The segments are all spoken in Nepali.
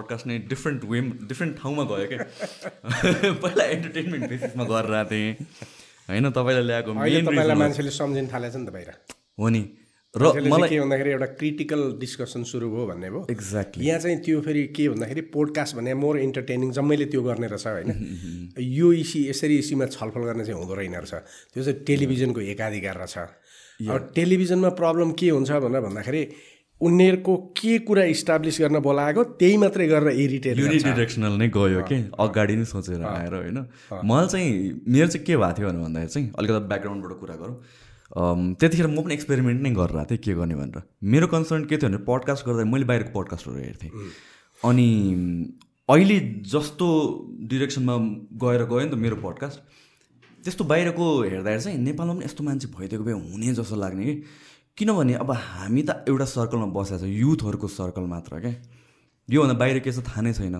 पडकास्ट नै डिफ्रेन्ट वे डिफ्रेन्ट ठाउँमा गयो क्या। पहिला इन्टरटेनमेन्ट बेसिसमा गरेर आएको थिएँ। होइन तपाईँलाई ल्याएको मान्छेले सम्झिन थालेछ नि त बाहिर। हो नि। र मलाई के भन्दाखेरि एउटा क्रिटिकल डिस्कसन सुरु भयो भन्ने भयो। एक्ज्याक्टली यहाँ चाहिँ त्यो फेरि के भन्दाखेरि पोडकास्ट भने मोर इन्टरटेनिङ जम्मैले त्यो गर्ने रहेछ होइन। यो इसी यसरी इसीमा छलफल गर्ने चाहिँ हुँदो रहेन रहेछ। त्यो चाहिँ टेलिभिजनको एकाधिकार रहेछ। अब टेलिभिजनमा प्रब्लम के हुन्छ भनेर भन्दाखेरि उनीहरूको के कुरा इस्टाब्लिस गर्न बोलाएको त्यही मात्रै गरेर इरिटेट युनिडिरेक्सनल नै गयो कि? अगाडि नै सोचेर आएर होइन? मलाई चाहिँ मेरो चाहिँ के भएको थियो भनेर भन्दाखेरि चाहिँ अलिकति ब्याकग्राउन्डबाट कुरा गरौँ। त्यतिखेर म पनि एक्सपेरिमेन्ट नै गरेर आएको थिएँ के गर्ने भनेर। मेरो कन्सर्न के थियो भने पडकास्ट गर्दा मैले बाहिरको पडकास्टहरू हेर्थेँ। अनि अहिले जस्तो डिरेक्सनमा गएर गयो नि त मेरो पडकास्ट त्यस्तो बाहिरको हेर्दाखेरि चाहिँ नेपालमा पनि यस्तो मान्छे भइदिएको भए हुने जस्तो लाग्ने कि। किनभने अब हामी त एउटा सर्कलमा बसेको छ युथहरूको सर्कल मात्र क्या? योभन्दा बाहिर के छ थाहा नै छैन।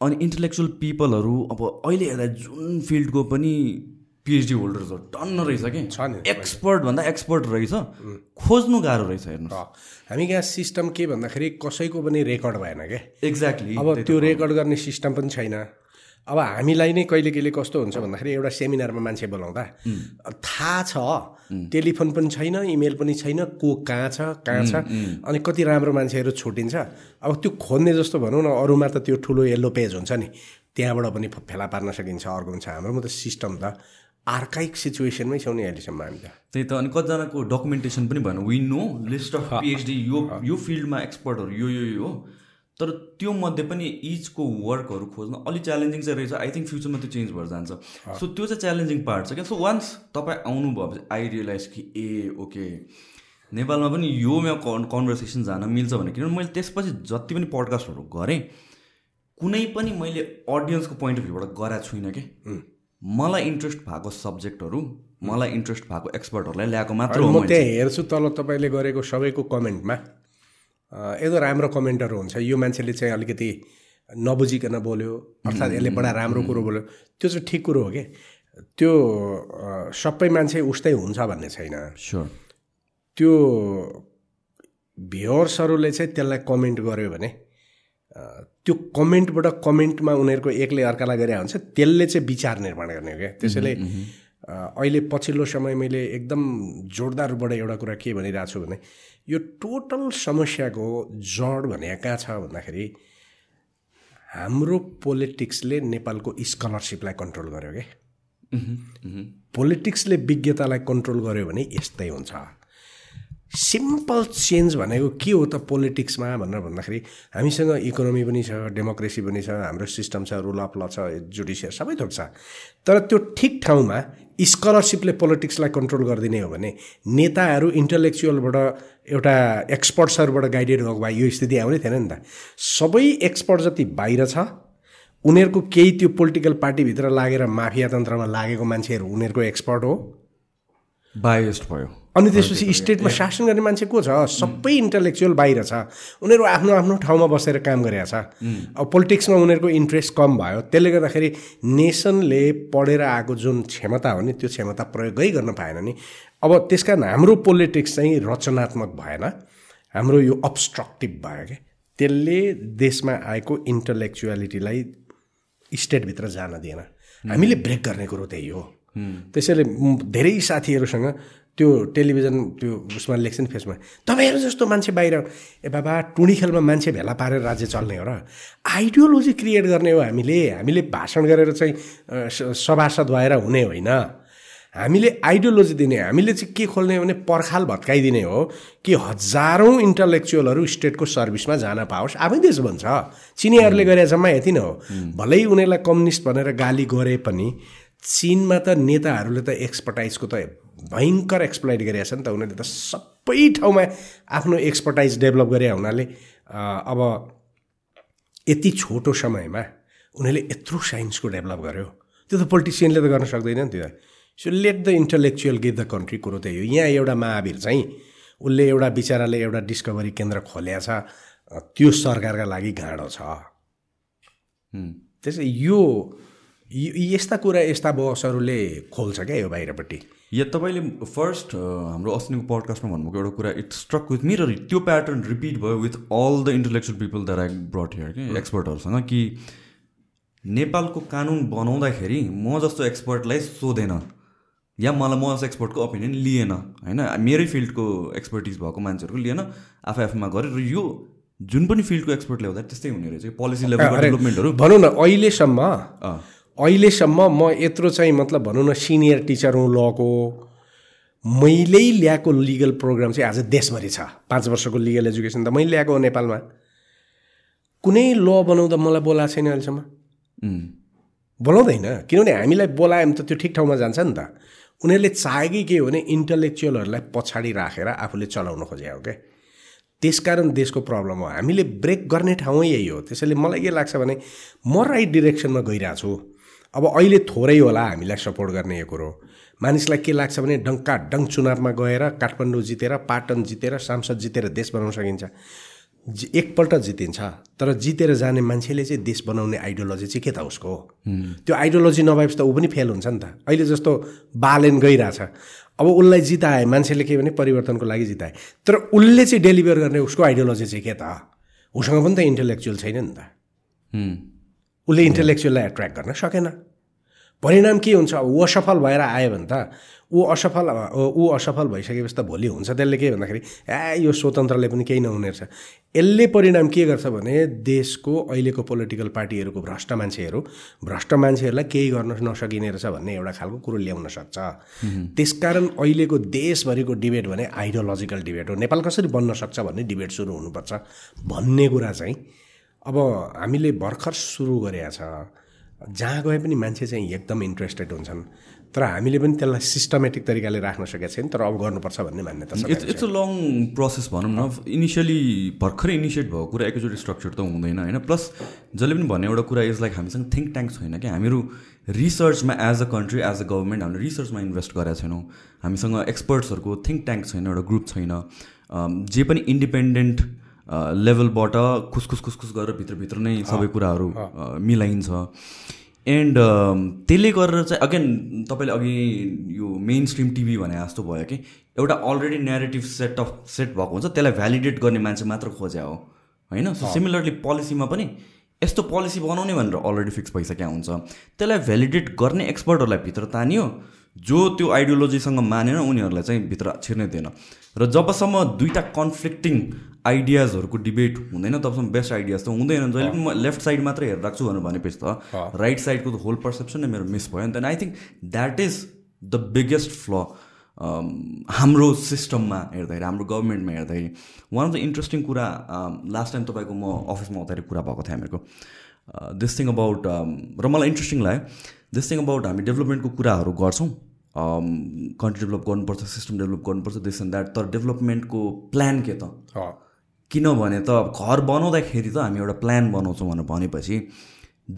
अनि इन्टेलेक्चुअल पिपलहरू अब अहिले हेर्दा जुन फिल्डको पनि पिएचडी होल्डर्सहरू टन्न रहेछ। कि एक्सपर्ट भन्दा एक्सपर्ट रहेछ। खोज्नु गाह्रो रहेछ हेर्नु हामी यहाँ सिस्टम के भन्दाखेरि कसैको पनि रेकर्ड भएन क्या? एक्ज्याक्टली अब त्यो रेकर्ड गर्ने सिस्टम पनि छैन। अब हामीलाई नै कहिले कहिले कस्तो हुन्छ भन्दाखेरि एउटा सेमिनारमा मान्छे बोलाउँदा थाहा छ टेलिफोन पनि छैन इमेल पनि छैन को कहाँ छ कहाँ छ अनि कति राम्रो मान्छेहरू छुटिन्छ। अब त्यो खोज्ने जस्तो भनौँ न अरूमा त त्यो ठुलो येल्लो पेज हुन्छ नि। त्यहाँबाट पनि फेला पार्न सकिन्छ अर्को हुन्छ हाम्रोमा त सिस्टम त। आर्काइक सिचुएसनमै छौँ नि अहिलेसम्म हामी त। त्यही त अनि कतिजनाको डकुमेन्टेसन पनि भएन। We know list of PhD यो यो फिल्डमा एक्सपर्टहरू यो यो यो हो। तर त्यो मध्ये पनि इचको वर्कहरू खोज्न अलिक च्यालेन्जिङ चाहिँ रहेछ। आई थिङ्क फ्युचरमा त्यो चेन्ज भएर जान्छ। सो त्यो चाहिँ च्यालेन्जिङ पार्ट छ क्या। सो वान्स तपाईँ आउनुभयो भने आई रियलाइज कि ए ओके नेपालमा पनि यो मेरो कन् कन्भर्सेसन जान मिल्छ भने किनभने मैले त्यसपछि जति पनि पडकास्टहरू गरेँ कुनै पनि मैले अडियन्सको पोइन्ट अफ भ्यूबाट गराएको छुइनँ कि। मलाई इन्ट्रेस्ट भएको सब्जेक्टहरू मलाई इन्ट्रेस्ट भएको एक्सपर्टहरूलाई ल्याएको मात्र हो म त्यहाँ हेर्छु तल तपाईँले गरेको सबैको कमेन्टमा। अ, एकदम राम्रो कमेन्टहरू हुन्छ यो मान्छेले चाहिँ अलिकति नबुझिकन बोल्यो अर्थात् यसले बडा राम्रो कुरो बोल्यो त्यो चाहिँ ठिक कुरो हो कि? त्यो सबै मान्छे उस्तै हुन्छ भन्ने छैन। स्योर त्यो भ्युवर्सहरूले चाहिँ त्यसलाई कमेन्ट गर्यो भने त्यो कमेन्टबाट कमेन्टमा उनीहरूको एकले अर्कालाई गरे हुन्छ त्यसले चाहिँ विचार निर्माण गर्ने हो क्या त्यसैले अ, अहिले पछिल्लो समय मैले एकदम जोरदारबाट एउटा कुरा के भनिरहेको छु भने यो टोटल समस्याको जड भने कहाँ छ भन्दाखेरि हाम्रो पोलिटिक्सले नेपालको स्कलरसिपलाई कन्ट्रोल गर्यो क्या पोलिटिक्सले विज्ञतालाई कन्ट्रोल गर्यो भने यस्तै हुन्छ। सिम्पल चेन्ज भनेको के हो त पोलिटिक्समा भनेर भन्दाखेरि हामीसँग इकोनोमी पनि छ डेमोक्रेसी पनि छ हाम्रो सिस्टम छ रुल अफ ल छ जुडिसियर सबै थोक छ। तर त्यो ठिक ठाउँमा स्कलरसिपले पोलिटिक्सलाई कन्ट्रोल गरिदिने हो भने नेताहरू इन्टलेक्चुअलबाट एउटा एक्सपर्ट्सहरूबाट गाइडेड भएको भए यो स्थिति आउने थिएन नि त। सबै एक्सपर्ट जति बाहिर छ उनीहरूको केही त्यो पोलिटिकल पार्टीभित्र लागेर माफिया तन्त्रमा लागेको मान्छेहरू उनीहरूको एक्सपर्ट हो। बायस्ड भयो। अनि त्यसपछि स्टेटमा शासन गर्ने मान्छे को छ? सबै इन्टलेक्चुअल बाहिर छ। उनीहरू आफ्नो आफ्नो ठाउँमा बसेर काम गरेका छ। अब पोलिटिक्समा उनीहरूको इन्ट्रेस्ट कम भयो। त्यसले गर्दाखेरि नेसनले पढेर आएको जुन क्षमता हो नि त्यो क्षमता प्रयोगै गर्न पाएन नि। अब त्यस कारण हाम्रो पोलिटिक्स चाहिँ रचनात्मक भएन। हाम्रो यो अब्स्ट्रक्टिभ भयो क्या त्यसले देशमा आएको इन्टलेक्चुअलिटीलाई स्टेटभित्र जान दिएन। हामीले ब्रेक गर्ने कुरो त्यही हो। त्यसैले धेरै साथीहरूसँग त्यो टेलिभिजन त्यो उसमा लेख्छ नि फेसमा। तपाईँहरू जस्तो मान्छे बाहिर ए बाबा टुँडी खेलमा मान्छे भेला पारेर राज्य चल्ने हो र आइडियोलोजी क्रिएट गर्ने हो हामीले। हामीले भाषण गरेर चाहिँ सभासद भएर हुने होइन। हामीले आइडियोलोजी दिने हामीले चाहिँ के खोल्ने भने पर्खाल भत्काइदिने हो कि हजारौँ इन्टलेक्चुअलहरू स्टेटको सर्भिसमा जान पाओस्। आफै देश भन्छ चिनियाहरूले गरे जम्मा यति नै हो। भलै उनीहरूलाई कम्युनिस्ट भनेर गाली गरे पनि चिनमा त नेताहरूले त एक्सपर्टाइजको त भयङ्कर एक्सप्लोइट गरेका छ नि त उनीहरूले त सबै ठाउँमा आफ्नो एक्सपर्टाइज डेभलप गरे हुनाले अब यति छोटो समयमा उनीहरूले यत्रो साइन्सको डेभलप गर्यो। त्यो त पोलिटिसियनले त गर्न सक्दैन नि त्यो। So let the intellectual give the country कुरो त्यही हो। यहाँ एउटा महावीर चाहिँ उसले एउटा बिचराले एउटा डिस्कभरी केन्द्र खोल्या छ त्यो सरकारका लागि गाँडो छ। त्यसै यो यो- यस्ता कुरा यस्ता बसहरूले खोल्छ क्या यो बाहिरपट्टि। या तपाईँले फर्स्ट हाम्रो अस्तिको पडकास्टमा भन्नुभएको एउटा कुरा इट स्ट्रक विथ मी र त्यो प्याटर्न रिपिट भयो with all the intellectual people that I brought here कि एक्सपर्टहरूसँग कि नेपालको कानुन बनाउँदाखेरि म जस्तो एक्सपर्टलाई सोधेन या मलाई म जस्तो एक्सपर्टको ओपिनियन लिएन होइन? मेरै फिल्डको एक्सपर्टिज भएको मान्छेहरूको लिएन आफै आफैमा गरेँ र यो जुन पनि फिल्डको एक्सपर्ट ल्याउँदा त्यस्तै हुने रहेछ पोलिसी लेभलको डेभलपमेन्टहरू भनौँ न अहिलेसम्म अहिलेसम्म म यत्रो चाहिँ मतलब भनौँ न सिनियर टिचर हुँ लको मैले ल्याएको लिगल प्रोग्राम चाहिँ आज देशभरि छ। पाँच वर्षको लिगल एजुकेसन त मैले ल्याएको हो नेपालमा। कुनै ल बनाउँदा मलाई बोलाएको छैन अहिलेसम्म। बोलाउँदैन। किनभने हामीलाई बोलायो भने त त्यो ठिक ठाउँमा जान्छ नि त। उनीहरूले चाहेकै के हो भने इन्टलेक्चुअलहरूलाई पछाडि राखेर आफूले चलाउन खोजे हो क्या त्यसकारण देशको प्रब्लम हो। हामीले ब्रेक गर्ने ठाउँ यही हो। त्यसैले मलाई के लाग्छ भने म राइट डिरेक्सनमा गइरहेको छु। अब अहिले थोरै होला हामीलाई सपोर्ट गर्ने यो कुरो। मानिसलाई के लाग्छ भने डङ्का डङ्क चुनावमा गएर काठमाडौँ जितेर पाटन जितेर सांसद जितेर देश बनाउन सकिन्छ। एकपल्ट जितिन्छ तर जितेर जाने मान्छेले चाहिँ देश बनाउने आइडियोलोजी चाहिँ के त उसको? त्यो आइडियोलोजी नभएपछि त ऊ पनि फेल हुन्छ नि त। अहिले जस्तो बालेन गइरहेछ। अब उसलाई जिताए मान्छेले के भने परिवर्तनको लागि जिताए। तर उसले चाहिँ डेलिभर गर्ने उसको आइडियोलोजी चाहिँ के त? उसँग पनि त इन्टेलेक्चुअल छैन नि त। उसले इन्टेलेक्चुअललाई एट्र्याक्ट गर्न सकेन। परिणाम के हुन्छ? अब ऊ असफल भएर आयो भने त ऊ असफल ऊ असफल भइसकेपछि त भोलि हुन्छ। त्यसले के भन्दाखेरि ए यो स्वतन्त्रले पनि केही नहुने रहेछ। यसले परिणाम के गर्छ भने देशको अहिलेको पोलिटिकल पार्टीहरूको भ्रष्ट मान्छेहरू भ्रष्ट मान्छेहरूलाई केही गर्न नसकिने रहेछ भन्ने एउटा खालको कुरो ल्याउन सक्छ। त्यसकारण अहिलेको देशभरिको डिबेट भने आइडियोलोजिकल डिबेट हो। नेपाल कसरी बन्न सक्छ भन्ने डिबेट सुरु हुनुपर्छ भन्ने कुरा चाहिँ अब हामीले भर्खर सुरु गरेका छ। जहाँ गए पनि मान्छे चाहिँ एकदम इन्ट्रेस्टेड हुन्छन्। तर हामीले पनि त्यसलाई सिस्टमेटिक तरिकाले राख्न सकेका छैन तर अब गर्नुपर्छ भन्ने मान्यता छ it's it's a long process भनौँ न। इनिसियली भर्खरै इनिसिएट भएको कुरा एकैचोटि स्ट्रक्चर त हुँदैन होइन? प्लस जसले पनि भन्ने एउटा कुरा इज लाइक हामीसँग थिङ्क ट्याङ्क छैन कि हामीहरू रिसर्चमा as a country as a government हामीले रिसर्चमा इन्भेस्ट गरेका छैनौँ। हामीसँग एक्सपर्ट्सहरूको थिङ्क ट्याङ्क छैन एउटा ग्रुप छैन। जे पनि इन्डिपेन्डेन्ट लेभलबाट खुसखुस खुसखुस गरेर भित्रभित्र नै सबै कुराहरू मिलाइन्छ। एन्ड त्यसले गरेर चाहिँ अगेन तपाईँले अघि यो मेन स्ट्रिम टिभी भने जस्तो भयो कि एउटा already narrative set of set भएको हुन्छ त्यसलाई भ्यालिडेट गर्ने मान्छे मात्र खोज्या हो। होइन? सो सिमिलरली पोलिसीमा पनि यस्तो पोलिसी बनाउने भनेर अलरेडी फिक्स भइसकेको हुन्छ। त्यसलाई भ्यालिडेट गर्ने एक्सपर्टहरूलाई भित्र तानियो जो त्यो आइडियोलोजीसँग मानेन उनीहरूलाई चाहिँ भित्र छिर्नै दिएन र जबसम्म दुईवटा कन्फ्लिक्टिङ आइडियाजहरूको डिबेट हुँदैन तबसम्म बेस्ट आइडियाज त हुँदैन। जहिले पनि म लेफ्ट साइड मात्रै हेरेर राख्छु भनेर भनेपछि त राइट साइडको त होल पर्सेप्सन नै मेरो मिस भयो। नि त I think that is the biggest flaw हाम्रो सिस्टममा हेर्दाखेरि हाम्रो गभर्मेन्टमा हेर्दाखेरि। वान अफ द इन्ट्रेस्टिङ कुरा लास्ट टाइम तपाईँको म अफिसमा आउँदाखेरि कुरा भएको थियो हामीहरूको। दिस थिङ अबाउट र मलाई इन्ट्रेस्टिङ लाग्यो। दिस थिङ अबाउट हामी डेभलपमेन्टको कुराहरू गर्छौँ। कन्ट्री डेभलप गर्नुपर्छ सिस्टम डेभलप गर्नुपर्छ दिस एन्ड द्याट तर डेभलपमेन्टको प्लान के त? किनभने त घर बनाउँदाखेरि त हामी एउटा प्लान बनाउँछौँ भनेर भनेपछि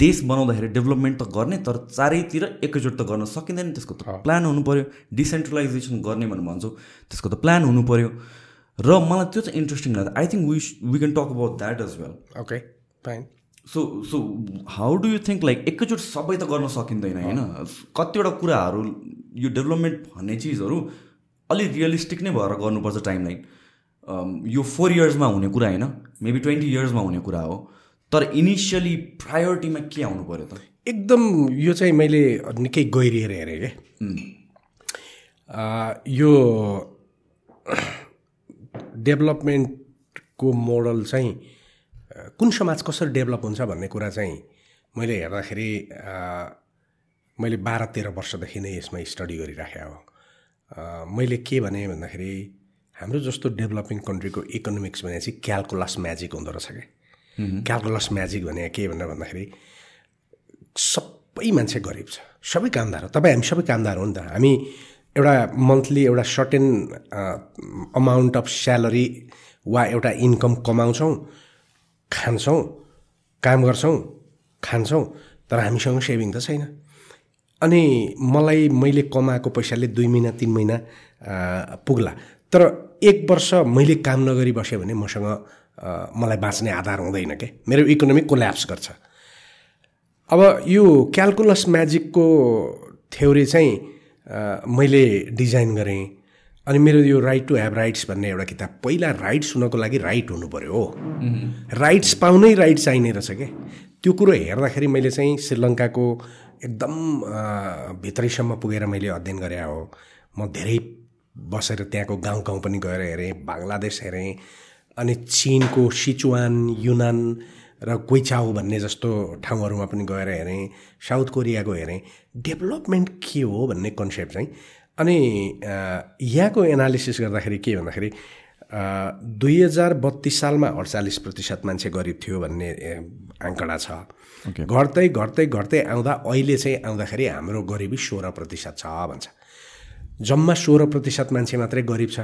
देश बनाउँदाखेरि डेभलपमेन्ट त गर्ने तर चारैतिर एकैचोटि त गर्न सकिँदैन। त्यसको त प्लान हुनु पऱ्यो डिसेन्ट्रलाइजेसन गर्ने भनेर भन्छौँ। त्यसको त प्लान हुनु पऱ्यो र मलाई त्यो चाहिँ इन्ट्रेस्टिङ लाग्छ। I think we we can talk about that as well okay fine so so how do you think like एकैचोटि सबै त गर्न सकिँदैन होइन? कतिवटा कुराहरू यो डेभलपमेन्ट भन्ने चिजहरू अलिक रियलिस्टिक नै भएर गर्नुपर्छ टाइम लाइन यो फोर इयर्समा हुने कुरा होइन? मेबी ट्वेन्टी इयर्समा हुने कुरा हो। तर इनिसियली प्रायोरिटीमा के आउनु पऱ्यो त? एकदम यो चाहिँ मैले निकै गहिरिएर हेरेँ क्या यो डेभलपमेन्टको मोडल चाहिँ कुन समाज कसरी डेभलप हुन्छ भन्ने कुरा चाहिँ मैले हेर्दाखेरि मैले बाह्र तेह्र वर्षदेखि नै यसमा स्टडी गरिराखेको हो। मैले के भने भन्दाखेरि हाम्रो जस्तो डेभलपिङ कन्ट्रीको इकोनोमिक्स भने चाहिँ क्यालकुलस म्याजिक हुँदो रहेछ क्या क्यालकुलस म्याजिक भने के भनेर भन्दाखेरि सबै मान्छे गरिब छ। सबै कामदार हो। तपाईँ हामी सबै कामदार हो नि त। हामी एउटा मन्थली एउटा सर्टेन अमाउन्ट अफ स्यालेरी वा एउटा इन्कम कमाउँछौँ। खान्छौँ काम गर्छौँ खान्छौँ तर हामीसँग सेभिङ त छैन। अनि मलाई मैले कमाएको पैसाले दुई महिना तिन महिना पुग्ला। तर एक वर्ष मैले काम नगरी बसेँ भने मसँग मलाई बाँच्ने आधार हुँदैन क्या मेरो इकोनोमी कोल्याप्स गर्छ। अब यो क्यालकुलस म्याजिकको थ्योरी चाहिँ मैले डिजाइन गरेँ। अनि मेरो यो राइट टु हेभ राइट्स भन्ने एउटा किताब पहिला राइट्स हुनको लागि राइट हुनु पऱ्यो हो। राइट्स पाउनै राइट चाहिने रहेछ क्या त्यो कुरो हेर्दाखेरि मैले चाहिँ श्रीलङ्काको एकदम भित्रैसम्म पुगेर मैले अध्ययन गरे हो। म धेरै बसेर त्यहाँको गाउँ गाउँ पनि गएर हेरेँ बङ्गलादेश हेरेँ अनि चिनको सिचुवान युनान र कोइचाउ भन्ने जस्तो ठाउँहरूमा पनि गएर हेरेँ साउथ कोरियाको हेरेँ। डेभलपमेन्ट के हो भन्ने कन्सेप्ट चाहिँ अनि यहाँको एनालिसिस गर्दाखेरि के भन्दाखेरि दुई हजार बत्तिस सालमा अडचालिस प्रतिशत मान्छे गरिब थियो भन्ने आङ्कडा छ। घट्दै घट्दै घट्दै आउँदा अहिले चाहिँ आउँदाखेरि हाम्रो गरिबी सोह्र प्रतिशत छ भन्छ। जम्मा सोह्र प्रतिशत मान्छे मात्रै गरिब छ।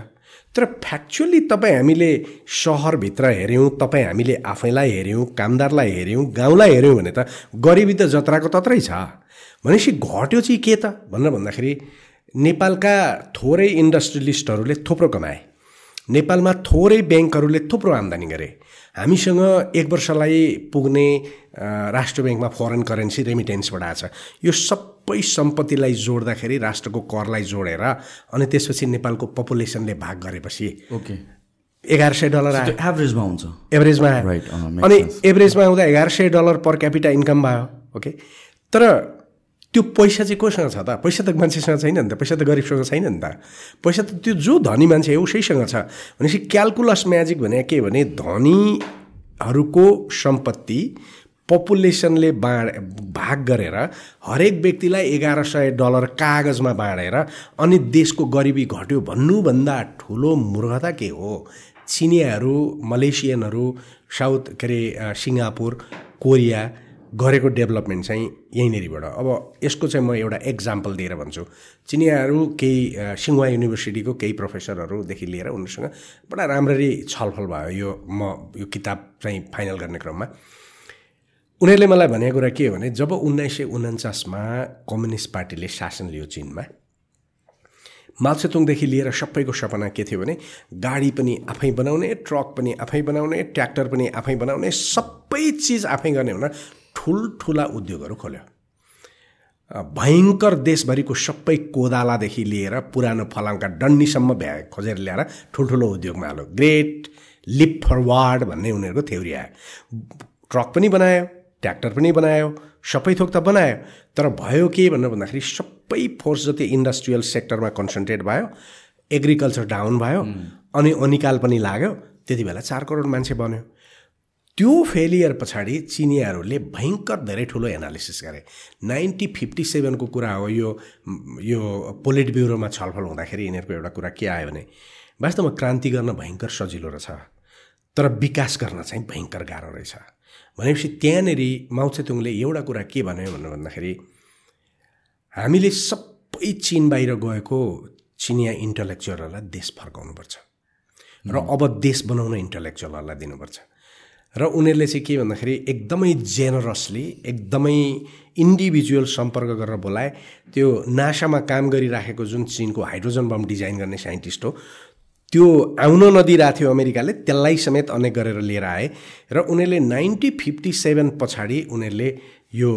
तर फ्याक्चुअली तपाईँ हामीले सहरभित्र हेऱ्यौँ तपाईँ हामीले आफैलाई हेऱ्यौँ कामदारलाई हेऱ्यौँ गाउँलाई हेऱ्यौँ भने त गरिबी त जत्राको तत्रै छ। भनेपछि घट्यो चाहिँ के त? भनेर भन्दाखेरि नेपालका थोरै इन्डस्ट्रियलिस्टहरूले थुप्रो कमाए। नेपालमा थोरै ब्याङ्कहरूले थुप्रो आम्दानी गरे। हामीसँग एक वर्षलाई पुग्ने राष्ट्र ब्याङ्कमा फरेन करेन्सी रेमिटेन्सबाट आएको छ। यो सबै सम्पत्तिलाई जोड्दाखेरि राष्ट्रको करलाई जोडेर अनि त्यसपछि नेपालको पपुलेसनले भाग गरेपछि ओके एघार सय डलर आयो। एभरेजमा हुन्छ? एभरेजमा आयो। अनि एभरेजमा आउँदा एघार सय डलर पर क्यापिटा इन्कम भयो ओके तर त्यो पैसा चाहिँ कोसँग छ त? पैसा त मान्छेसँग छैन नि त? पैसा त गरिबसँग छैन नि त? पैसा त त्यो जो धनी मान्छे हो उसैसँग छ। भनेपछि क्यालकुलस म्याजिक भने के भने धनीहरूको सम्पत्ति पपुलेसनले बाँड भाग गरेर हरेक व्यक्तिलाई एघार सय डलर कागजमा बाँडेर अनि देशको गरिबी घट्यो भन्नुभन्दा ठुलो मूर्खता के हो? चिनियाहरू मलेसियनहरू साउथ के अरे सिङ्गापुर कोरिया गरेको डेभलपमेन्ट चाहिँ यहीँनिरबाट। अब यसको चाहिँ म एउटा एक्जाम्पल दिएर भन्छु। चिनियाहरू केही सिङ्वा युनिभर्सिटीको केही प्रोफेसरहरूदेखि लिएर उनीहरूसँग बडा राम्ररी छलफल भयो यो म यो किताब चाहिँ फाइनल गर्ने क्रममा। उनीहरूले मलाई भनेको कुरा के हो भने जब उन्नाइस सय उन्चासमा कम्युनिस्ट पार्टीले शासन लियो चिनमा मालसेतुङदेखि लिएर सबैको सपना के थियो भने गाडी पनि आफै बनाउने ट्रक पनि आफै बनाउने ट्र्याक्टर पनि आफै बनाउने सबै चिज आफै गर्ने हुन ठुल्ठुला उद्योगहरू खोल्यो। भयङ्कर देशभरिको सबै कोदालादेखि लिएर पुरानो फलामका डन्डीसम्म भ्या खोजेर ल्याएर ठुल्ठुलो उद्योगमा हाल्यो। ग्रेट लिप फरवार्ड भन्ने उनीहरूको थ्योरी आयो। ट्रक पनि बनायो ट्र्याक्टर पनि बनायो सबै थोक त बनायो। तर भयो के भनेर भन्दाखेरि सबै फोर्स जति इन्डस्ट्रियल सेक्टरमा कन्सन्ट्रेट भयो एग्रिकल्चर डाउन भयो अनि अनिकाल पनि लाग्यो त्यति बेला चार करोड मान्छे बन्यो। त्यो फेलियर पछाडि चिनियाहरूले भयङ्कर धेरै ठुलो एनालिसिस गरे। नाइन्टी फिफ्टी सेभेनको कुरा हो यो यो पोलिट ब्युरोमा छलफल हुँदाखेरि यिनीहरूको एउटा कुरा के आयो भने वास्तवमा क्रान्ति गर्न भयङ्कर सजिलो रहेछ तर विकास गर्न चाहिँ भयङ्कर गाह्रो रहेछ। भनेपछि त्यहाँनिर माउसेतुङले एउटा कुरा के भन्यो भनेर भन्दाखेरि हामीले सबै चिन बाहिर गएको चिनिया इन्टलेक्चुअलहरूलाई देश फर्काउनुपर्छ र अब देश बनाउन इन्टलेक्चुअलहरूलाई दिनुपर्छ। र उनीहरूले चाहिँ के भन्दाखेरि एकदमै जेनरसली एकदमै इन्डिभिजुअल सम्पर्क गरेर बोलाए। त्यो नासामा काम गरिराखेको जुन चिनको हाइड्रोजन बम डिजाइन गर्ने साइन्टिस्ट हो त्यो आउन नदिइरहेको थियो अमेरिकाले त्यसलाई समेत अनेक गरेर लिएर आए र उनीहरूले नाइन्टी फिफ्टी सेभेन पछाडि उनीहरूले यो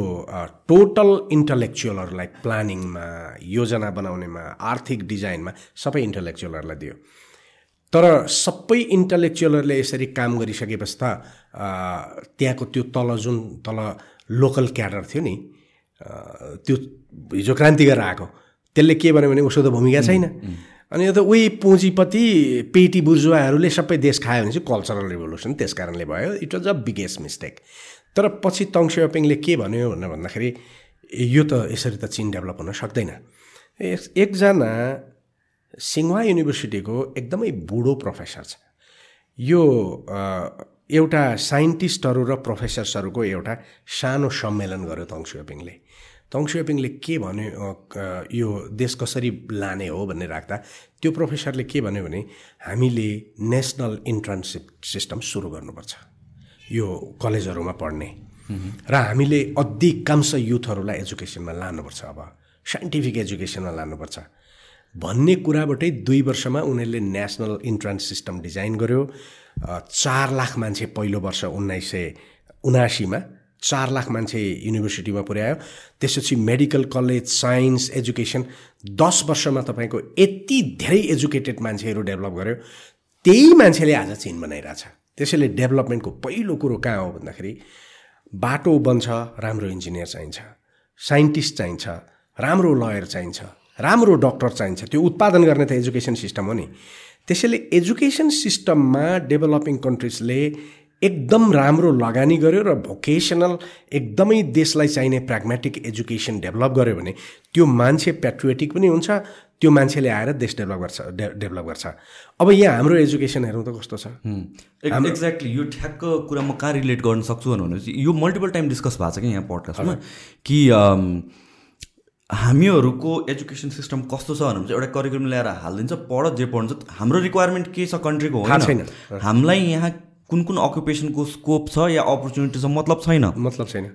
टोटल इन्टलेक्चुअलहरूलाई प्लानिङमा योजना बनाउनेमा आर्थिक डिजाइनमा सबै इन्टलेक्चुअलहरूलाई दियो। तर सबै इन्टलेक्चुअलहरूले यसरी काम गरिसकेपछि त त्यहाँको त्यो तल जुन तल लोकल क्याडर थियो नि त्यो हिजो क्रान्ति गरेर आएको त्यसले के भन्यो भने उसको त भूमिका छैन। अनि यो त उही पुँजीपति पेटी बुर्जुवाहरूले सबै देश खायो भने चाहिँ कल्चरल रिभोल्युसन त्यस कारणले भयो। It was a biggest mistake तर पछि तङ सेपिङले के भन्यो भनेर भन्दाखेरि यो त यसरी त चिन डेभलप हुन सक्दैन। एकजना सिङ्वा युनिभर्सिटीको एकदमै बुढो प्रोफेसर छ। यो एउटा साइन्टिस्टहरू र प्रोफेसर्सहरूको एउटा सानो सम्मेलन गर्यो तङ सेपिङले तङ सेपिङले के भन्यो यो देश कसरी लाने हो भन्ने राख्दा त्यो प्रोफेसरले के भन्यो भने हामीले नेसनल इन्ट्रान्सिप सिस्टम सुरु गर्नुपर्छ यो कलेजहरूमा पढ्ने। र हामीले अधिकांश युथहरूलाई एजुकेसनमा लानुपर्छ अब साइन्टिफिक एजुकेसनमा लानुपर्छ। भन्ने कुराबाटै दुई वर्षमा उनीहरूले नेसनल इन्ट्रान्स सिस्टम डिजाइन गर्यो। चार लाख मान्छे पहिलो वर्ष उन्नाइस सय उनासीमा चार लाख मान्छे युनिभर्सिटीमा पुर्यायो। त्यसपछि मेडिकल कलेज साइन्स एजुकेसन दस वर्षमा तपाईँको यति धेरै एजुकेटेड मान्छेहरू डेभलप गर्यो। त्यही मान्छेले आज चिन बनाइरहेछ। त्यसैले डेभलपमेन्टको पहिलो कुरो कहाँ हो भन्दाखेरि बाटो बन्छ राम्रो इन्जिनियर चाहिन्छ साइन्टिस्ट चाहिन्छ राम्रो लयर चाहिन्छ। राम्रो डक्टर चाहिन्छ। त्यो उत्पादन गर्ने त एजुकेसन सिस्टम हो नि। त्यसैले एजुकेसन सिस्टममा डेभलपिङ कन्ट्रिजले एकदम राम्रो लगानी गर्यो र भोकेसनल एकदमै देशलाई चाहिने प्राग्मेटिक एजुकेसन डेभलप गर्यो भने त्यो मान्छे पेट्रियोटिक पनि हुन्छ त्यो मान्छेले आएर देश डेभलप गर्छ डेभलप गर्छ। अब यहाँ हाम्रो एजुकेसन हेरौँ त कस्तो छ? एक्ज्याक्टली यो ठ्याक्क कुरा म कहाँ रिलेट गर्न सक्छु भनेपछि यो मल्टिपल टाइम डिस्कस भएको छ कि यहाँ पडकास्टमा कि हामीहरूको एजुकेसन सिस्टम कस्तो छ भनेपछि एउटा करिकुलम ल्याएर हालिदिन्छ पढ जे पढ्छ हाम्रो रिक्वायरमेन्ट के छ कन्ट्रीको छैन। हामीलाई यहाँ कुन कुन अकुपेसनको स्कोप छ या अपर्च्युनिटी छ मतलब छैन। मतलब छैन।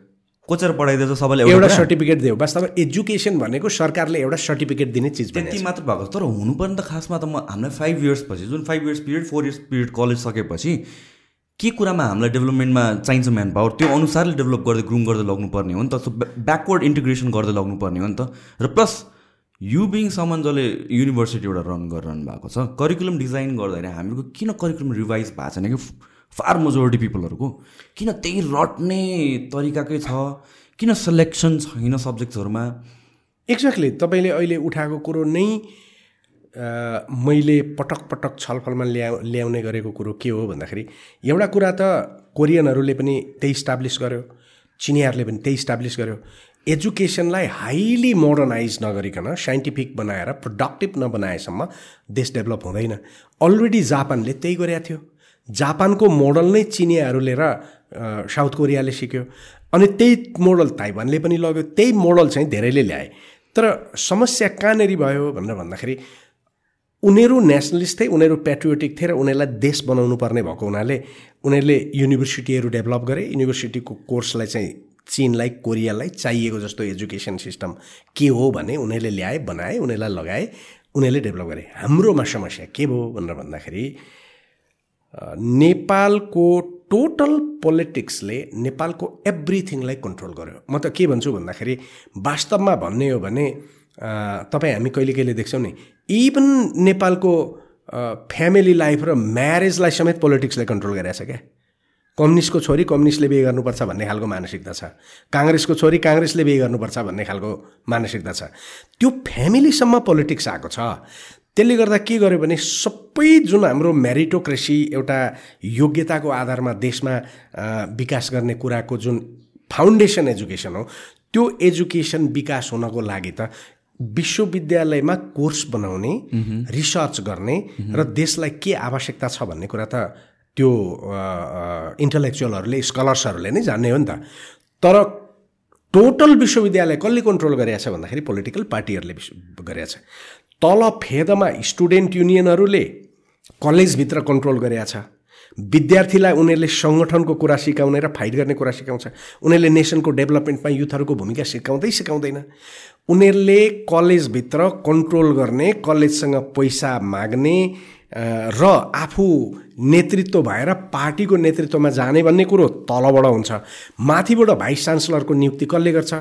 कोचेर पढाइदिएछ सबैले एउटा सर्टिफिकेट दियो। वास्तवमा एजुकेसन भनेको सरकारले एउटा सर्टिफिकेट दिने चिज त्यति मात्र भएको तर हुनुपर्ने त खासमा त म हामीलाई फाइभ इयर्सपछि जुन five years period four years period college सकेपछि के कुरामा हामीलाई डेभलपमेन्टमा चाहिन्छ म्यान पावर त्यो अनुसारले डेभलप गर्दै ग्रुम गर्दै लग्नुपर्ने हो नि त। ब्याकवर्ड इन्टिग्रेसन गर्दै लग्नुपर्ने हो नि त। र प्लस यु बिङ समन जसले युनिभर्सिटी एउटा रन गरिरहनु भएको छ करिकुलम डिजाइन गर्दाखेरि हामीहरूको किन करिकुलम रिभाइज भएको छैन कि? फार मेजोरिटी पिपलहरूको किन त्यही रट्ने तरिकाकै छ? किन सेलेक्सन छैन सब्जेक्ट्सहरूमा एक्ज्याक्टली तपाईँले अहिले उठाएको कुरो नै मैले पटक पटक छलफलमा ल्या ल्याउने गरेको कुरो के हो भन्दाखेरि एउटा कुरा त कोरियनहरूले पनि त्यही इस्टाब्लिस गर्यो चिनियाहरूले पनि त्यही इस्टाब्लिस गर्यो। एजुकेसनलाई हाइली मोडर्नाइज नगरिकन साइन्टिफिक बनाएर प्रोडक्टिभ नबनाएसम्म देश डेभलप हुँदैन। अलरेडी जापानले त्यही गरेको थियो। जापानको मोडल नै चिनियाहरू लिएर साउथ कोरियाले सिक्यो। अनि त्यही मोडल ताइवानले पनि लग्यो त्यही मोडल चाहिँ धेरैले ल्याए। तर समस्या कहाँनिर भयो भनेर भन्दाखेरि उनीहरू नेसनलिस्ट थिए उनीहरू पेट्रियोटिक थिए र उनीहरूलाई देश बनाउनु पर्ने भएको हुनाले उनीहरूले युनिभर्सिटीहरू डेभलप गरे। युनिभर्सिटीको कोर्सलाई चाहिँ चिनलाई कोरियालाई चाहिएको जस्तो एजुकेसन सिस्टम के हो भने उनीहरूले ल्याए बनाए उनीहरूलाई लगाए उनीहरूले डेभलप गरे। हाम्रोमा समस्या के भयो भनेर भन्दाखेरि नेपालको टोटल पोलिटिक्सले नेपालको एभ्रिथिङलाई कन्ट्रोल गर्यो। म त के भन्छु भन्दाखेरि वास्तवमा भन्ने हो भने तपाईँ हामी कहिले कहिले देख्छौँ नि इभन नेपालको फ्यामिली लाइफ र म्यारेजलाई समेत पोलिटिक्सले कन्ट्रोल गरिरहेछ क्या। कम्युनिस्टको छोरी कम्युनिस्टले बिहे गर्नुपर्छ भन्ने खालको मानसिकता छ। काङ्ग्रेसको छोरी काङ्ग्रेसले बिहे गर्नुपर्छ भन्ने खालको मानसिकता छ। त्यो फ्यामिलीसम्म पोलिटिक्स आएको छ। त्यसले गर्दा के गर्यो भने सबै जुन हाम्रो मेरिटोक्रेसी एउटा योग्यताको आधारमा देशमा विकास गर्ने कुराको जुन फाउन्डेसन एजुकेसन हो त्यो एजुकेसन विकास हुनको लागि त विश्वविद्यालयमा कोर्स बनाउने रिसर्च गर्ने र देशलाई के आवश्यकता छ भन्ने कुरा त त्यो इन्टलेक्चुअलहरूले स्कलर्सहरूले नै जान्ने हो नि त। तर टोटल विश्वविद्यालय कसले कन्ट्रोल गरेका छ भन्दाखेरि पोलिटिकल पार्टीहरूले गरेका छ तल फेदमा स्टुडेन्ट युनियनहरूले कलेजभित्र कन्ट्रोल गरेका छ विद्यार्थीलाई उनीहरूले सङ्गठनको कुरा सिकाउने र फाइट गर्ने कुरा सिकाउँछ। उनीहरूले नेसनको डेभलपमेन्टमा युथहरूको भूमिका सिकाउँदै सिकाउँदैन। उनीहरूले कलेजभित्र कन्ट्रोल गर्ने कलेजसँग पैसा माग्ने र आफू नेतृत्व भएर पार्टीको नेतृत्वमा जाने भन्ने कुरो तलबाट हुन्छ। माथिबाट भाइस चान्सलरको नियुक्ति कसले गर्छ?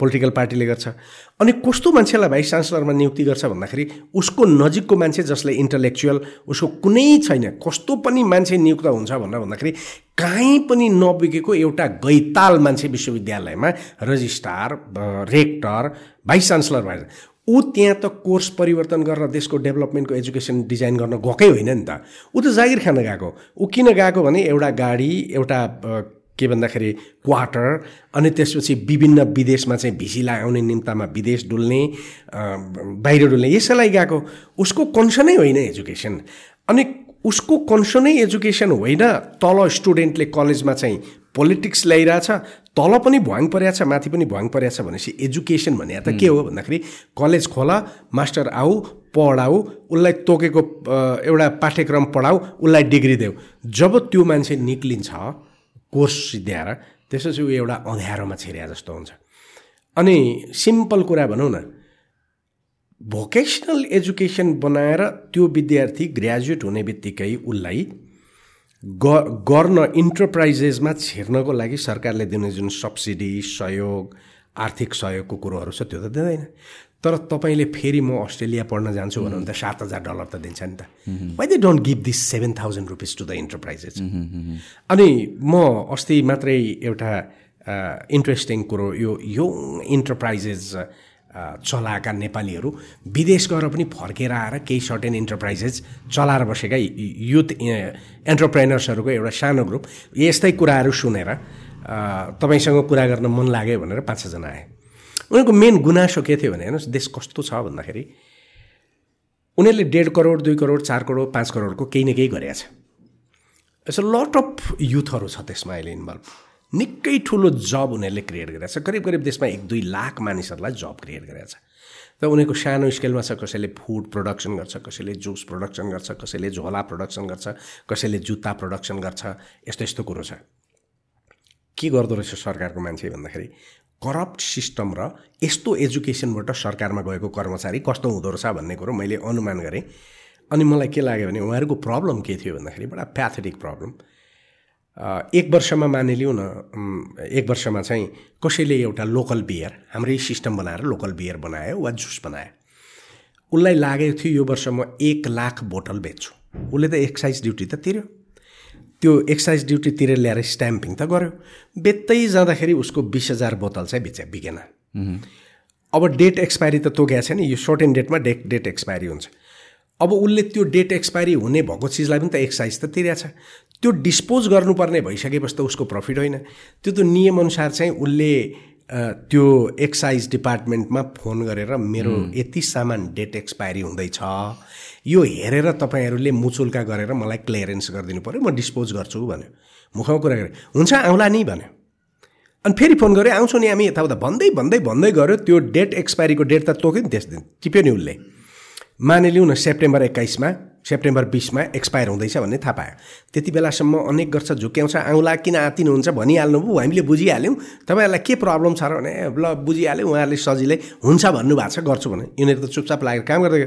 पोलिटिकल पार्टीले गर्छ। अनि कस्तो मान्छेलाई भाइस चान्सलरमा नियुक्ति गर्छ भन्दाखेरि उसको नजिकको मान्छे जसले इन्टलेक्चुअल उसको कुनै छैन कस्तो पनि मान्छे नियुक्त हुन्छ भनेर भन्दाखेरि काहीँ पनि नबिकेको एउटा गैताल मान्छे विश्वविद्यालयमा रजिस्ट्रार रेक्टर भाइस चान्सलर भएर। ऊ त्यहाँ त कोर्स परिवर्तन गरेर देशको डेभलपमेन्टको एजुकेसन डिजाइन गर्न गएकै होइन नि त। ऊ त जागिर खान गएको। ऊ किन गएको भने एउटा गाडी एउटा के भन्दाखेरि क्वार्टर अनि त्यसपछि विभिन्न विदेशमा चाहिँ भिसीलाई आउने निम्तामा विदेश डुल्ने बाहिर डुल्ने यसैलाई गएको उसको कन्सनै होइन एजुकेसन अनि उसको कन्सनै एजुकेसन होइन तल स्टुडेन्टले कलेजमा चाहिँ पोलिटिक्स ल्याइरहेछ तल पनि भुवाङ परेको छ माथि पनि भुवाङ परेको छ भनेपछि एजुकेसन भने त के हो। भन्दाखेरि कलेज खोला मास्टर आऊ पढाऊ उसलाई तोकेको एउटा पाठ्यक्रम पढाऊ उसलाई डिग्री देऊ। जब त्यो मान्छे निक्लिन्छ कोर्स सिद्ध्याएर त्यसपछि ऊ एउटा अँध्यारोमा छिर्या जस्तो हुन्छ। अनि सिम्पल कुरा भनौँ न भोकेसनल एजुकेसन बनाएर त्यो विद्यार्थी ग्रेजुएट हुने बित्तिकै उसलाई गर्न इन्टरप्राइजेसमा छिर्नको लागि सरकारले दिने जुन सब्सिडी सहयोग आर्थिक सहयोगको कुरोहरू छ त्यो त दिँदैन। तर तपाईँले फेरि म अस्ट्रेलिया पढ्न जान्छु भन्यो भने त सात हजार डलर त दिन्छ नि त। Why they don't give this seven thousand rupees to the enterprises अनि म अस्ति मात्रै एउटा इन्ट्रेस्टिङ कुरो यो यो इन्टरप्राइजेस चलाएका नेपालीहरू विदेश गएर पनि फर्केर आएर केही सर्टेन इन्टरप्राइजेस चलाएर बसेका युथ एन्टरप्रेनर्सहरूको एउटा सानो ग्रुप यस्तै कुराहरू सुनेर तपाईँसँग कुरा गर्न मन लाग्यो भनेर पाँच छजना आए। उनीहरूको मेन गुनासो के थियो भने हेर्नुहोस् देश कस्तो छ भन्दाखेरि उनीहरूले डेढ करोड दुई करोड चार करोड पाँच करोडको केही न केही गरेका छ यसो लट अफ युथहरू छ त्यसमा अहिले इन्भल्भ निकै ठुलो जब उनीहरूले क्रिएट गरेको छ करिब करिब देशमा एक दुई लाख मानिसहरूलाई जब क्रिएट गरेको छ र उनीहरूको सानो स्केलमा छ कसैले फुड प्रोडक्सन गर्छ कसैले जुस प्रोडक्सन गर्छ कसैले झोला प्रोडक्सन गर्छ कसैले जुत्ता प्रोडक्सन गर्छ यस्तो यस्तो कुरो छ। के गर्दो रहेछ सरकारको मान्छे भन्दाखेरि करप्ट सिस्टम र यस्तो एजुकेसनबाट सरकारमा गएको कर्मचारी कस्तो हुँदो रहेछ भन्ने कुरो मैले अनुमान गरेँ। अनि मलाई के लाग्यो भने उहाँहरूको प्रब्लम के थियो भन्दाखेरि बडा प्याथेटिक प्रब्लम एक वर्षमा मानिलिउँ न एक वर्षमा चाहिँ कसैले एउटा लोकल बियर हाम्रै सिस्टम बनाएर लोकल बियर बनायो वा जुस बनायो। उसलाई लागेको थियो यो वर्ष म एक लाख बोतल बेच्छु। उसले त एक्साइज ड्युटी त तिर्यो। त्यो एक्साइज ड्युटीतिर ल्याएर स्ट्याम्पिङ त गर्यो। बेच्दै जाँदाखेरि उसको बिस हजार बोतल चाहिँ बेचे बिकेन। अब डेट एक्सपायरी त तोकेको छ नि यो सर्टेन डेटमा डेट डेट एक्सपायरी हुन्छ। अब उसले त्यो डेट एक्सपायरी हुने भएको चिजलाई पनि त एक्साइज त तिरेको छ त्यो डिस्पोज गर्नुपर्ने भइसकेपछि त उसको प्रफिट होइन। त्यो त नियमअनुसार चाहिँ उसले त्यो एक्साइज डिपार्टमेन्टमा फोन गरेर मेरो यति सामान डेट एक्सपायरी हुँदैछ। यो हेरेर तपाईँहरूले मुचुल्का गरेर मलाई क्लियरेन्स गरिदिनु पऱ्यो म डिस्पोज गर्छु भन्यो। मुखमा कुरा गरेँ हुन्छ आउँला नि भन्यो। अनि फेरि फोन गरेँ आउँछु नि हामी यताउता। भन्दै भन्दै भन्दै गऱ्यो त्यो डेट एक्सपायरीको डेट त तोक्यो नि त्यस दिन। टिप्यो नि उसले। मानिलिउँ न सेप्टेम्बर एक्काइसमा सेप्टेम्बर बिसमा एक्सपायर हुँदैछ भन्ने थाहा पायो। त्यति बेलासम्म अनेक गर्छ झुक्याउँछ आउँला किन आतिनुहुन्छ भनिहाल्नु भयो हामीले बुझिहाल्यौँ। तपाईँहरूलाई के प्रब्लम छ र भने ल बुझिहाल्यो उहाँहरूले सजिलै हुन्छ भन्नुभएको छ गर्छु भने यिनीहरू त चुपचाप लागेर काम गर्दै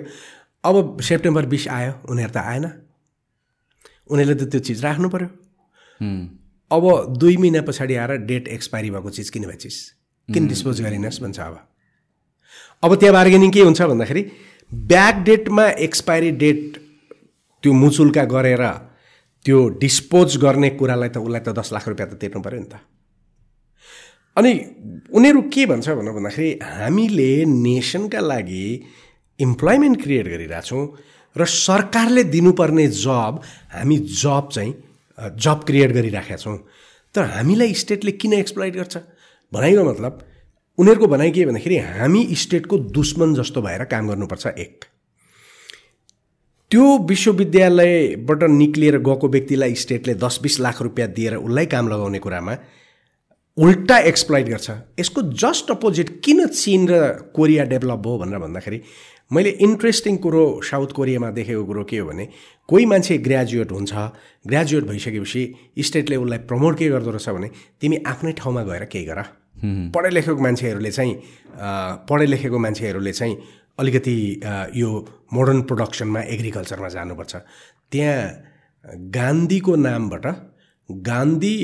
अब सेप्टेम्बर बिस आयो उनीहरू त आएन। उनीहरूले त त्यो चिज राख्नु पऱ्यो अब दुई महिना पछाडि आएर डेट एक्सपायरी भएको चिज किन भए चिज किन डिस्पोज गरिनुहोस् भन्छ अब। अब त्यहाँ बार्गेनिङ के हुन्छ भन्दाखेरि ब्याक डेटमा एक्सपायरी डेट त्यो मुचुल्का गरेर त्यो डिस्पोज गर्ने कुरालाई त उसलाई त दस लाख रुपियाँ त तिर्नु पऱ्यो नि त। अनि उनीहरू के भन्छ भन्दाखेरि हामीले नेसनका लागि इम्प्लोइमेन्ट क्रिएट गरिरहेछौँ र सरकारले दिनुपर्ने जब हामी जब चाहिँ जब क्रिएट गरिराखेका छौँ। तर हामीलाई स्टेटले किन एक्सप्लोइट गर्छ? भनाइको मतलब उनीहरूको भनाइ के भन्दाखेरि हामी स्टेटको दुश्मन जस्तो भएर काम गर्नुपर्छ एक। त्यो विश्वविद्यालयबाट निक्लिएर गएको व्यक्तिलाई स्टेटले दस बिस लाख रुपियाँ दिएर उसलाई काम लगाउने कुरामा उल्टा एक्सप्लोइट गर्छ। यसको जस्ट अपोजिट किन चिन र कोरिया डेभलप भयो भनेर भन्दाखेरि मैले इन्ट्रेस्टिङ कुरो साउथ कोरियामा देखेको कुरो के हो भने कोही मान्छे ग्रेजुएट हुन्छ ग्रेजुएट भइसकेपछि स्टेटले उसलाई प्रमोट के गर्दो रहेछ भने तिमी आफ्नै ठाउँमा गएर केही गर। पढे लेखेको मान्छेहरूले चाहिँ पढे लेखेको मान्छेहरूले चाहिँ अलिकति यो मोडर्न प्रोडक्सनमा एग्रिकल्चरमा जानुपर्छ। त्यहाँ गान्धीको नामबाट Gandhi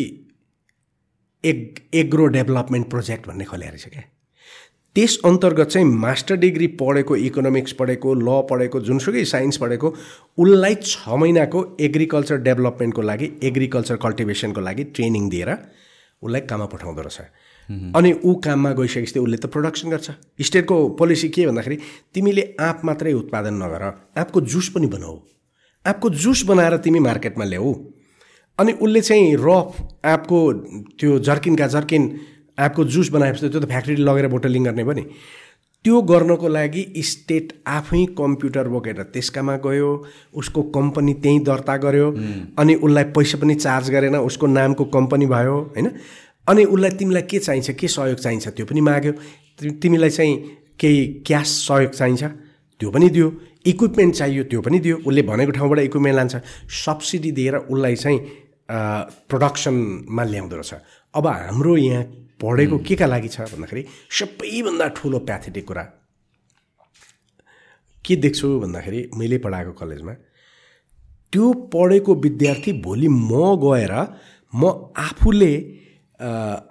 ag agro development project भन्ने खोल्या रहेछ क्या। त्यस अन्तर्गत चाहिँ मास्टर डिग्री पढेको इकोनोमिक्स पढेको ल पढेको जुनसुकै साइन्स पढेको उसलाई छ महिनाको एग्रिकल्चर डेभलपमेन्टको लागि एग्रिकल्चर कल्टिभेसनको लागि ट्रेनिङ दिएर उसलाई काममा पठाउँदो रहेछ। अनि ऊ काममा गइसकेपछि उसले त प्रोडक्सन गर्छ। स्टेटको पोलिसी के भन्दाखेरि तिमीले आँप मात्रै उत्पादन नगर आँपको जुस पनि बनाऊ। आँपको जुस बनाएर तिमी मार्केटमा ल्याऊ। अनि उसले चाहिँ रफ आँपको त्यो जर्किनका जर्किन आँपको जुस बनाएपछि त्यो त फ्याक्ट्री लगेर बोटलिङ गर्ने पनि। त्यो गर्नको लागि स्टेट आफै कम्प्युटर बोकेर त्यसकामा गयो उसको कम्पनी त्यहीँ दर्ता गर्यो अनि उसलाई पैसा पनि चार्ज गरेन उसको नामको कम्पनी भयो होइन? अनि उसलाई तिमीलाई के चाहिन्छ के सहयोग चाहिन्छ त्यो पनि माग्यो। तिमीलाई चाहिँ केही क्यास सहयोग चाहिन्छ त्यो पनि दियो। इक्विपमेन्ट चाहियो त्यो पनि दियो। उसले भनेको ठाउँबाट इक्विपमेन्ट लान्छ। सब्सिडी दिएर उसलाई चाहिँ प्रोडक्सनमा ल्याउँदो रहेछ। अब हाम्रो यहाँ पढेको के का लागि छ भन्दाखेरि सबैभन्दा ठुलो प्याथेटिक कुरा के देख्छु भन्दाखेरि मैले पढाएको कलेजमा त्यो पढेको विद्यार्थी भोलि म गएर म आफूले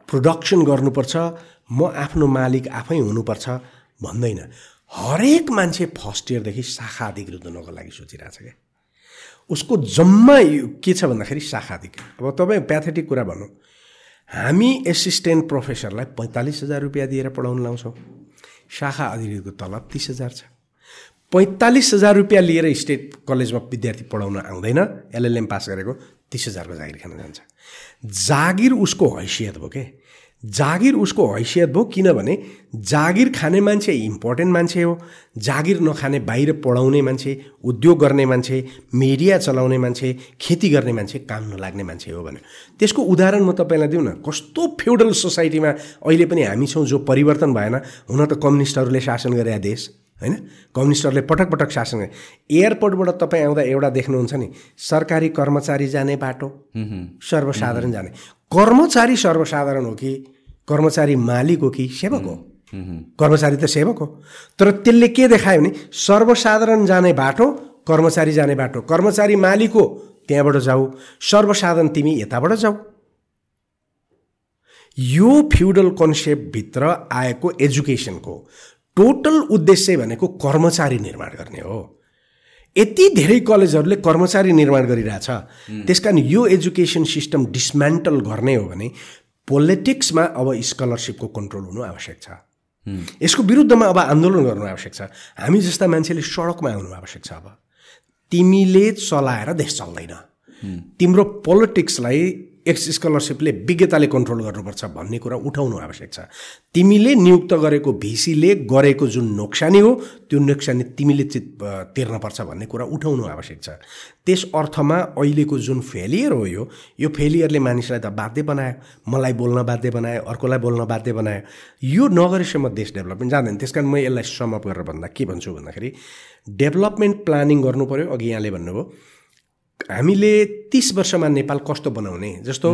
प्रोडक्सन गर्नुपर्छ म आफ्नो मालिक आफै हुनुपर्छ भन्दैन। हरेक मान्छे फर्स्ट इयरदेखि शाखा अधिकृत हुनको लागि सोचिरहेछ क्या। उसको जम्मा के छ भन्दाखेरि शाखा अधिकृत। अब तपाईँ प्याथेटिक कुरा भनौँ हामी एसिस्टेन्ट प्रोफेसरलाई पैँतालिस हजार रुपियाँ दिएर पढाउनु लाउँछौँ। शाखा अधिकृतको तलब तिस हजार छ। पैँतालिस हजार रुपियाँ लिएर स्टेट कलेजमा विद्यार्थी पढाउन आउँदैन। एलएलएम पास गरेको तिस हजारको जागिर खान जान्छ। जागिर उसको हैसियत भयो के? जागिर उसको हैसियत भयो किनभने जागिर खाने मान्छे इम्पोर्टेन्ट मान्छे हो। जागिर नखाने बाहिर पढाउने मान्छे उद्योग गर्ने मान्छे मिडिया चलाउने मान्छे खेती गर्ने मान्छे काम नलाग्ने मान्छे हो भने त्यसको उदाहरण म तपाईँलाई दिउँ न। कस्तो फ्युडल सोसाइटीमा अहिले पनि हामी छौँ जो परिवर्तन भएन। हुन त कम्युनिस्टहरूले शासन गरे देश होइन? कम्युनिस्टहरूले पटक पटक शासन गरे। एयरपोर्टबाट तपाईँ आउँदा एउटा देख्नुहुन्छ नि सरकारी कर्मचारी जाने बाटो सर्वसाधारण जाने। कर्मचारी सर्वसाधारण हो कि कर्मचारी मालिक हो कि सेवक हो? कर्मचारी त सेवक हो। तर त्यसले के देखायो भने सर्वसाधारण जाने बाटो कर्मचारी जाने बाटो। कर्मचारी मालिक हो त्यहाँबाट जाऊ। सर्वसाधारण तिमी यताबाट जाऊ। यो फ्युडल कन्सेप्टभित्र आएको एजुकेसनको टोटल उद्देश्य भनेको कर्मचारी निर्माण गर्ने हो। यति धेरै कलेजहरूले कर्मचारी निर्माण गरिरहेछ। त्यस कारण यो एजुकेसन सिस्टम डिसमेन्टल गर्ने हो भने पोलिटिक्समा अब स्कलरसिपको कन्ट्रोल हुनु आवश्यक छ। यसको विरुद्धमा अब आन्दोलन गर्नु आवश्यक छ। हामी जस्ता मान्छेले सडकमा आउनु आवश्यक छ अब। तिमीले चलाएर देश चल्दैन। तिम्रो पोलिटिक्सलाई एक्स स्कलरसिपले विज्ञताले कन्ट्रोल गर्नुपर्छ भन्ने कुरा उठाउनु आवश्यक छ। तिमीले नियुक्त गरेको भिसीले गरेको जुन नोक्सानी हो त्यो नोक्सानी तिमीले तिर्नपर्छ भन्ने कुरा उठाउनु आवश्यक छ। त्यस अर्थमा अहिलेको जुन फेलियर हो यो यो फेलियरले मानिसलाई त बाध्य बनायो। मलाई बोल्न बाध्य बनायो अर्कोलाई बोल्न बाध्य बनायो। यो नगरेसम्म देश डेभलपमेन्ट जाँदैन त्यस कारण म यसलाई समअप गरेर भन्दा के भन्छु भन्दाखेरि डेभलपमेन्ट प्लानिङ गर्नु पऱ्यो अघि यहाँले भन्नुभयो। हामीले तिस वर्षमा नेपाल कस्तो बनाउने? जस्तो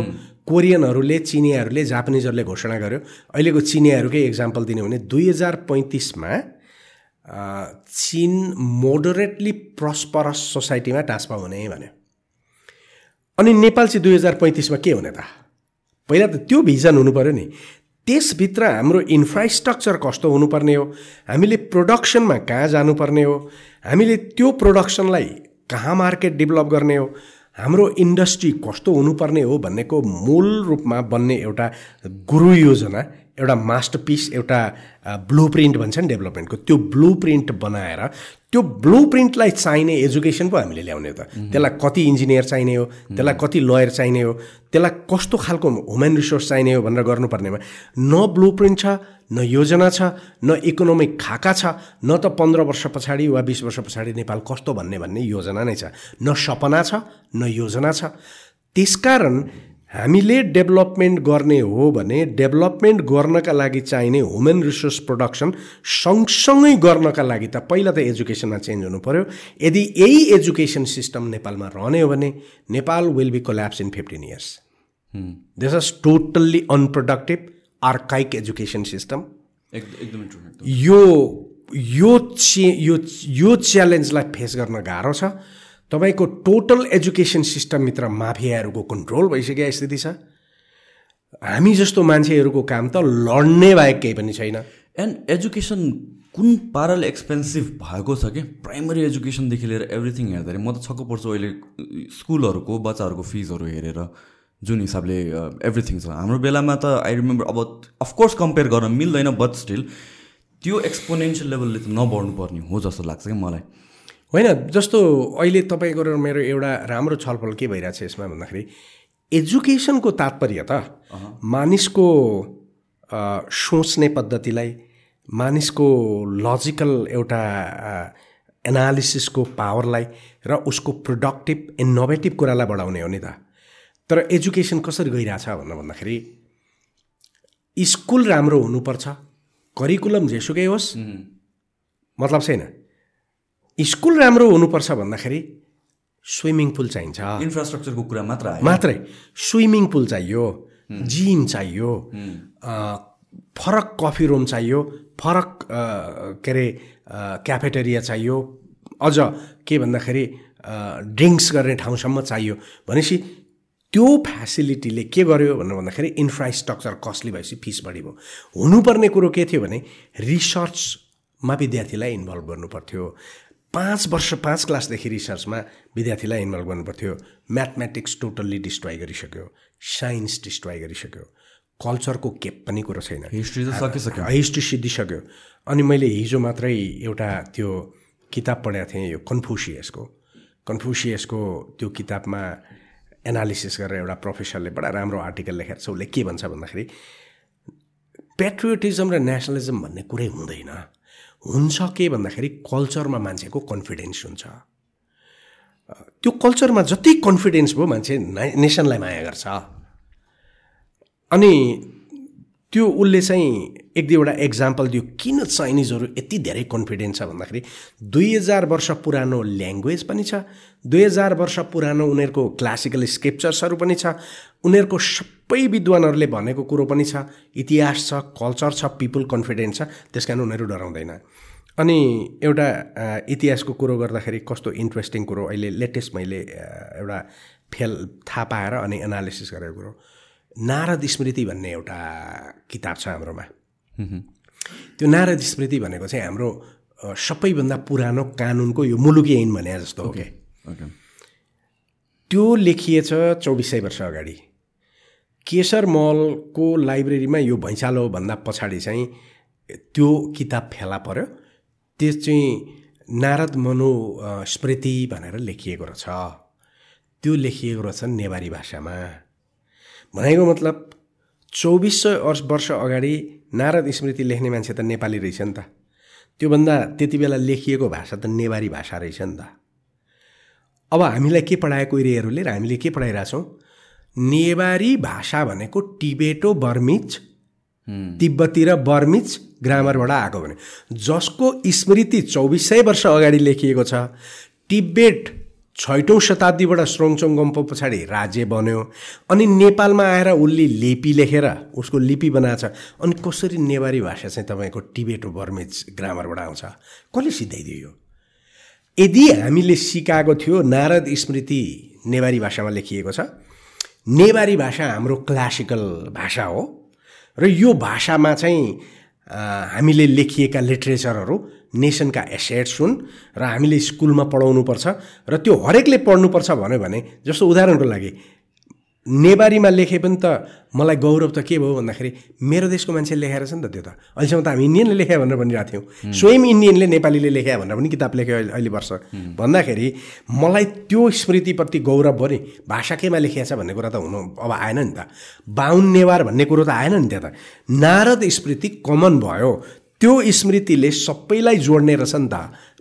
कोरियनहरूले चिनियाहरूले जापानिजहरूले घोषणा गर्यो। अहिलेको चिनियाहरूकै इक्जाम्पल दिने भने दुई हजार पैँतिसमा चिन मोडरेटली प्रस्परस सोसाइटीमा ट्रान्सफर हुने भन्यो। अनि नेपाल चाहिँ दुई हजार पैँतिसमा के हुने त? पहिला त त्यो भिजन हुनु पऱ्यो नि। त्यसभित्र हाम्रो इन्फ्रास्ट्रक्चर कस्तो हुनुपर्ने हो? हामीले प्रोडक्सनमा कहाँ जानुपर्ने हो? हामीले त्यो प्रोडक्सनलाई कहाँ मार्केट डेभलप गर्ने हो? हाम्रो इन्डस्ट्री कस्तो हुनुपर्ने हो भन्नेको मूल रूपमा बन्ने एउटा गुरु योजना एउटा मास्टर पिस एउटा ब्लु प्रिन्ट भन्छ नि डेभलपमेन्टको। त्यो ब्लु प्रिन्ट बनाएर त्यो ब्लु प्रिन्टलाई चाहिने एजुकेसन पो हामीले ल्याउने त। त्यसलाई कति इन्जिनियर चाहिने हो? त्यसलाई कति लयर चाहिने हो? त्यसलाई कस्तो खालको ह्युमन रिसोर्स चाहिने हो भनेर गर्नुपर्नेमा। न ब्लु प्रिन्ट छ न योजना छ न इकोनोमिक खाका छ न त पन्ध्र वर्ष पछाडि वा बिस वर्ष पछाडि नेपाल कस्तो भन्ने भन्ने योजना नै छ। न सपना छ न योजना छ। त्यसकारण हामीले डेभलपमेन्ट गर्ने हो भने डेभलपमेन्ट गर्नका लागि चाहिने ह्युमन रिसोर्स प्रोडक्सन सँगसँगै गर्नका लागि त पहिला त एजुकेसनमा चेन्ज हुनु पऱ्यो यदि यही एजुकेसन सिस्टम नेपालमा रहने हो भने Nepal will be collapse in fifteen years this is totally unproductive archaic education system एकदमै यो यो चे यो यो च्यालेन्जलाई फेस गर्न गाह्रो छ। तपाईँको टोटल एजुकेसन सिस्टमभित्र माफियाहरूको कन्ट्रोल भइसकेको स्थिति छ। हामी जस्तो मान्छेहरूको काम त लड्ने बाहेक केही पनि छैन। एन्ड एजुकेसन कुन पाराले एक्सपेन्सिभ भएको छ कि? प्राइमरी एजुकेसनदेखि लिएर एभ्रिथिङ हेर्दाखेरि म त छक्क पर्छु अहिले स्कुलहरूको बच्चाहरूको फिजहरू हेरेर। जुन हिसाबले एभ्रिथिङ छ। हाम्रो बेलामा त आई रिमेम्बर अब अफकोर्स कम्पेयर गर्न मिल्दैन बट स्टिल त्यो एक्सपोनेन्सियल लेभलले त नबढ्नु पर्ने हो जस्तो लाग्छ कि मलाई। होइन जस्तो अहिले तपाईँको र मेरो एउटा राम्रो छलफल के भइरहेछ यसमा भन्दाखेरि एजुकेसनको तात्पर्य त मानिसको सोच्ने पद्धतिलाई मानिसको लजिकल एउटा एनालिसिसको पावरलाई र उसको प्रोडक्टिभ इनोभेटिभ कुरालाई बढाउने हो नि त। तर एजुकेसन कसरी गइरहेछ भनेर भन्दाखेरि स्कुल राम्रो हुनुपर्छ करिकुलम जेसुकै होस् मतलब छैन। स्कुल राम्रो हुनुपर्छ भन्दाखेरि स्विमिङ पुल चाहिन्छ। इन्फ्रास्ट्रक्चरको कुरा मात्र मात्रै। स्विमिङ पुल चाहियो जिम चाहियो फरक कफी रुम चाहियो फरक के अरे क्याफेटेरिया चाहियो अझ के भन्दाखेरि ड्रिङ्क्स गर्ने ठाउँसम्म चाहियो भनेपछि त्यो फेसिलिटीले के गर्यो भनेर भन्दाखेरि इन्फ्रास्ट्रक्चर कस्टली भएपछि फिस बढी भयो। हुनुपर्ने कुरो के थियो भने रिसर्चमा विद्यार्थीलाई इन्भल्भ गर्नु पर्थ्यो पाँच वर्ष पाँच क्लासदेखि रिसर्चमा विद्यार्थीलाई इन्भल्भ गर्नुपर्थ्यो। म्याथमेटिक्स टोटल्ली डिस्ट्रोय गरिसक्यो। साइन्स डिस्ट्रोय गरिसक्यो। कल्चरको के पनि कुरो छैन। हिस्ट्री त सकिसक्यो। हिस्ट्री सिद्धिसक्यो। अनि मैले हिजो मात्रै एउटा त्यो किताब पढेको थिएँ यो कन्फ्युसियसको कन्फ्युसियसको त्यो किताबमा एनालिसिस गरेर एउटा प्रोफेसरले बडा राम्रो आर्टिकल लेखेर उसले के भन्छ भन्दाखेरि पेट्रियोटिजम र नेसनलिजम भन्ने कुरै हुँदैन। हुन्छ के भन्दाखेरि कल्चरमा मान्छेको कन्फिडेन्स हुन्छ। त्यो कल्चरमा जति कन्फिडेन्स भयो मान्छे नेसनलाई माया गर्छ। अनि त्यो उसले चाहिँ एक दुईवटा एक्जाम्पल दियो। किन चाइनिजहरू यति धेरै कन्फिडेन्स छ भन्दाखेरि दुई हजार वर्ष पुरानो ल्याङ्ग्वेज पनि छ दुई हजार वर्ष पुरानो उनीहरूको क्लासिकल स्क्रिप्चर्सहरू पनि छ उनीहरूको सबै विद्वानहरूले भनेको कुरो पनि छ इतिहास छ कल्चर छ पिपुल कन्फिडेन्स छ त्यस कारण उनीहरू डराउँदैन। अनि एउटा इतिहासको कुरो गर्दाखेरि कस्तो इन्ट्रेस्टिङ कुरो अहिले लेटेस्ट मैले एउटा फेल थाहा पाएर अनि एनालिसिस गरेको कुरो। नारद स्मृति भन्ने एउटा किताब छ हाम्रोमा। त्यो नारद स्मृति भनेको चाहिँ हाम्रो सबैभन्दा पुरानो कानुनको यो मुलुकी ऐन भने जस्तो हो क्या त्यो लेखिएछ चौबिस सय वर्ष अगाडि। केशर मलको लाइब्रेरीमा यो भैँचालो भन्दा पछाडि चाहिँ त्यो किताब फेला पर्यो। त्यो चाहिँ नारद मनु स्मृति भनेर लेखिएको रहेछ। त्यो लेखिएको रहेछ नेवारी भाषामा। भनेको मतलब चौबिस सय वर्ष अगाडि नारद स्मृति लेख्ने मान्छे त नेपाली रहेछ नि त। त्योभन्दा त्यति बेला लेखिएको भाषा त नेवारी भाषा रहेछ नि त। अब हामीलाई के पढाएको कोइरेहरूले र हामीले के पढाइरहेछौँ? नेवारी भाषा भनेको टिबेटो बर्मिच तिब्बती र बर्मिच ग्रामरबाट आएको भने। जसको स्मृति चौबिस सय वर्ष अगाडि लेखिएको छ टिबेट छैटौँ शताब्दीबाट स्रोङचोङ गम्पो पछाडि राज्य बन्यो। अनि नेपालमा आएर उसले लिपि लेखेर उसको लिपि बनाएको छ अनि कसरी नेवारी भाषा चाहिँ तपाईँको टिबेटो बर्मेज ग्रामरबाट आउँछ? कसले सिधाइदियो यदि हामीले सिकाएको थियो नारद स्मृति नेवारी भाषामा लेखिएको छ। नेवारी भाषा हाम्रो क्लासिकल भाषा हो। र यो भाषामा चाहिँ हामीले लेखिएका लिट्रेचरहरू नेसनका एसेट्स हुन् र हामीले स्कुलमा पढाउनुपर्छ र त्यो हरेकले पढ्नुपर्छ भन्यो भने जस्तो उदाहरणको लागि नेवारीमा लेखे पनि त मलाई गौरव त के भयो भन्दाखेरि मेरो देशको मान्छेले लेखाएर छ नि त त्यो त। अहिलेसम्म त हामी इन्डियनले लेख्या भनेर भनिरहेको थियौँ। स्वयं इन्डियनले नेपालीले लेख्या भनेर पनि किताब लेख्यो अहिले वर्ष। भन्दाखेरि मलाई त्यो स्मृतिप्रति गौरव भयो नि भाषा केमा लेखिया छ भन्ने कुरा त हुनु अब आएन नि त। बाहुन नेवार भन्ने कुरो त आएन नि त्यहाँ त। नारद स्मृति कमन भयो। त्यो स्मृतिले सबैलाई जोड्ने रहेछ नि त।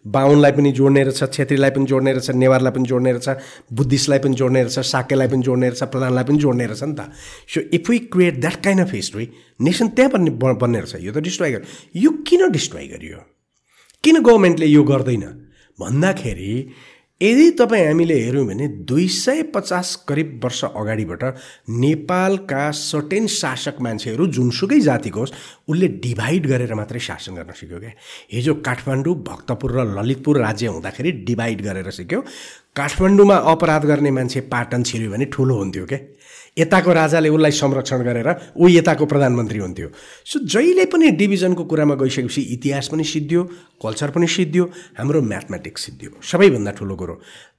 बाहुनलाई पनि जोड्ने रहेछ छेत्रीलाई पनि जोड्ने रहेछ नेवारलाई पनि जोड्ने रहेछ बुद्धिस्टलाई पनि जोड्ने रहेछ साकेलाई पनि जोड्ने रहेछ प्रधानलाई पनि जोड्ने रहेछ नि त। So if we create that kind of history nation त्यहाँ पनि बन्ने रहेछ। यो त डिस्ट्रोय गर्यो यो किन डिस्ट्रोय गरियो? किन गभर्मेन्टले यो गर्दैन? भन्दाखेरि यदि तपाईँ हामीले हेऱ्यौँ भने दुई सय पचास करिब वर्ष अगाडिबाट नेपालका सर्टेन शासक मान्छेहरू जुनसुकै जातिको होस् उसले डिभाइड गरेर मात्रै शासन गर्न सिक्यो क्या। हिजो काठमाडौँ भक्तपुर र ललितपुर राज्य हुँदाखेरि डिभाइड गरेर सिक्यो। काठमाडौँमा अपराध गर्ने मान्छे पाटन छिर्यो भने ठुलो हुन्थ्यो क्या। यताको राजाले उसलाई संरक्षण गरेर ऊ यताको प्रधानमन्त्री हुन्थ्यो। सो जहिले पनि डिभिजनको कुरामा गइसकेपछि इतिहास पनि सिद्धियो कल्चर पनि सिद्धियो हाम्रो म्याथमेटिक्स सिद्धियो। सबैभन्दा ठुलो कुरो।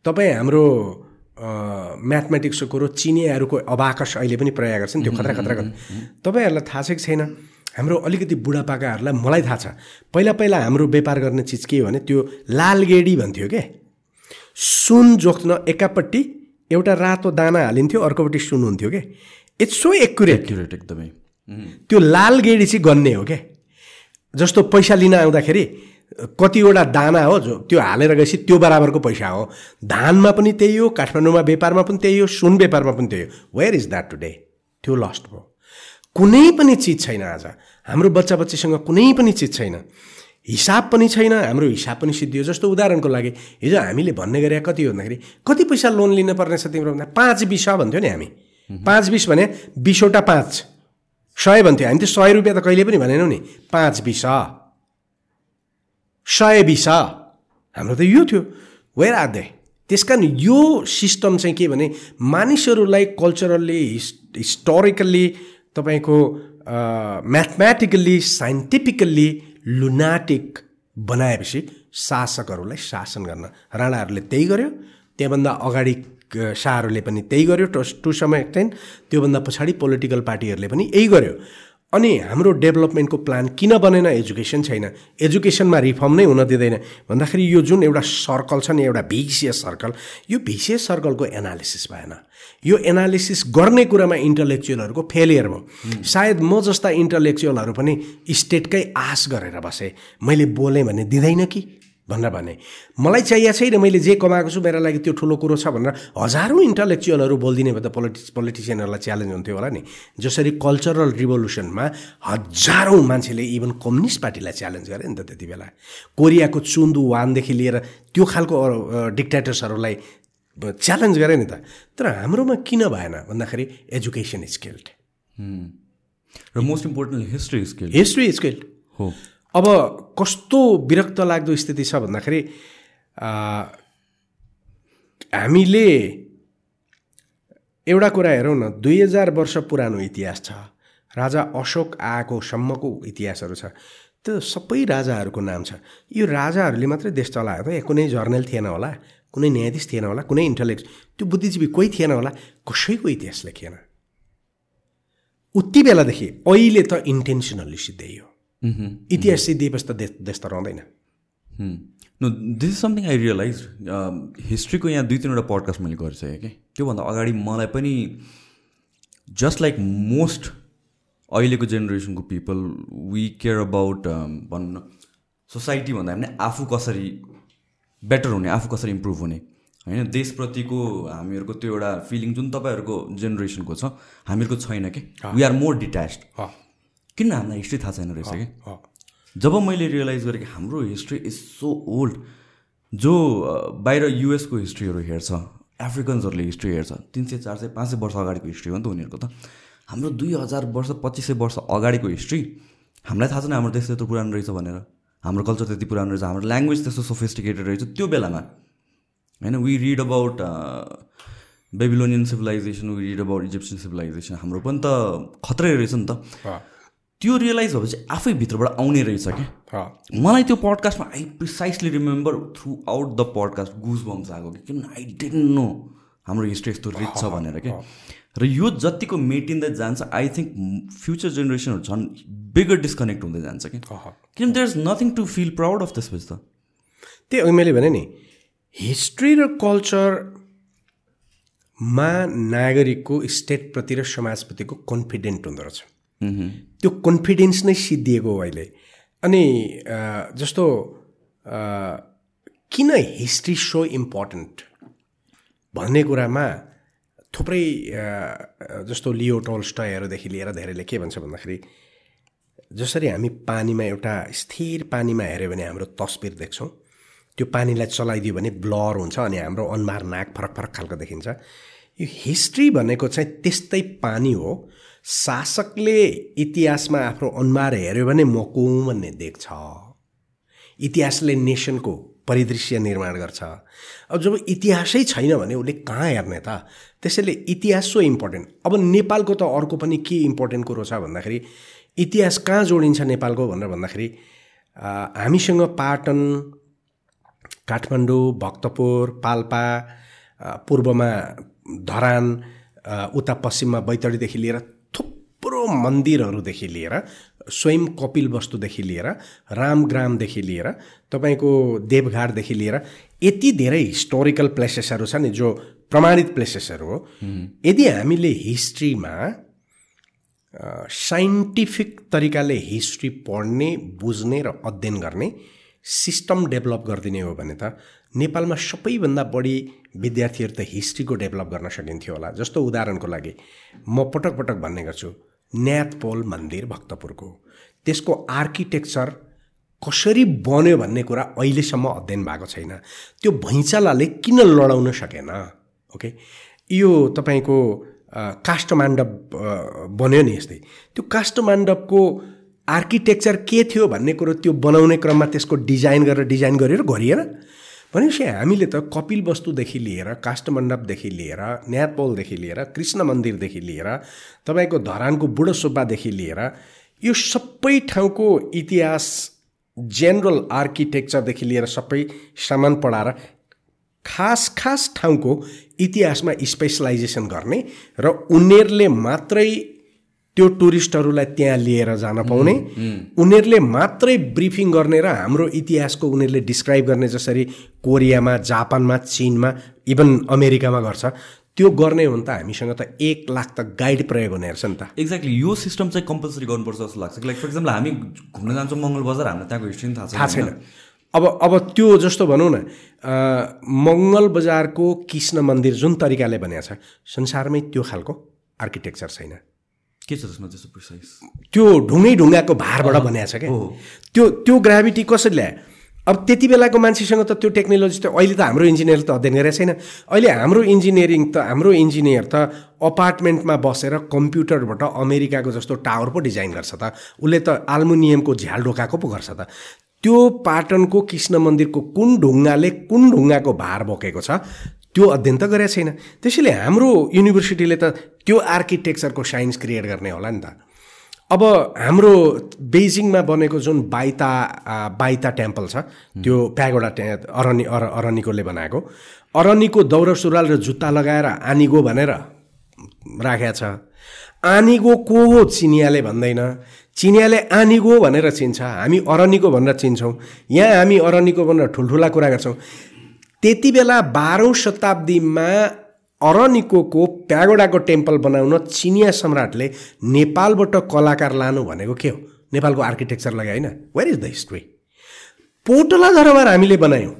तपाईँ हाम्रो म्याथमेटिक्सको कुरो चिनियाहरूको अबाकस अहिले पनि प्रयोग गर्छन् त्यो खतरा खतरा तपाईँहरूलाई थाहा छ कि छैन? हाम्रो अलिकति बुढापाकाहरूलाई मलाई थाहा छ। पहिला पहिला हाम्रो व्यापार गर्ने चिज के हो भने त्यो लालगेडी भन्थ्यो क्या सुन जोख्न एकापट्टि एउटा रातो दाना हालिन्थ्यो अर्कोपट्टि सुन्नुहुन्थ्यो क्या इट्स सो एकुरेट एक्युरेट एकदमै। त्यो लाल गेडी चाहिँ गन्ने हो क्या जस्तो पैसा लिन आउँदाखेरि कतिवटा दाना हो जो त्यो हालेर गएपछि त्यो बराबरको पैसा हो। धानमा पनि त्यही हो काठमाडौँमा व्यापारमा पनि त्यही हो सुन व्यापारमा पनि त्यही हो। वेयर इज द्याट टुडे त्यो लस्ट भयो। कुनै पनि चिज छैन आज। हाम्रो बच्चा बच्चीसँग कुनै पनि चिज छैन। हिसाब पनि छैन हाम्रो हिसाब पनि सिद्धियो जस्तो उदाहरणको लागि। हिजो हामीले भन्ने गरे कति हो भन्दाखेरि कति पैसा लोन लिन पर्ने छ तिम्रो भन्दा? पाँच बिस भन्थ्यो नि हामी। पाँच बिस भने बिसवटा पाँच। सय भन्थ्यो। हामी त सय रुपियाँ त कहिले पनि भनेनौँ नि। पाँच बिस। सय बिस। हाम्रो त यो थियो। वेयर आर दे त्यस कारण यो सिस्टम चाहिँ के भने मानिसहरूलाई कल्चरल्ली हिस् हिस्टोरिकल्ली तपाईँको म्याथमेटिकल्ली साइन्टिफिकल्ली लुनाटिक बनाएपछि शासकहरूलाई शासन गर्न। राणाहरूले त्यही गर्यो। त्यहाँभन्दा अगाडि शाहहरूले पनि त्यही गर्यो। टु सम एक्सटेन्ट त्योभन्दा पछाडि पोलिटिकल पार्टीहरूले पनि यही गर्यो। अनि हाम्रो डेभलपमेन्टको प्लान किन बनेन? एजुकेसन छैन। एजुकेसनमा रिफर्म नै हुन दिँदैन। भन्दाखेरि यो जुन एउटा सर्कल छ नि एउटा भिसिएस सर्कल यो भिसिएस सर्कलको एनालिसिस भएन। यो एनालिसिस गर्ने कुरामा इन्टलेक्चुअलहरूको फेलियर भयो। सायद म जस्ता इन्टलेक्चुअलहरू पनि स्टेटकै आश गरेर बसेँ। मैले बोलेँ भने दिँदैन कि? भनेर भने मलाई चाहिएको छैन मैले जे कमाएको छु मेरो लागि त्यो ठुलो कुरो छ भनेर हजारौँ इन्टलेक्चुअलहरू बोलिदिने भए त पोलिटिक्स पोलिटिसियनहरूलाई च्यालेन्ज हुन्थ्यो होला नि। जसरी कल्चरल रिभोल्युसनमा हजारौँ मान्छेले इभन कम्युनिस्ट पार्टीलाई च्यालेन्ज गरे नि त त्यति बेला। कोरियाको चुन्दु वानदेखि लिएर त्यो खालको डिक्टेटर्सहरूलाई च्यालेन्ज गरे नि त। तर हाम्रोमा किन भएन? भन्दाखेरि एजुकेसन स्किल्ड र most important history skilled history skilled हो। अब कस्तो विरक्त लाग्दो स्थिति छ भन्दाखेरि हामीले एउटा कुरा हेरौँ न दुई हजार वर्ष पुरानो इतिहास छ। राजा अशोक आएको सम्मको इतिहासहरू छ। त्यो सबै राजाहरूको नाम छ। यो राजाहरूले मात्रै देश चलायो त। कुनै जर्नल थिएन होला कुनै न्यायाधीश थिएन होला कुनै इन्टलेक्ट त्यो बुद्धिजीवी कोही थिएन होला कसैको इतिहास लेखिएन। उति बेलादेखि अहिले त इन्टेन्सनल्ली सिद्धियो इतिहास सिद्धिएपछि त देश देश त रहँदैन no this is something I realize हिस्ट्रीको यहाँ दुई तिनवटा पडकास्ट मैले गरिसकेँ कि? त्योभन्दा अगाडि मलाई पनि जस्ट लाइक मोस्ट अहिलेको जेनेरेसनको पिपल वी केयर अबाउट भनौँ न सोसाइटी भन्दा पनि आफू कसरी बेटर हुने आफू कसरी इम्प्रुभ हुने होइन? देशप्रतिको हामीहरूको त्यो एउटा फिलिङ जुन तपाईँहरूको जेनेरेसनको छ हामीहरूको छैन कि? वी आर मोर डिट्याच किन हामीलाई हिस्ट्री थाहा छैन रहेछ कि? जब मैले रियलाइज गरेँ कि हाम्रो हिस्ट्री इज सो ओल्ड जो बाहिर युएसको हिस्ट्रीहरू हेर्छ एफ्रिकन्सहरूले हिस्ट्री हेर्छ तिन सय चार सय पाँच सय वर्ष अगाडिको हिस्ट्री हो नि त उनीहरूको त। हाम्रो दुई हजार वर्ष पच्चिस सय वर्ष अगाडिको हिस्ट्री हामीलाई थाहा छैन हाम्रो देश त्यत्रो पुरानो रहेछ भनेर। हाम्रो कल्चर त्यति पुरानो रहेछ हाम्रो ल्याङ्ग्वेज त्यस्तो सोफिस्टिकेटेड रहेछ त्यो बेलामा। होइन we read about Babylonian civilization we read about Egyptian civilization हाम्रो पनि त खत्रै रहेछ नि त। त्यो रियलाइज भएपछि आफै भित्रबाट आउने रहेछ क्या। मलाई त्यो पडकास्टमा I precisely remember throughout the podcast goosebumps आएको कि किन आई डेन्ट नो हाम्रो हिस्ट्री यस्तो रिच छ भनेर क्या। र यो जतिको मेटिँदै जान्छ आई थिङ्क फ्युचर जेनेरेसनहरू झन् बिगर डिस्कनेक्ट हुँदै जान्छ कि किन there is nothing to feel proud of त्यसपछि त। त्यही मैले भने नि हिस्ट्री र कल्चरमा नागरिकको स्टेटप्रति र समाजप्रतिको कन्फिडेन्ट हुँदो रहेछ। त्यो कन्फिडेन्स नै सिद्धिएको हो अहिले। अनि जस्तो किन हिस्ट्री सो इम्पोर्टेन्ट भन्ने कुरामा थुप्रै जस्तो लियो टोल्स्टयहरूदेखि लिएर धेरैले के भन्छ भन्दाखेरि जसरी हामी पानीमा एउटा स्थिर पानीमा हेऱ्यो भने हाम्रो तस्बिर देख्छौँ त्यो पानीलाई चलाइदियो भने ब्लर हुन्छ अनि हाम्रो अनुहार नाक फरक फरक खालको देखिन्छ। यो हिस्ट्री भनेको चाहिँ त्यस्तै पानी हो शासकले इतिहासमा आफ्नो अनुहार हेऱ्यो भने मकु भन्ने देख्छ। इतिहासले नेसनको परिदृश्य निर्माण गर्छ। अब जब इतिहासै छैन भने उसले कहाँ हेर्ने त? त्यसैले इतिहास सो इम्पोर्टेन्ट अब नेपालको त अर्को पनि के इम्पोर्टेन्ट कुरो छ भन्दाखेरि इतिहास कहाँ जोडिन्छ नेपालको भनेर भन्दाखेरि हामीसँग पाटन काठमाडौँ भक्तपुर पाल्पा पूर्वमा धरान उता पश्चिममा बैतडीदेखि लिएर थुप्रो मन्दिरहरूदेखि लिएर स्वयं कपिल वस्तुदेखि लिएर रामग्रामदेखि लिएर तपाईँको देवघाटदेखि लिएर यति धेरै हिस्टोरिकल प्लेसेसहरू छ नि जो प्रमाणित प्लेसेसहरू हो। यदि हामीले हिस्ट्रीमा साइन्टिफिक तरिकाले हिस्ट्री पढ्ने बुझ्ने र अध्ययन गर्ने सिस्टम डेभलप गरिदिने हो भने त नेपालमा सबैभन्दा बढी विद्यार्थीहरू त हिस्ट्रीको डेभलप गर्न सकिन्थ्यो होला। जस्तो उदाहरणको लागि म पटक पटक भन्ने गर्छु न्याथपोल मन्दिर भक्तपुरको। त्यसको आर्किटेक्चर कसरी बन्यो भन्ने कुरा अहिलेसम्म अध्ययन भएको छैन। त्यो भैँचालाले किन लडाउन सकेन? ओके? यो तपाईँको काष्ठमाण्डव बन्यो नि यस्तै। त्यो काष्ठमाण्डवको आर्किटेक्चर के थियो भन्ने कुरो त्यो बनाउने क्रममा त्यसको डिजाइन गरेर डिजाइन गरेर गरिएन। भनेपछि हामीले त कपिल वस्तुदेखि लिएर काष्ठमण्डपदेखि लिएर न्यातपोलदेखि लिएर कृष्ण मन्दिरदेखि लिएर तपाईँको धरानको बुढो सुब्बादेखि लिएर यो सबै ठाउँको इतिहास जेनरल आर्किटेक्चरदेखि लिएर सबै सामान पढाएर खास खास ठाउँको इतिहासमा स्पेसलाइजेसन गर्ने र उनीहरूले मात्रै त्यो टुरिस्टहरूलाई त्यहाँ लिएर जान पाउने। उनीहरूले मात्रै ब्रिफिङ गर्ने र हाम्रो इतिहासको उनीहरूले डिस्क्राइब गर्ने जसरी कोरियामा जापानमा चिनमा इभन अमेरिकामा गर्छ त्यो गर्ने हो भने त हामीसँग त एक लाख त गाइड प्रयोग हुने रहेछ नि त। एक्ज्याक्टली यो सिस्टम चाहिँ कम्पलसरी गर्नुपर्छ जस्तो लाग्छ। लाइक फर इक्जाम्पल हामी घुम्न जान्छौँ मङ्गल बजार हामीलाई त्यहाँको हिस्ट्री थाहा थाहा छैन। अब अब त्यो जस्तो भनौँ न मङ्गल बजारको कृष्ण मन्दिर जुन तरिकाले भनेको छ संसारमै त्यो खालको आर्किटेक्चर छैन। के छ त्यसमा त्यस्तो प्रिसाइज। त्यो ढुङ्गै ढुङ्गाको भारबाट बनाएको छ क्या। त्यो त्यो ग्राभिटी कसरी ल्यायो? अब त्यति बेलाको मान्छेसँग त त्यो टेक्नोलोजी त अहिले त हाम्रो इन्जिनियर त अध्ययन गरेको छैन। अहिले हाम्रो इन्जिनियरिङ त हाम्रो इन्जिनियर त अपार्टमेन्टमा बसेर कम्प्युटरबाट अमेरिकाको जस्तो टावर पो डिजाइन गर्छ त। उसले त आल्मुनियमको झ्याल ढोकाको पो गर्छ त। त्यो पाटनको कृष्ण मन्दिरको कुन ढुङ्गाले कुन ढुङ्गाको भार बोकेको छ त्यो अध्ययन त गरेको छैन। त्यसैले हाम्रो युनिभर्सिटीले त त्यो आर्किटेक्चरको साइन्स क्रिएट गर्ने होला नि त। अब हाम्रो बेजिङमा बनेको जुन बाइता बाइता टेम्पल छ त्यो प्यागोडा टे अरनी अर अरनीकोले बनाएको। अरनीको दौरा सुरुवाल र जुत्ता लगाएर आनिगो भनेर राखेको छ। आनिगो को हो चिनियाले भन्दैन। चिनियाले आनिगो भनेर चिन्छ। हामी अरनीको भनेर चिन्छौँ। यहाँ हामी अरनीको भनेर ठुल्ठुला कुरा गर्छौँ। त्यति बेला बाह्रौँ शताब्दीमा अरनिको प्यागोडाको टेम्पल बनाउन चिनिया सम्राटले नेपालबाट कलाकार लानु भनेको के हो? नेपालको आर्किटेक्चर लगायो होइन? Where is the history Potala Durbar हामीले बनायौँ।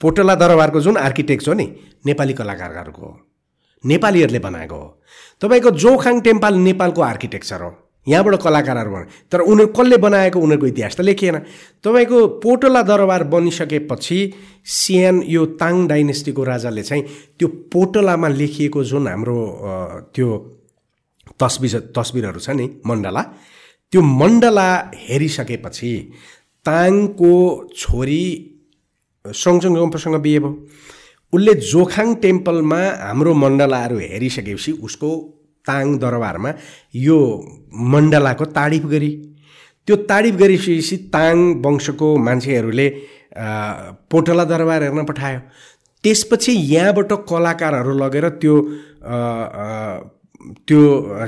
पोटला दरबारको जुन आर्किटेक्ट हो नि नेपाली कलाकारहरूको हो। नेपालीहरूले बनाएको हो। तपाईँको जोखाङ टेम्पल नेपालको आर्किटेक्चर हो। यहाँबाट कलाकारहरू बने तर उनीहरू कसले बनाएको उनीहरूको इतिहास त लेखिएन। तपाईँको पोटला दरबार बनिसकेपछि सियान यो ताङ डाइनेस्टीको राजाले चाहिँ त्यो पोटलामा लेखिएको जुन हाम्रो त्यो तस्बिर तस्बिरहरू छ नि मण्डला त्यो मण्डला हेरिसकेपछि ताङको छोरी सँगसँगसँग बिहे भयो। उसले जोखाङ टेम्पलमा हाम्रो मण्डलाहरू हेरिसकेपछि उसको ताङ दरबारमा यो मण्डलाको तारिफ गरी। त्यो तारिफ गरिसकेपछि ताङ वंशको मान्छेहरूले पोटला दरबार हेर्न पठायो। त्यसपछि यहाँबाट कलाकारहरू लगेर त्यो त्यो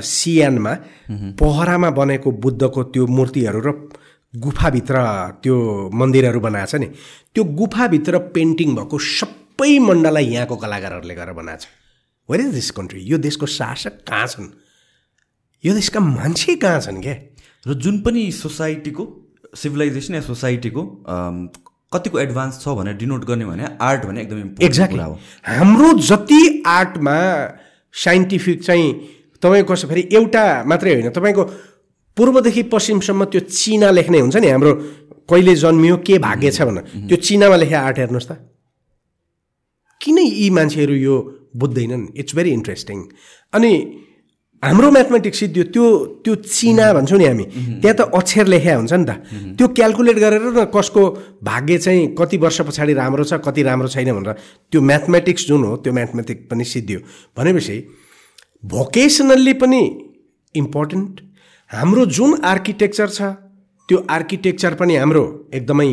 सियानमा पहरामा बनेको बुद्धको त्यो मूर्तिहरू र गुफाभित्र त्यो मन्दिरहरू बनाएको छ नि। त्यो गुफाभित्र पेन्टिङ भएको सबै मण्डला यहाँको कलाकारहरूले गरेर बनाएको छ। वेयर इज दिस कन्ट्री यो देशको शासक कहाँ छन्? यो देशका मान्छे कहाँ छन् क्या र जुन पनि सोसाइटीको सिभिलाइजेसन या सोसाइटीको कतिको एडभान्स छ भनेर डिनोट गर्ने भने आर्ट भने एकदमै एक्ज्याक्टली हो। हाम्रो जति आर्टमा साइन्टिफिक चाहिँ तपाईँको कसो फेरि एउटा मात्रै होइन तपाईँको पूर्वदेखि पश्चिमसम्म त्यो चिना लेख्ने हुन्छ नि हाम्रो कहिले जन्मियो के भाग्य छ भनेर। त्यो चिनामा लेखे आर्ट हेर्नुहोस् त। किन यी मान्छेहरू यो बुझ्दैनन् इट्स भेरी इन्ट्रेस्टिङ अनि हाम्रो म्याथमेटिक्स सिद्धियो त्यो त्यो चिना भन्छौँ नि हामी। त्यहाँ त अक्षर लेख्या हुन्छ नि त। त्यो क्यालकुलेट गरेर न कसको भाग्य चाहिँ कति वर्ष पछाडि राम्रो छ कति राम्रो छैन भनेर। त्यो म्याथमेटिक्स जुन हो त्यो म्याथमेटिक्स पनि सिद्धियो भनेपछि भोकेसनल्ली पनि इम्पोर्टेन्ट हाम्रो जुन आर्किटेक्चर छ त्यो आर्किटेक्चर पनि हाम्रो एकदमै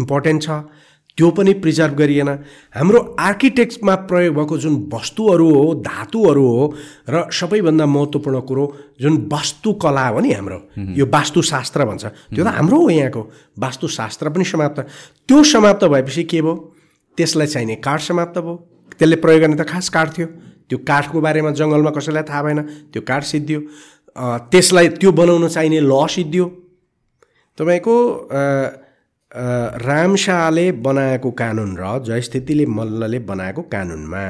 इम्पोर्टेन्ट छ। त्यो पनि प्रिजर्भ गरिएन। हाम्रो आर्किटेक्टमा प्रयोग भएको जुन वस्तुहरू हो धातुहरू हो र सबैभन्दा महत्त्वपूर्ण कुरो जुन वास्तुकला हो नि हाम्रो यो वास्तुशास्त्र भन्छ। त्यो त हाम्रो हो यहाँको। वास्तुशास्त्र पनि समाप्त। त्यो समाप्त भएपछि के भयो? त्यसलाई चाहिने काठ समाप्त भयो। त्यसले प्रयोग गर्ने त खास काठ थियो। त्यो काठको बारेमा जङ्गलमा कसैलाई थाहा भएन। त्यो काठ सिद्धियो। त्यसलाई त्यो बनाउन चाहिने ल सिद्धियो तपाईँको रामशाहले बनाएको कानुन र जयस्थितिले मल्लले बनाएको कानुनमा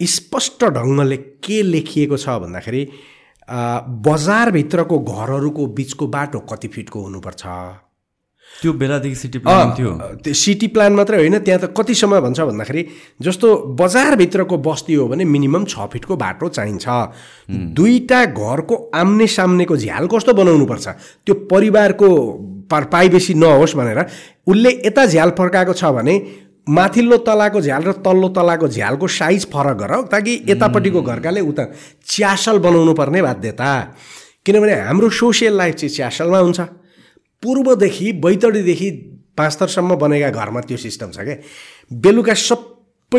स्पष्ट ढङ्गले के लेखिएको छ भन्दाखेरि बजारभित्रको घरहरूको बिचको बाटो कति फिटको हुनुपर्छ? त्यो बेलादेखि सिटी प्लान थियो। त्यो सिटी प्लान मात्रै होइन त्यहाँ त कति समय भन्छ भन्दाखेरि जस्तो बजारभित्रको बस्ती हो भने मिनिमम छ फिटको बाटो चाहिन्छ। दुईवटा घरको आम्ने सामनेको झ्याल कस्तो बनाउनुपर्छ? त्यो परिवारको पाइबेसी नहोस् भनेर उसले यता झ्याल फर्काएको छ भने माथिल्लो तलाको झ्याल र तल्लो तलाको झ्यालको साइज फरक गर ताकि यतापट्टिको घरकाले उता च्यासल बनाउनु पर्ने बाध्यता। किनभने हाम्रो सोसियल लाइफ चाहिँ च्यासलमा हुन्छ। पूर्वदेखि बैतडीदेखि पाँचतरसम्म बनेका घरमा त्यो सिस्टम छ क्या बेलुका सबै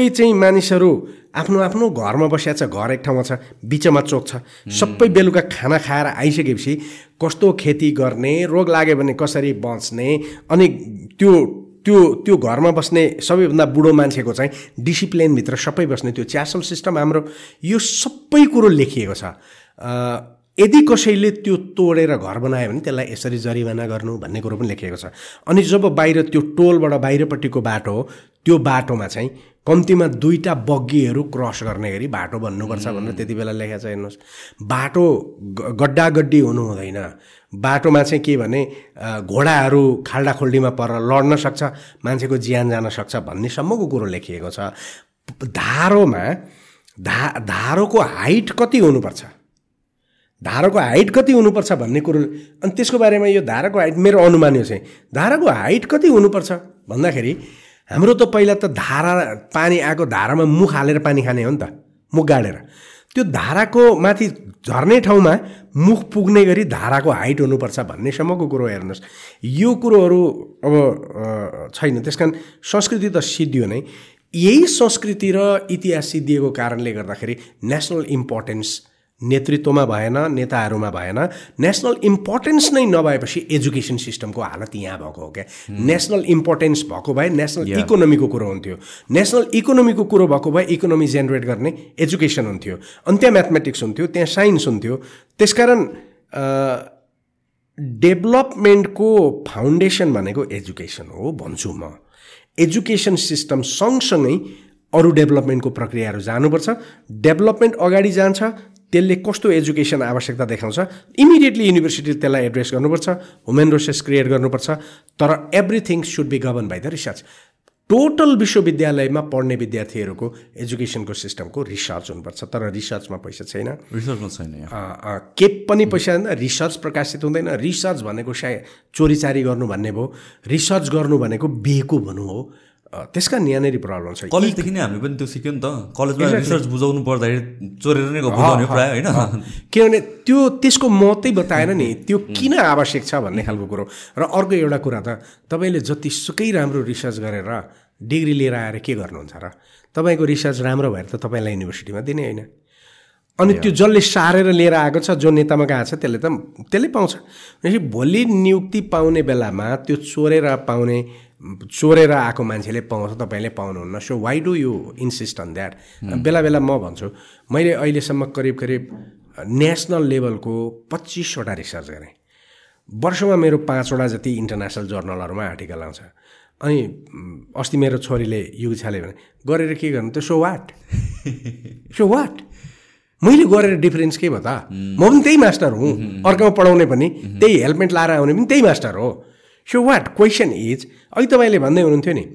चाहिँ मानिसहरू आफ्नो आफ्नो घरमा बसिया छ घर एक ठाउँमा छ बिचमा चोक छ। सबै बेलुका खाना खाएर आइसकेपछि कस्तो खेती गर्ने रोग लाग्यो भने कसरी बच्ने अनि त्यो त्यो त्यो घरमा बस्ने सबैभन्दा बुढो मान्छेको चाहिँ डिसिप्लिनभित्र सबै बस्ने त्यो च्यासल सिस्टम हाम्रो यो सबै कुरो लेखिएको छ। यदि कसैले त्यो तोडेर घर बनायो भने त्यसलाई यसरी जरिवाना गर्नु भन्ने कुरो पनि लेखिएको छ। अनि जब बाहिर त्यो टोलबाट बाहिरपट्टिको बाटो हो त्यो बाटोमा चाहिँ कम्तीमा दुईवटा बग्गीहरू क्रस गर्ने गरी बाटो भन्नुपर्छ भनेर त्यति बेला लेखेको छ हेर्नुहोस्। बाटो गड्डा गड्डी हुनु हुँदैन। बाटोमा चाहिँ के भने घोडाहरू खाल्डाखोल्डीमा परेर लड्न सक्छ मान्छेको ज्यान जान सक्छ भन्नेसम्मको कुरो लेखिएको छ। धारोमा धा धारोको हाइट कति हुनुपर्छ? धाराको हाइट कति हुनुपर्छ भन्ने कुरो अनि त्यसको बारेमा यो धाराको हाइट मेरो अनुमान यो चाहिँ धाराको हाइट कति हुनुपर्छ भन्दाखेरि हाम्रो त पहिला त धारा पानी आएको धारामा मुख हालेर पानी खाने हो नि त मुख गाडेर। त्यो धाराको माथि झर्ने ठाउँमा मुख पुग्ने गरी धाराको हाइट हुनुपर्छ भन्नेसम्मको कुरो हेर्नुहोस्। यो कुरोहरू अब छैन। त्यस कारण संस्कृति त सिद्धियो नै। यही संस्कृति र इतिहास सिद्धिएको कारणले गर्दाखेरि नेसनल इम्पोर्टेन्स नेतृत्वमा भएन नेताहरूमा भएन। नेसनल इम्पोर्टेन्स नै नभएपछि एजुकेसन सिस्टमको हालत यहाँ भएको हो क्या। नेसनल इम्पोर्टेन्स भएको भए नेसनल इकोनोमीको कुरो हुन्थ्यो। नेसनल इकोनोमीको कुरो भएको भए इकोनोमी जेनेरेट गर्ने एजुकेसन हुन्थ्यो। अनि त्यहाँ म्याथमेटिक्स हुन्थ्यो त्यहाँ साइन्स हुन्थ्यो। त्यसकारण डेभलपमेन्टको फाउन्डेसन भनेको एजुकेसन हो भन्छु म। एजुकेसन सिस्टम सँगसँगै अरू डेभलपमेन्टको प्रक्रियाहरू जानुपर्छ। डेभलपमेन्ट अगाडि जान्छ त्यसले कस्तो एजुकेसन आवश्यकता देखाउँछ इमिडिएटली युनिभर्सिटी त्यसलाई एड्रेस गर्नुपर्छ ह्युमन रिसोर्स क्रिएट गर्नुपर्छ तर everything should be govern by the research total विश्वविद्यालयमा पढ्ने विद्यार्थीहरूको एजुकेसनको सिस्टमको रिसर्च हुनुपर्छ तर रिसर्चमा पैसा छैन। रिसर्चमा छैन के पनि पैसा छैन रिसर्च प्रकाशित हुँदैन रिसर्च भनेको सायद चोरीचारी गर्नु भन्ने भयो रिसर्च गर्नु भनेको बेको भनौँ हो। त्यसका यहाँनिर प्रब्लम छ। कलेजदेखि नै हामीले पनि त्यो सिक्यो नि त। कलेजमा रिसर्च बुझाउनु पर्दाखेरि चोरेर नै बुझाउने प्रायः होइन? किनभने त्यो त्यसको महत्त्वै बताएन नि त्यो किन आवश्यक छ भन्ने खालको कुरो। र अर्को एउटा कुरा त तपाईँले जतिसुकै राम्रो रिसर्च गरेर डिग्री लिएर आएर के गर्नुहुन्छ र? तपाईँको रिसर्च राम्रो भएर त तपाईँलाई युनिभर्सिटीमा दिने होइन। अनि त्यो जसले सारेर लिएर आएको छ जो नेतामा गएको छ त्यसले त त्यसले पाउँछ। भनेपछि भोलि नियुक्ति पाउने बेलामा त्यो चोरेर पाउने चोरेर आएको मान्छेले पाउँछ तपाईँले पाउनुहुन्न so why do you insist on that बेला बेला म भन्छु मैले अहिलेसम्म करिब करिब नेसनल लेभलको पच्चिसवटा रिसर्च गरेँ। वर्षमा मेरो पाँचवटा जति इन्टरनेसनल जर्नलहरूमा आर्टिकल आउँछ। अनि अस्ति मेरो छोरीले युग छाले भने गरेर के गर्नु त? सो वाट सो वाट मैले गरेर डिफरेन्स के भयो त? म पनि त्यही मास्टर हुँ। अर्कोमा पढाउने पनि त्यही हेल्पमेट लाएर आउने पनि त्यही मास्टर हो। सो वाट क्वेसन इज अघि तपाईँले भन्दै हुनुहुन्थ्यो नि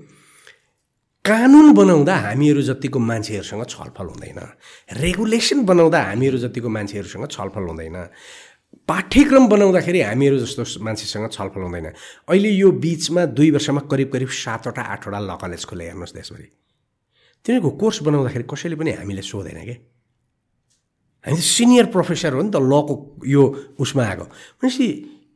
कानुन बनाउँदा हामीहरू जतिको मान्छेहरूसँग छलफल हुँदैन। रेगुलेसन बनाउँदा हामीहरू जतिको मान्छेहरूसँग छलफल हुँदैन। पाठ्यक्रम बनाउँदाखेरि हामीहरू जस्तो मान्छेसँग छलफल हुँदैन। अहिले यो बिचमा दुई वर्षमा करिब करिब सातवटा आठवटा ल कलेज खोले हेर्नुहोस् देशभरि। तिनीहरूको कोर्स बनाउँदाखेरि कसैले पनि हामीले सोधेन क्या हामी सिनियर प्रोफेसर हो नि त लको यो उसमा आएको। भनेपछि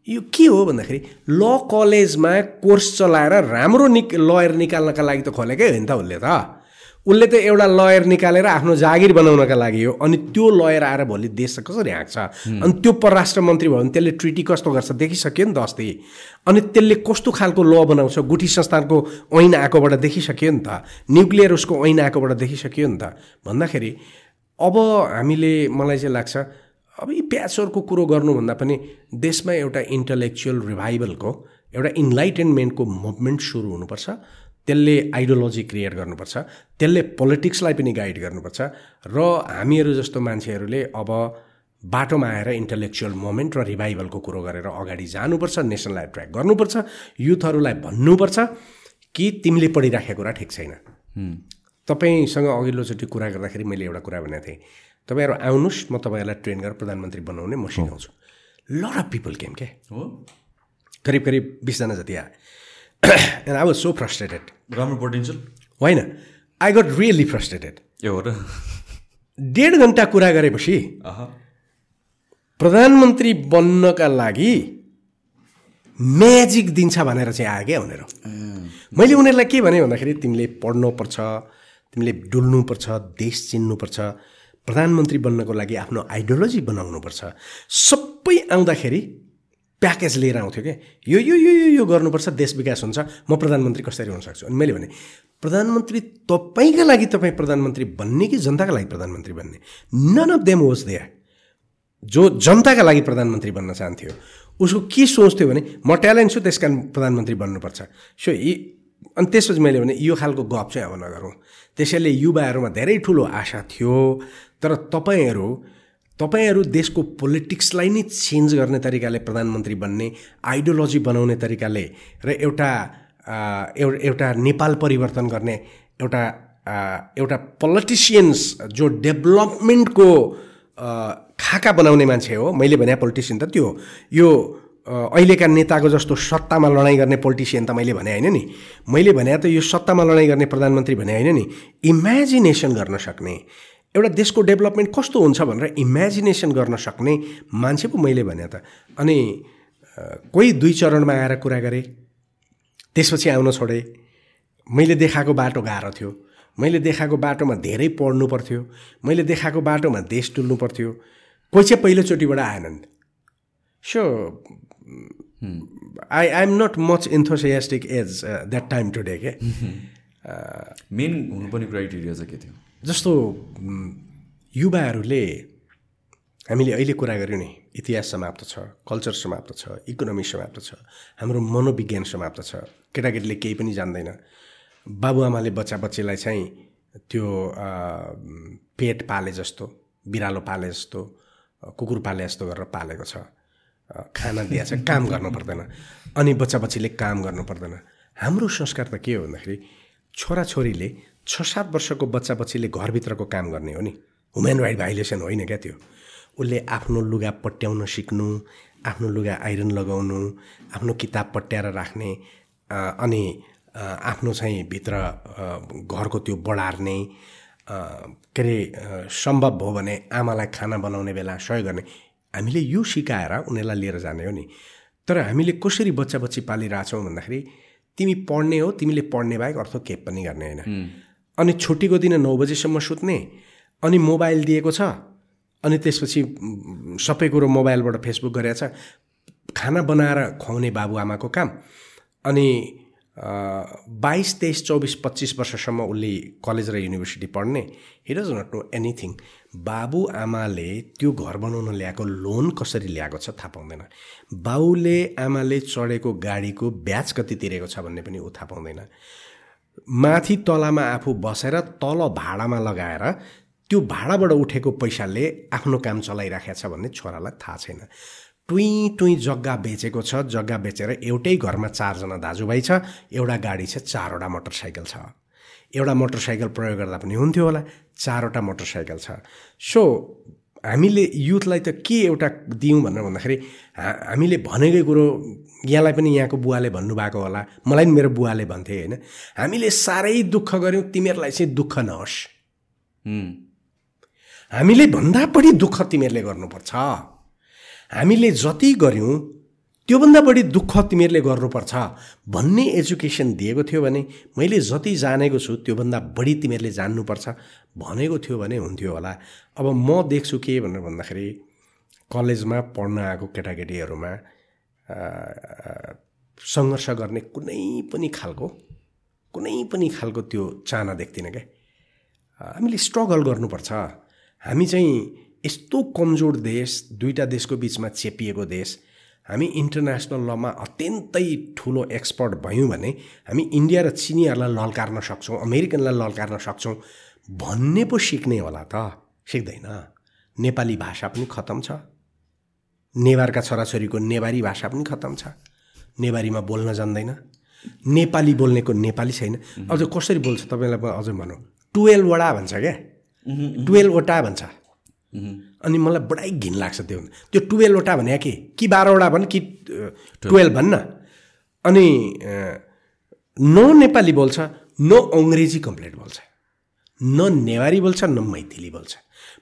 यो के हो भन्दाखेरि ल कलेजमा कोर्स चलाएर राम्रो निक लयर निकाल्नका लागि त खोलेकै होइन त उसले त। उसले त एउटा लयर निकालेर आफ्नो जागिर बनाउनका लागि हो अनि त्यो लयर आएर भोलि देश कसरी हाँक्छ? अनि त्यो परराष्ट्र मन्त्री भयो भने त्यसले ट्रिटी कस्तो गर्छ देखिसक्यो नि त अस्ति। अनि त्यसले कस्तो खालको ल बनाउँछ? गुठी संस्थानको ऐन आएकोबाट देखिसक्यो नि त। न्युक्लियर उसको ऐन आएकोबाट देखिसक्यो नि त। भन्दाखेरि अब हामीले मलाई चाहिँ लाग्छ अब यी प्याचहरूको कुरो गर्नुभन्दा पनि देशमा एउटा इन्टलेक्चुअल रिभाइभलको एउटा इन्लाइटेनमेन्टको मुभमेन्ट सुरु हुनुपर्छ। त्यसले आइडियोलोजी क्रिएट गर्नुपर्छ। त्यसले पोलिटिक्सलाई पनि गाइड गर्नुपर्छ। र हामीहरू जस्तो मान्छेहरूले अब बाटोमा आएर इन्टलेक्चुअल मोमेन्ट र रिभाइभलको कुरो गरेर अगाडि जानुपर्छ नेसनलाई एट्र्याक्ट गर्नुपर्छ युथहरूलाई भन्नुपर्छ कि तिमीले पढिराखेको कुरा ठिक छैन। तपाईँसँग अघिल्लोचोटि कुरा गर्दाखेरि मैले एउटा कुरा भनेको थिएँ। तपाईँहरू आउनुहोस् म तपाईँहरूलाई ट्रेन गरेर प्रधानमन्त्री बनाउने म सिकाउँछु। लड अफ पिपल केम के? हो। करिब करिब बिसजना जति and I was so frustrated राम्रो पोटेन्सियल होइन। आई गट रियली फ्रस्ट्रेटेड ए हो र? डेढ घन्टा कुरा गरेपछि प्रधानमन्त्री बन्नका लागि म्याजिक दिन्छ भनेर चाहिँ आयो क्या उनीहरू। मैले उनीहरूलाई के भने भन्दाखेरि तिमीले पढ्नुपर्छ तिमीले डुल्नुपर्छ देश चिन्नुपर्छ प्रधानमन्त्री बन्नको लागि आफ्नो आइडियोलोजी बनाउनुपर्छ। सबै आउँदाखेरि प्याकेज लिएर आउँथ्यो क्या यो यो यो यो गर्नुपर्छ देश विकास हुन्छ। म प्रधानमन्त्री कसरी हुन सक्छु? अनि मैले भने प्रधानमन्त्री तपाईँका लागि तपाईँ प्रधानमन्त्री बन्ने कि जनताका लागि प्रधानमन्त्री बन्ने? नन अफ देम होस् देयर जो जनताका लागि प्रधानमन्त्री बन्न चाहन्थ्यो उसको के सोच्थ्यो भने म ट्यालेन्ट छु त्यस कारण प्रधानमन्त्री बन्नुपर्छ। सो यी अनि त्यसपछि मैले भने यो खालको गफ चाहिँ अब नगरौँ त्यसैले युवाहरूमा धेरै ठुलो आशा थियो तर तपाईँहरू तपाईँहरू देशको पोलिटिक्सलाई नै चेन्ज गर्ने तरिकाले प्रधानमन्त्री बन्ने आइडियोलोजी बनाउने तरिकाले र एउटा एउटा नेपाल परिवर्तन गर्ने एउटा एउटा पोलिटिसियन्स जो डेभलपमेन्टको खाका बनाउने मान्छे हो मैले भने पोलिटिसियन त त्यो। यो अहिलेका नेताको जस्तो सत्तामा लडाइँ गर्ने पोलिटिसियन त मैले भने होइन नि। मैले भने त यो सत्तामा लडाइँ गर्ने प्रधानमन्त्री भने होइन नि। इमेजिनेसन गर्न सक्ने। एउटा देशको डेभलपमेन्ट कस्तो हुन्छ भनेर इमेजिनेसन गर्न सक्ने मान्छे पो मैले भने त। अनि कोही दुई चरणमा आएर कुरा गरेँ त्यसपछि आउन छोडेँ। मैले देखाएको बाटो गाह्रो थियो। मैले देखाएको बाटोमा धेरै पढ्नु पर्थ्यो। मैले देखाएको बाटोमा देश डुल्नु पर्थ्यो। कोही चाहिँ पहिलोचोटिबाट आएनन्। So I I am not much enthusiastic as that time today के मेन हुनुपर्ने क्राइटेरिया चाहिँ के थियो? जस्तो उम्, युवाहरूले हामीले अहिले कुरा गऱ्यौँ नि इतिहास समाप्त छ कल्चर समाप्त छ इकोनोमी समाप्त छ हाम्रो मनोविज्ञान समाप्त छ केटाकेटीले केही पनि जान्दैन। बाबुआमाले बच्चा बच्चीलाई चाहिँ त्यो पेट पाले जस्तो बिरालो पाले जस्तो कुकुर पाले जस्तो गरेर पालेको छ। खाना दिएछ काम गर्नु पर्दैन। अनि बच्चा बच्चीले काम गर्नु पर्दैन। हाम्रो संस्कार त के हो भन्दाखेरि छोराछोरीले छ सात वर्षको बच्चा बच्चीले घरभित्रको काम गर्ने हो नि। ह्युमन राइट भाइलेसन होइन क्या त्यो। उसले आफ्नो लुगा पट्याउन सिक्नु आफ्नो लुगा आइरन लगाउनु आफ्नो किताब पट्याएर राख्ने अनि आफ्नो चाहिँ भित्र घरको त्यो बढार्ने के अरे सम्भव भयो भने आमालाई खाना बनाउने बेला सहयोग गर्ने। हामीले यो सिकाएर उनीहरूलाई लिएर जाने हो नि। तर हामीले कसरी बच्चा बच्ची पालिरहेछौँ भन्दाखेरि तिमी पढ्ने हो तिमीले पढ्ने बाहेक अर्थ केही पनि गर्ने होइन। अनि छुट्टीको दिन नौ बजीसम्म सुत्ने अनि मोबाइल दिएको छ अनि त्यसपछि सबै कुरो मोबाइलबाट फेसबुक गरेको छ खाना बनाएर खुवाउने बाबुआमाको काम अनि बाइस तेइस चौबिस पच्चिस वर्षसम्म उसले कलेज र युनिभर्सिटी पढ्ने he does not know anything बाबुआमाले त्यो घर बनाउन ल्याएको लोन कसरी ल्याएको छ थाहा पाउँदैन। बाउले आमाले चढेको गाडीको ब्याज कति तिरेको छ भन्ने पनि ऊ थाहा पाउँदैन। माथि तलामा आफू बसेर तल भाडामा लगाएर त्यो भाडाबाट उठेको पैसाले आफ्नो काम चलाइराखेको छ भन्ने छोरालाई थाहा छैन। टुई टुई जग्गा बेचेको छ जग्गा बेचेर एउटै घरमा चारजना दाजुभाइ छ एउटा गाडी छ चारवटा मोटरसाइकल छ। एउटा मोटरसाइकल प्रयोग गर्दा पनि हुन्थ्यो होला चारवटा मोटरसाइकल छ। सो हामीले युथलाई त के एउटा दियौँ भनेर भन्दाखेरि हामीले भनेकै कुरो यहाँलाई पनि यहाँको बुवाले भन्नुभएको होला। मलाई पनि मेरो बुवाले भन्थे होइन। हामीले साह्रै दुःख गऱ्यौँ तिमीहरूलाई चाहिँ दुःख नहोस्। हामीले भन्दा बढी दुःख तिमीहरूले गर्नुपर्छ। हामीले जति गऱ्यौँ त्योभन्दा बढी दुःख तिमीहरूले गर्नुपर्छ। भन्ने एजुकेसन दिएको थियो भने मैले जति जानेको छु त्योभन्दा बढी तिमीहरूले जान्नुपर्छ। भनेको थियो भने हुन्थ्यो होला। अब म देख्छु के भनेर भन्दाखेरि कलेजमा पढ्न आएको केटाकेटीहरूमा सङ्घर्ष गर्ने कुनै पनि खालको कुनै पनि खालको त्यो चाहना देख्दिनँ क्या। हामीले स्ट्रगल गर्नुपर्छ। हामी चाहिँ यस्तो कमजोर देश दुईवटा देशको बिचमा चेपिएको देश। हामी इन्टरनेसनल लमा अत्यन्तै ठुलो एक्सपर्ट भयौँ भने हामी इन्डिया र चिनीहरूलाई लल्कार्न सक्छौँ अमेरिकनलाई लल्कार्न सक्छौँ भन्ने पो सिक्ने होला त। सिक्दैन। नेपाली भाषा पनि खतम छ। नेवारका छोराछोरीको नेवारी भाषा पनि खतम छ। नेवारीमा बोल्न जान्दैन। नेपाली बोल्नेको नेपाली छैन। अझ कसरी बोल्छ तपाईँलाई म अझै भनौँ। टुवेल्भवटा भन्छ क्या? टुवेल्भवटा भन्छ। अनि मलाई बडै घिन लाग्छ त्यो। त्यो टुवेल्भवटा भने के? कि बाह्रवटा भन् कि टुवेल्भ भन्न अनि न नेपाली बोल्छ न अङ्ग्रेजी कम्प्लिट बोल्छ। न नेवारी बोल्छ न मैथिली बोल्छ।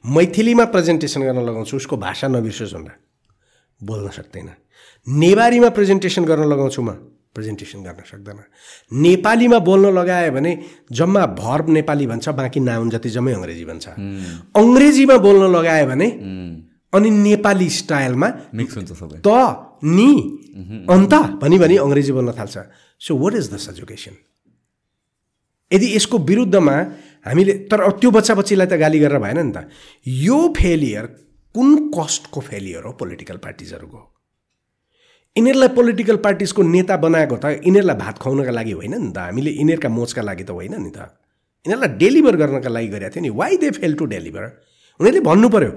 मैथिलीमा प्रेजेन्टेसन गर्न लगाउँछु उसको भाषा नबिर्सोस् भनेर। बोल्न सक्दैन। नेवारीमा प्रेजेन्टेसन गर्न लगाउँछु म। प्रेजेन्टेसन गर्न सक्दैन। नेपालीमा बोल्न लगायो भने जम्मा भर नेपाली भन्छ बाँकी नाउन जति जम्मै अङ्ग्रेजी भन्छ। अङ्ग्रेजीमा बोल्न लगायो भने अनि नेपाली स्टाइलमा मिक्स हुन्छ सबै। त नि अन्त भनी भनी अङ्ग्रेजी बोल्न थाल्छ। So what is this education यदि यसको विरुद्धमा हामीले तर त्यो बच्चा बच्चीलाई त गाली गरेर भएन नि त। यो फेलियर कुन कस्टको फेलियर हो? पोलिटिकल पार्टिजहरूको यिनीहरूलाई पोलिटिकल पार्टिजको नेता बनाएको त यिनीहरूलाई भात खुवाउनका लागि होइन नि त। हामीले यिनीहरूका मोचका लागि त होइन नि त। यिनीहरूलाई डेलिभर गर्नका लागि गरेको थियो नि। Why they fail to deliver उनीहरूले भन्नु पऱ्यो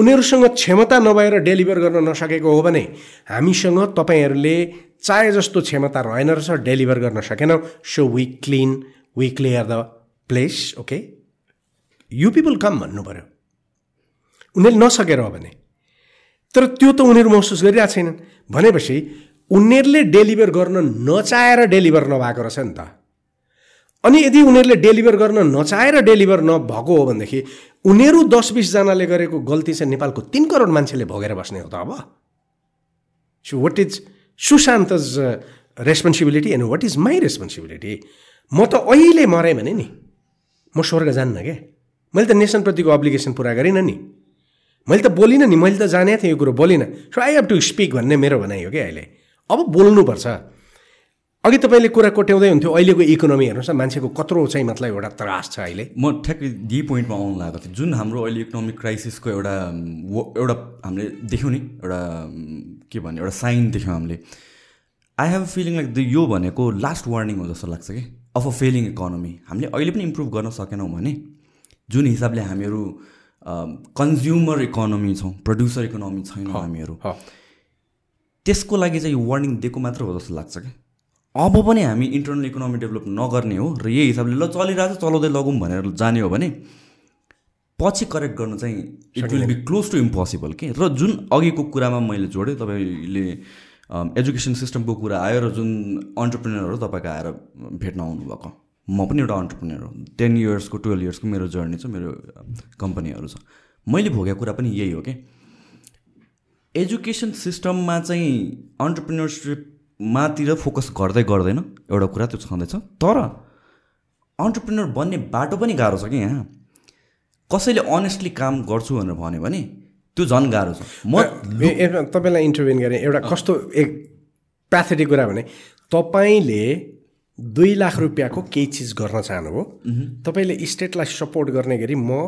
उनीहरूसँग क्षमता नभएर डेलिभर गर्न नसकेको हो भने हामीसँग तपाईँहरूले चाहे जस्तो क्षमता रहेन रहेछ डेलिभर गर्न सकेनौँ। So we clean we clear the place okay you people come भन्नु पऱ्यो उनीहरूले नसकेर हो भने तर त्यो त उनीहरू महसुस गरिरहेको छैनन्। भनेपछि उनीहरूले डेलिभर गर्न नचाहेर डेलिभर नभएको रहेछ नि त। अनि यदि उनीहरूले डेलिभर गर्न नचाहेर डेलिभर नभएको हो भनेदेखि उनीहरू दस बिसजनाले गरेको गल्ती चाहिँ नेपालको तिन करोड मान्छेले भोगेर बस्ने हो त अब। So what is Sushant responsibility and what is my responsibility म त अहिले मरेँ भने नि। म स्वर्ग जान्न क्या मैले त नेसनप्रतिको अब्लिगेसन पुरा गरिनँ नि। मैले त बोलिनँ नि मैले त जाने थिएँ यो कुरो बोलिनँ। So I have to speak भन्ने मेरो भनाइ हो कि अहिले। अब बोल्नुपर्छ। अघि तपाईँले कुरा कोट्याउँदै हुन्थ्यो अहिलेको इकोनोमी हेर्नुहोस् न मान्छेको कत्रो चाहिँ मतलब एउटा त्रास छ अहिले। म ठ्याक्कै यही पोइन्टमा आउनु लागेको थिएँ। जुन हाम्रो अहिले इकोनोमिक क्राइसिसको एउटा एउटा हामीले देख्यौँ नि एउटा के भन्ने एउटा साइन देख्यौँ हामीले। I have feeling like the यो भनेको लास्ट वार्निङ हो जस्तो लाग्छ कि अफ अ फेलिङ इकोनोमी हामीले अहिले पनि इम्प्रुभ गर्न सकेनौँ भने जुन हिसाबले हामीहरू कन्ज्युमर इकोनोमी छौँ प्रड्युसर इकोनोमी छैनौँ हामीहरू। त्यसको लागि चाहिँ यो वार्निङ दिएको मात्र हो जस्तो लाग्छ कि अब पनि हामी इन्टरनल इकोनोमी डेभलप नगर्ने हो र यही हिसाबले ल चलिरहेको छ चलाउँदै लगौँ भनेर जाने हो भने पछि करेक्ट गर्नु चाहिँ it will be close to impossible के। र जुन अघिको कुरामा मैले जोडेँ तपाईँले एजुकेसन सिस्टमको कुरा आयो र जुन अन्टरप्रिनरहरू तपाईँको आएर भेट्न आउनुभएको। म पनि एउटा अन्टरप्रिनर हो. टेन इयर्सको टुवेल्भ इयर्सको मेरो जर्नी छ मेरो कम्पनीहरू छ. मैले भोगेको कुरा पनि यही हो कि एजुकेसन सिस्टममा चाहिँ अन्टरप्रिनरसिपमातिर फोकस गर्दै गर्दैन एउटा कुरा त्यो छँदैछ। तर अन्टरप्रिनर बन्ने बाटो पनि गाह्रो छ कि यहाँ। कसैले अनेस्टली काम गर्छु भनेर भन्यो भने त्यो झन् गाह्रो छ। म तपाईँलाई इन्टरभ्युन गरेँ। एउटा कस्तो एक प्याथेटिक कुरा भने तपाईँले दुई लाख रुपियाँको केही चिज गर्न चाहनुभयो तपाईँले स्टेटलाई सपोर्ट गर्ने गरी म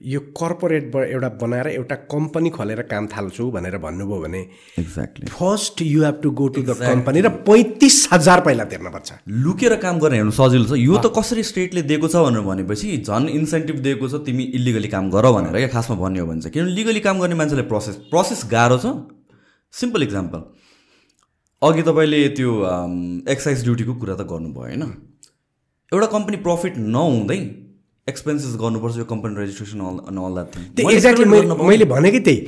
यो कर्पोरेटबाट एउटा बनाएर एउटा कम्पनी खोलेर काम थाल्छु भनेर भन्नुभयो भने exactly first you have to go to the company र पैँतिस हजार पहिला तिर्नुपर्छ लुकेर काम गर्ने हेर्नु सजिलो छ। यो त कसरी स्टेटले दिएको छ भनेर भनेपछि झन् इन्सेन्टिभ दिएको छ तिमी इलिगली काम गर भनेर क्या खासमा भन्यो भने चाहिँ। किनभने लिगली काम गर्ने मान्छेलाई प्रोसेस प्रोसेस गाह्रो छ। सिम्पल इक्जाम्पल अघि तपाईँले त्यो एक्साइज ड्युटीको कुरा त गर्नुभयो होइन? एउटा कम्पनी प्रफिट नहुँदै एक्सपेन्सेस गर्नुपर्छ यो कम्पनी रेजिस्ट्रेसन त्यो एक्ज्याक्टली मैले भनेकै त्यही।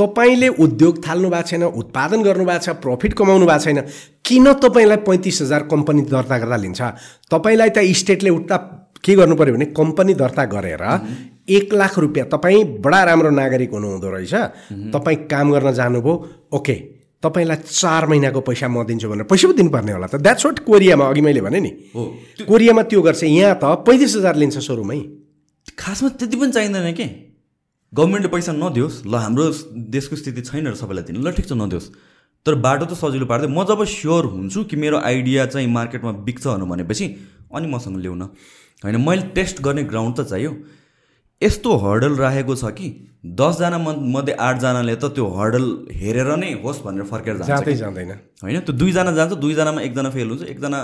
तपाईँले उद्योग थाल्नु भएको छैन उत्पादन गर्नु भएको छ प्रफिट कमाउनु भएको छैन किन तपाईँलाई पैँतिस हजार कम्पनी दर्ता गर्दा लिन्छ? तपाईँलाई त स्टेटले उता के गर्नु पऱ्यो भने कम्पनी दर्ता गरेर एक लाख रुपियाँ तपाईँ बडा राम्रो नागरिक हुनुहुँदो रहेछ। तपाईँ काम गर्न जानुभयो ओके। तपाईँलाई चार महिनाको पैसा म दिन्छु भनेर पैसा पो दिनुपर्ने होला त। द्याट्स वाट कोरियामा अघि मैले भने नि। कोरियामा त्यो गर्छ। यहाँ त पैँतिस हजार लिन्छ सुरुमै। खासमा त्यति पनि चाहिँदैन के? गभर्मेन्टले पैसा नदियोस्। ल हाम्रो देशको स्थिति छैन र सबैलाई दिनु। ल ठिक छ नदियोस्। तर बाटो त सजिलो पार्दै म जब स्योर हुन्छु कि मेरो आइडिया चाहिँ मार्केटमा बिक्छ भनेपछि अनि मसँग ल्याउन। होइन मैले टेस्ट गर्ने ग्राउन्ड त चाहियो। यस्तो हर्डल राखेको छ कि दसजना मध्ये आठजनाले त त्यो हर्डल हेरेर नै होस् भनेर फर्केर जाँदै जाँदैन। होइन त्यो दुईजना जान्छ दुईजनामा एकजना फेल हुन्छ एकजना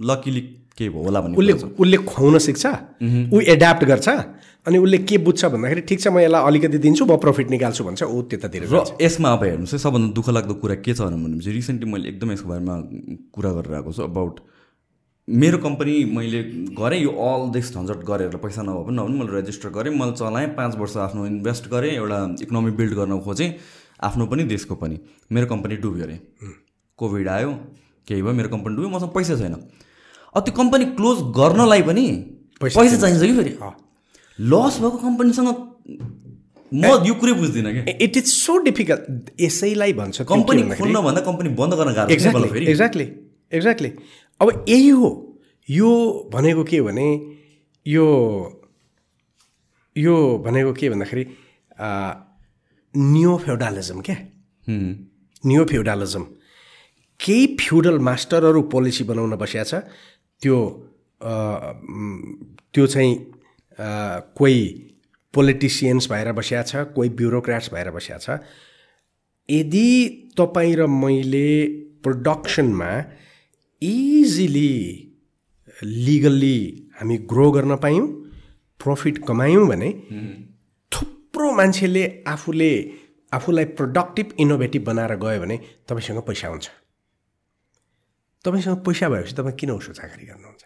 लकिली के भयो होला भन्ने उसले उसले खुवाउन सिक्छ ऊ एड्याप्ट गर्छ अनि उसले के बुझ्छ भन्दाखेरि ठिक छ म यसलाई अलिकति दिन्छु म प्रफिट निकाल्छु भन्छ। ऊ त्यतातिर र यसमा अब हेर्नुहोस् है सबभन्दा दुःख लाग्दो कुरा के छ भनेपछि रिसेन्टली मैले एकदमै यसको बारेमा कुरा गरेर आएको छु अबाउट मेरो कम्पनी मैले गरेँ यो अल दिस झन्झट गरेर पैसा नभए पनि नभए मैले रेजिस्टर गरेँ मैले चलाएँ पाँच वर्ष आफ्नो इन्भेस्ट गरेँ एउटा इकोनोमी बिल्ड गर्न खोजेँ आफ्नो पनि देशको पनि। मेरो कम्पनी डुब्यो अरे। कोभिड आयो केही भयो मेरो कम्पनी डुब्यो मसँग पैसा छैन। अब त्यो कम्पनी क्लोज गर्नलाई पनि पैसा चाहिन्छ कि फेरि। लस भएको कम्पनीसँग म यो कुरै बुझ्दिनँ कि इट इज सो डिफिकल्ट यसैलाई भन्छ कम्पनी भन्दाखेरि- खोल्नभन्दा कम्पनी बन्द गर्न गाह्रो एक्ज्याक्टली एक्ज्याक्टली अब यही हो। यो भनेको के भने यो यो भनेको के भन्दाखेरि न्यू फ्युडालिजम क्या। न्यू फ्युडालिजम केही फ्युडल मास्टरहरू पोलिसी बनाउन बसिया छ। त्यो त्यो चाहिँ कोही पोलिटिसियन्स भएर बसिया छ कोही ब्युरोक्राट्स भएर बसिया छ। यदि तपाईँ र मैले प्रोडक्सनमा इजिली लिगल्ली हामी ग्रो गर्न पायौँ प्रफिट कमायौँ भने थुप्रो मान्छेले आफूले आफूलाई प्रोडक्टिभ इनोभेटिभ बनाएर गयो भने तपाईँसँग पैसा हुन्छ। तपाईँसँग पैसा भएपछि तपाईँ किन उसो चाकरी गर्नुहुन्छ?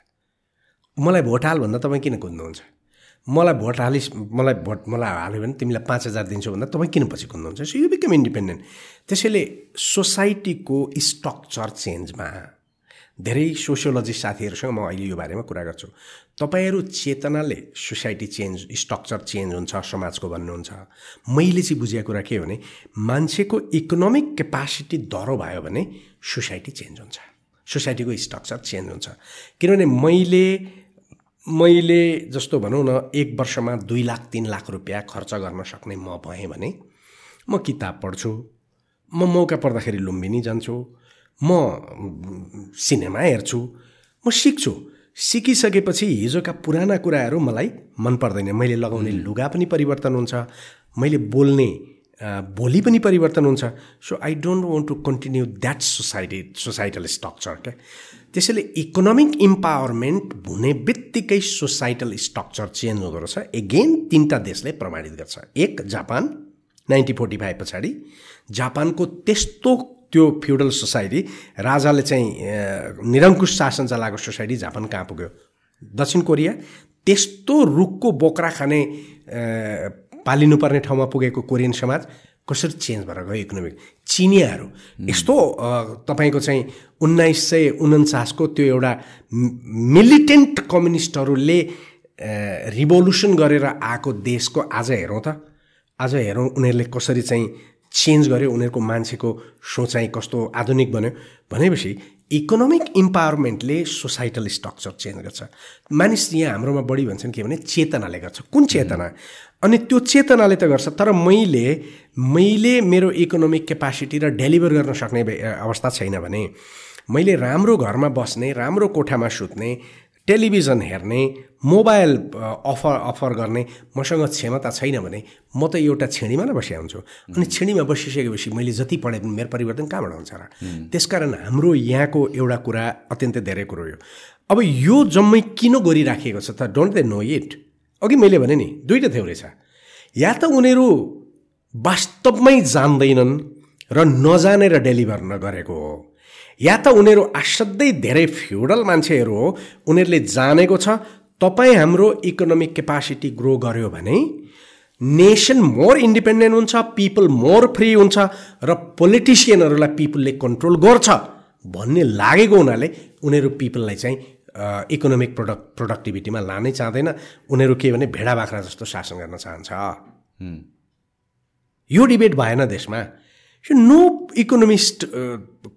मलाई भोट हाल भन्दा तपाईँ किन कुद्नुहुन्छ? मलाई भोट हालिस् मलाई भोट मलाई हाल्यो भने तिमीलाई पाँच हजार दिन्छु भन्दा तपाईँ किन पछि कुद्नुहुन्छ? सो यु बिकम इन्डिपेन्डेन्ट त्यसैले सोसाइटीको स्ट्रक्चर चेन्जमा धेरै सोसियोलोजिस्ट साथीहरूसँग म अहिले यो बारेमा कुरा गर्छु। तपाईँहरू चेतनाले सोसाइटी चेन्ज स्ट्रक्चर चेन्ज हुन्छ समाजको भन्नुहुन्छ। मैले चाहिँ बुझेको कुरा के हो भने मान्छेको इकोनोमिक क्यापासिटी दह्रो भयो भने सोसाइटी चेन्ज हुन्छ। सोसाइटीको स्ट्रक्चर चेन्ज हुन्छ। किनभने मैले मैले जस्तो भनौँ न एक वर्षमा दुई लाख तिन लाख रुपियाँ खर्च गर्न सक्ने म भएँ भने म किताब पढ्छु म मौका पर्दाखेरि लुम्बिनी जान्छु म सिनेमा हेर्छु म सिक्छु। सिकिसकेपछि हिजोका पुराना कुराहरू मलाई मन पर्दैन। मैले लगाउने लुगा पनि परिवर्तन हुन्छ मैले बोल्ने बोली पनि परिवर्तन हुन्छ। So I don't want to continue that society societal structure क्या त्यसैले इकोनोमिक इम्पावरमेन्ट हुने बित्तिकै सोसाइटल स्ट्रक्चर चेन्ज हुँदो रहेछ। एगेन तिनवटा देशले प्रमाणित गर्छ। एक जापान नाइन्टिन फोर्टी फाइभ पछाडि। जापानको त्यस्तो त्यो फ्युडल सोसाइटी राजाले चाहिँ निरङ्कुश शासन चलाएको सोसाइटी जापान कहाँ पुग्यो? दक्षिण कोरिया। त्यस्तो रुखको बोक्रा खाने पालिनुपर्ने ठाउँमा पुगेको कोरियन समाज कसरी चेन्ज भएर गयो इकोनोमिक? चिनियाहरू। यस्तो तपाईँको चाहिँ उन्नाइस सय उन्चासको त्यो एउटा मिलिटेन्ट कम्युनिस्टहरूले रिभोल्युसन गरेर आएको देशको आज हेरौँ त। आज हेरौँ उनीहरूले कसरी चाहिँ चेन्ज गर्यो उनीहरूको मान्छेको सोचाइ कस्तो आधुनिक बन्यो। भनेपछि इकोनोमिक इम्पावरमेन्टले सोसाइटल स्ट्रक्चर चेन्ज गर्छ। मानिस यहाँ हाम्रोमा बढी भन्छन् के भने चेतनाले गर्छ। कुन चेतना? अनि त्यो चेतनाले त गर्छ तर मैले मैले मेरो इकोनोमिक क्यापासिटी र डेलिभर गर्न सक्ने अवस्था छैन भने मैले राम्रो घरमा बस्ने राम्रो कोठामा सुत्ने टेलिभिजन हेर्ने मोबाइल अफर अफर गर्ने मसँग क्षमता छैन भने म त एउटा छिँडीमा नै बसिया हुन्छु अनि छिँडीमा बसिसकेपछि मैले जति पढे पनि मेरो परिवर्तन कहाँबाट हुन्छ र? त्यसकारण हाम्रो यहाँको एउटा कुरा अत्यन्तै धेरै कुरो हो। अब यो जम्मै किन गरिराखिएको छ त डोन्ट दे नो इट। अघि मैले भने नि दुईवटा थ्योरी छ। या त उनीहरू वास्तवमै जान्दैनन् र नजानेर डेलिभर नगरेको हो। या त उनीहरू असाध्यै धेरै फ्युडल मान्छेहरू हो। उनीहरूले जानेको छ तपाईँ हाम्रो इकोनोमिक क्यापासिटी ग्रो गर्यो भने नेसन मोर इन्डिपेन्डेन्ट हुन्छ पिपल मोर फ्री हुन्छ र पोलिटिसियनहरूलाई पिपलले कन्ट्रोल गर्छ भन्ने लागेको हुनाले उनीहरू पिपललाई चाहिँ इकोनोमिक प्रोडक्ट प्रोडक्टिभिटीमा लानै चाहँदैन। उनीहरू के भने भेडा बाख्रा जस्तो शासन गर्न चाहन्छ। यो डिबेट भएन देशमा। यो नो इकोनोमिस्ट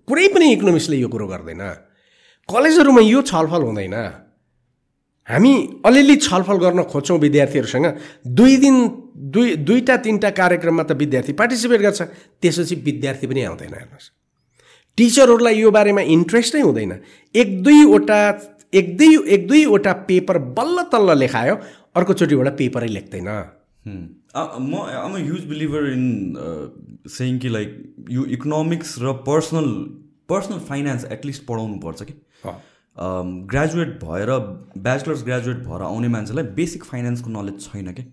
कुनै पनि इकोनोमिस्टले यो कुरो गर्दैन कलेजहरूमा यो छलफल हुँदैन हामी अलिअलि छलफल गर्न खोज्छौँ विद्यार्थीहरूसँग दुई दिन दुई दुईवटा तिनवटा कार्यक्रममा त विद्यार्थी पार्टिसिपेट गर्छ त्यसपछि विद्यार्थी पनि आउँदैन हेर्नुहोस् टिचरहरूलाई यो बारेमा इन्ट्रेस्टै हुँदैन एक दुईवटा एक दुई एक दुईवटा पेपर बल्ल तल्ल लेखायो अर्कोचोटिबाट पेपरै लेख्दैन म I'm huge believer in saying कि लाइक यो इकोनोमिक्स र पर्सनल पर्सनल फाइनेन्स एटलिस्ट पढाउनु पर्छ कि। ग्रेजुएट भएर ब्याचलर्स ग्रेजुएट भएर आउने मान्छेलाई बेसिक फाइनेन्सको नलेज छैन कि।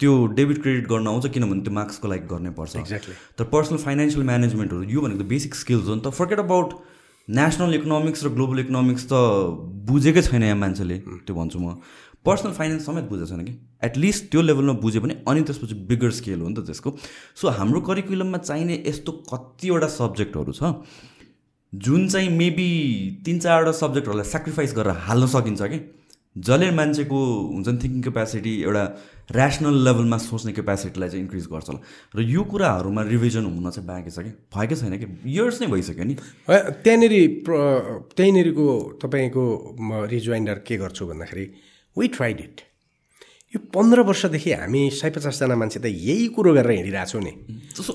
त्यो डेबिट क्रेडिट गर्न आउँछ किनभने त्यो मार्क्सको लागि गर्नै पर्छ। Exactly. तर पर्सनल फाइनेन्सियल म्यानेजमेन्टहरू यो भनेको त बेसिक स्किल्स हो नि त। फर्केट अबाउट नेसनल इकोनोमिक्स र ग्लोबल इकोनोमिक्स त बुझेकै छैन यहाँ मान्छेले त्यो भन्छु म। पर्सनल फाइनेन्स समेत बुझेको छैन कि एटलिस्ट त्यो लेभलमा बुझ्यो भने अनि त्यसपछि बिगर स्केल हो नि त त्यसको। सो हाम्रो करिकुलममा चाहिने यस्तो कतिवटा सब्जेक्टहरू छ जुन चाहिँ मेबी तिन चारवटा सब्जेक्टहरूलाई सेक्रिफाइस गरेर हाल्न सकिन्छ कि? जसले मान्छेको हुन्छ नि थिङ्किङ क्यापेसिटी एउटा ऱ्यासनल लेभलमा सोच्ने क्यापेसिटीलाई चाहिँ इन्क्रिज गर्छ होला। र यो कुराहरूमा रिभिजन हुन चाहिँ बाँकी छ कि? भएकै छैन कि? इयर्स नै भइसक्यो नि। त्यहाँनिर त्यहीँनिरको तपाईँको रिजोइन्डर के गर्छु भन्दाखेरि वी ट्राइड इट यो पन्ध्र वर्षदेखि हामी सय पचासजना मान्छे त यही कुरो गरेर हिँडिरहेको छौँ नि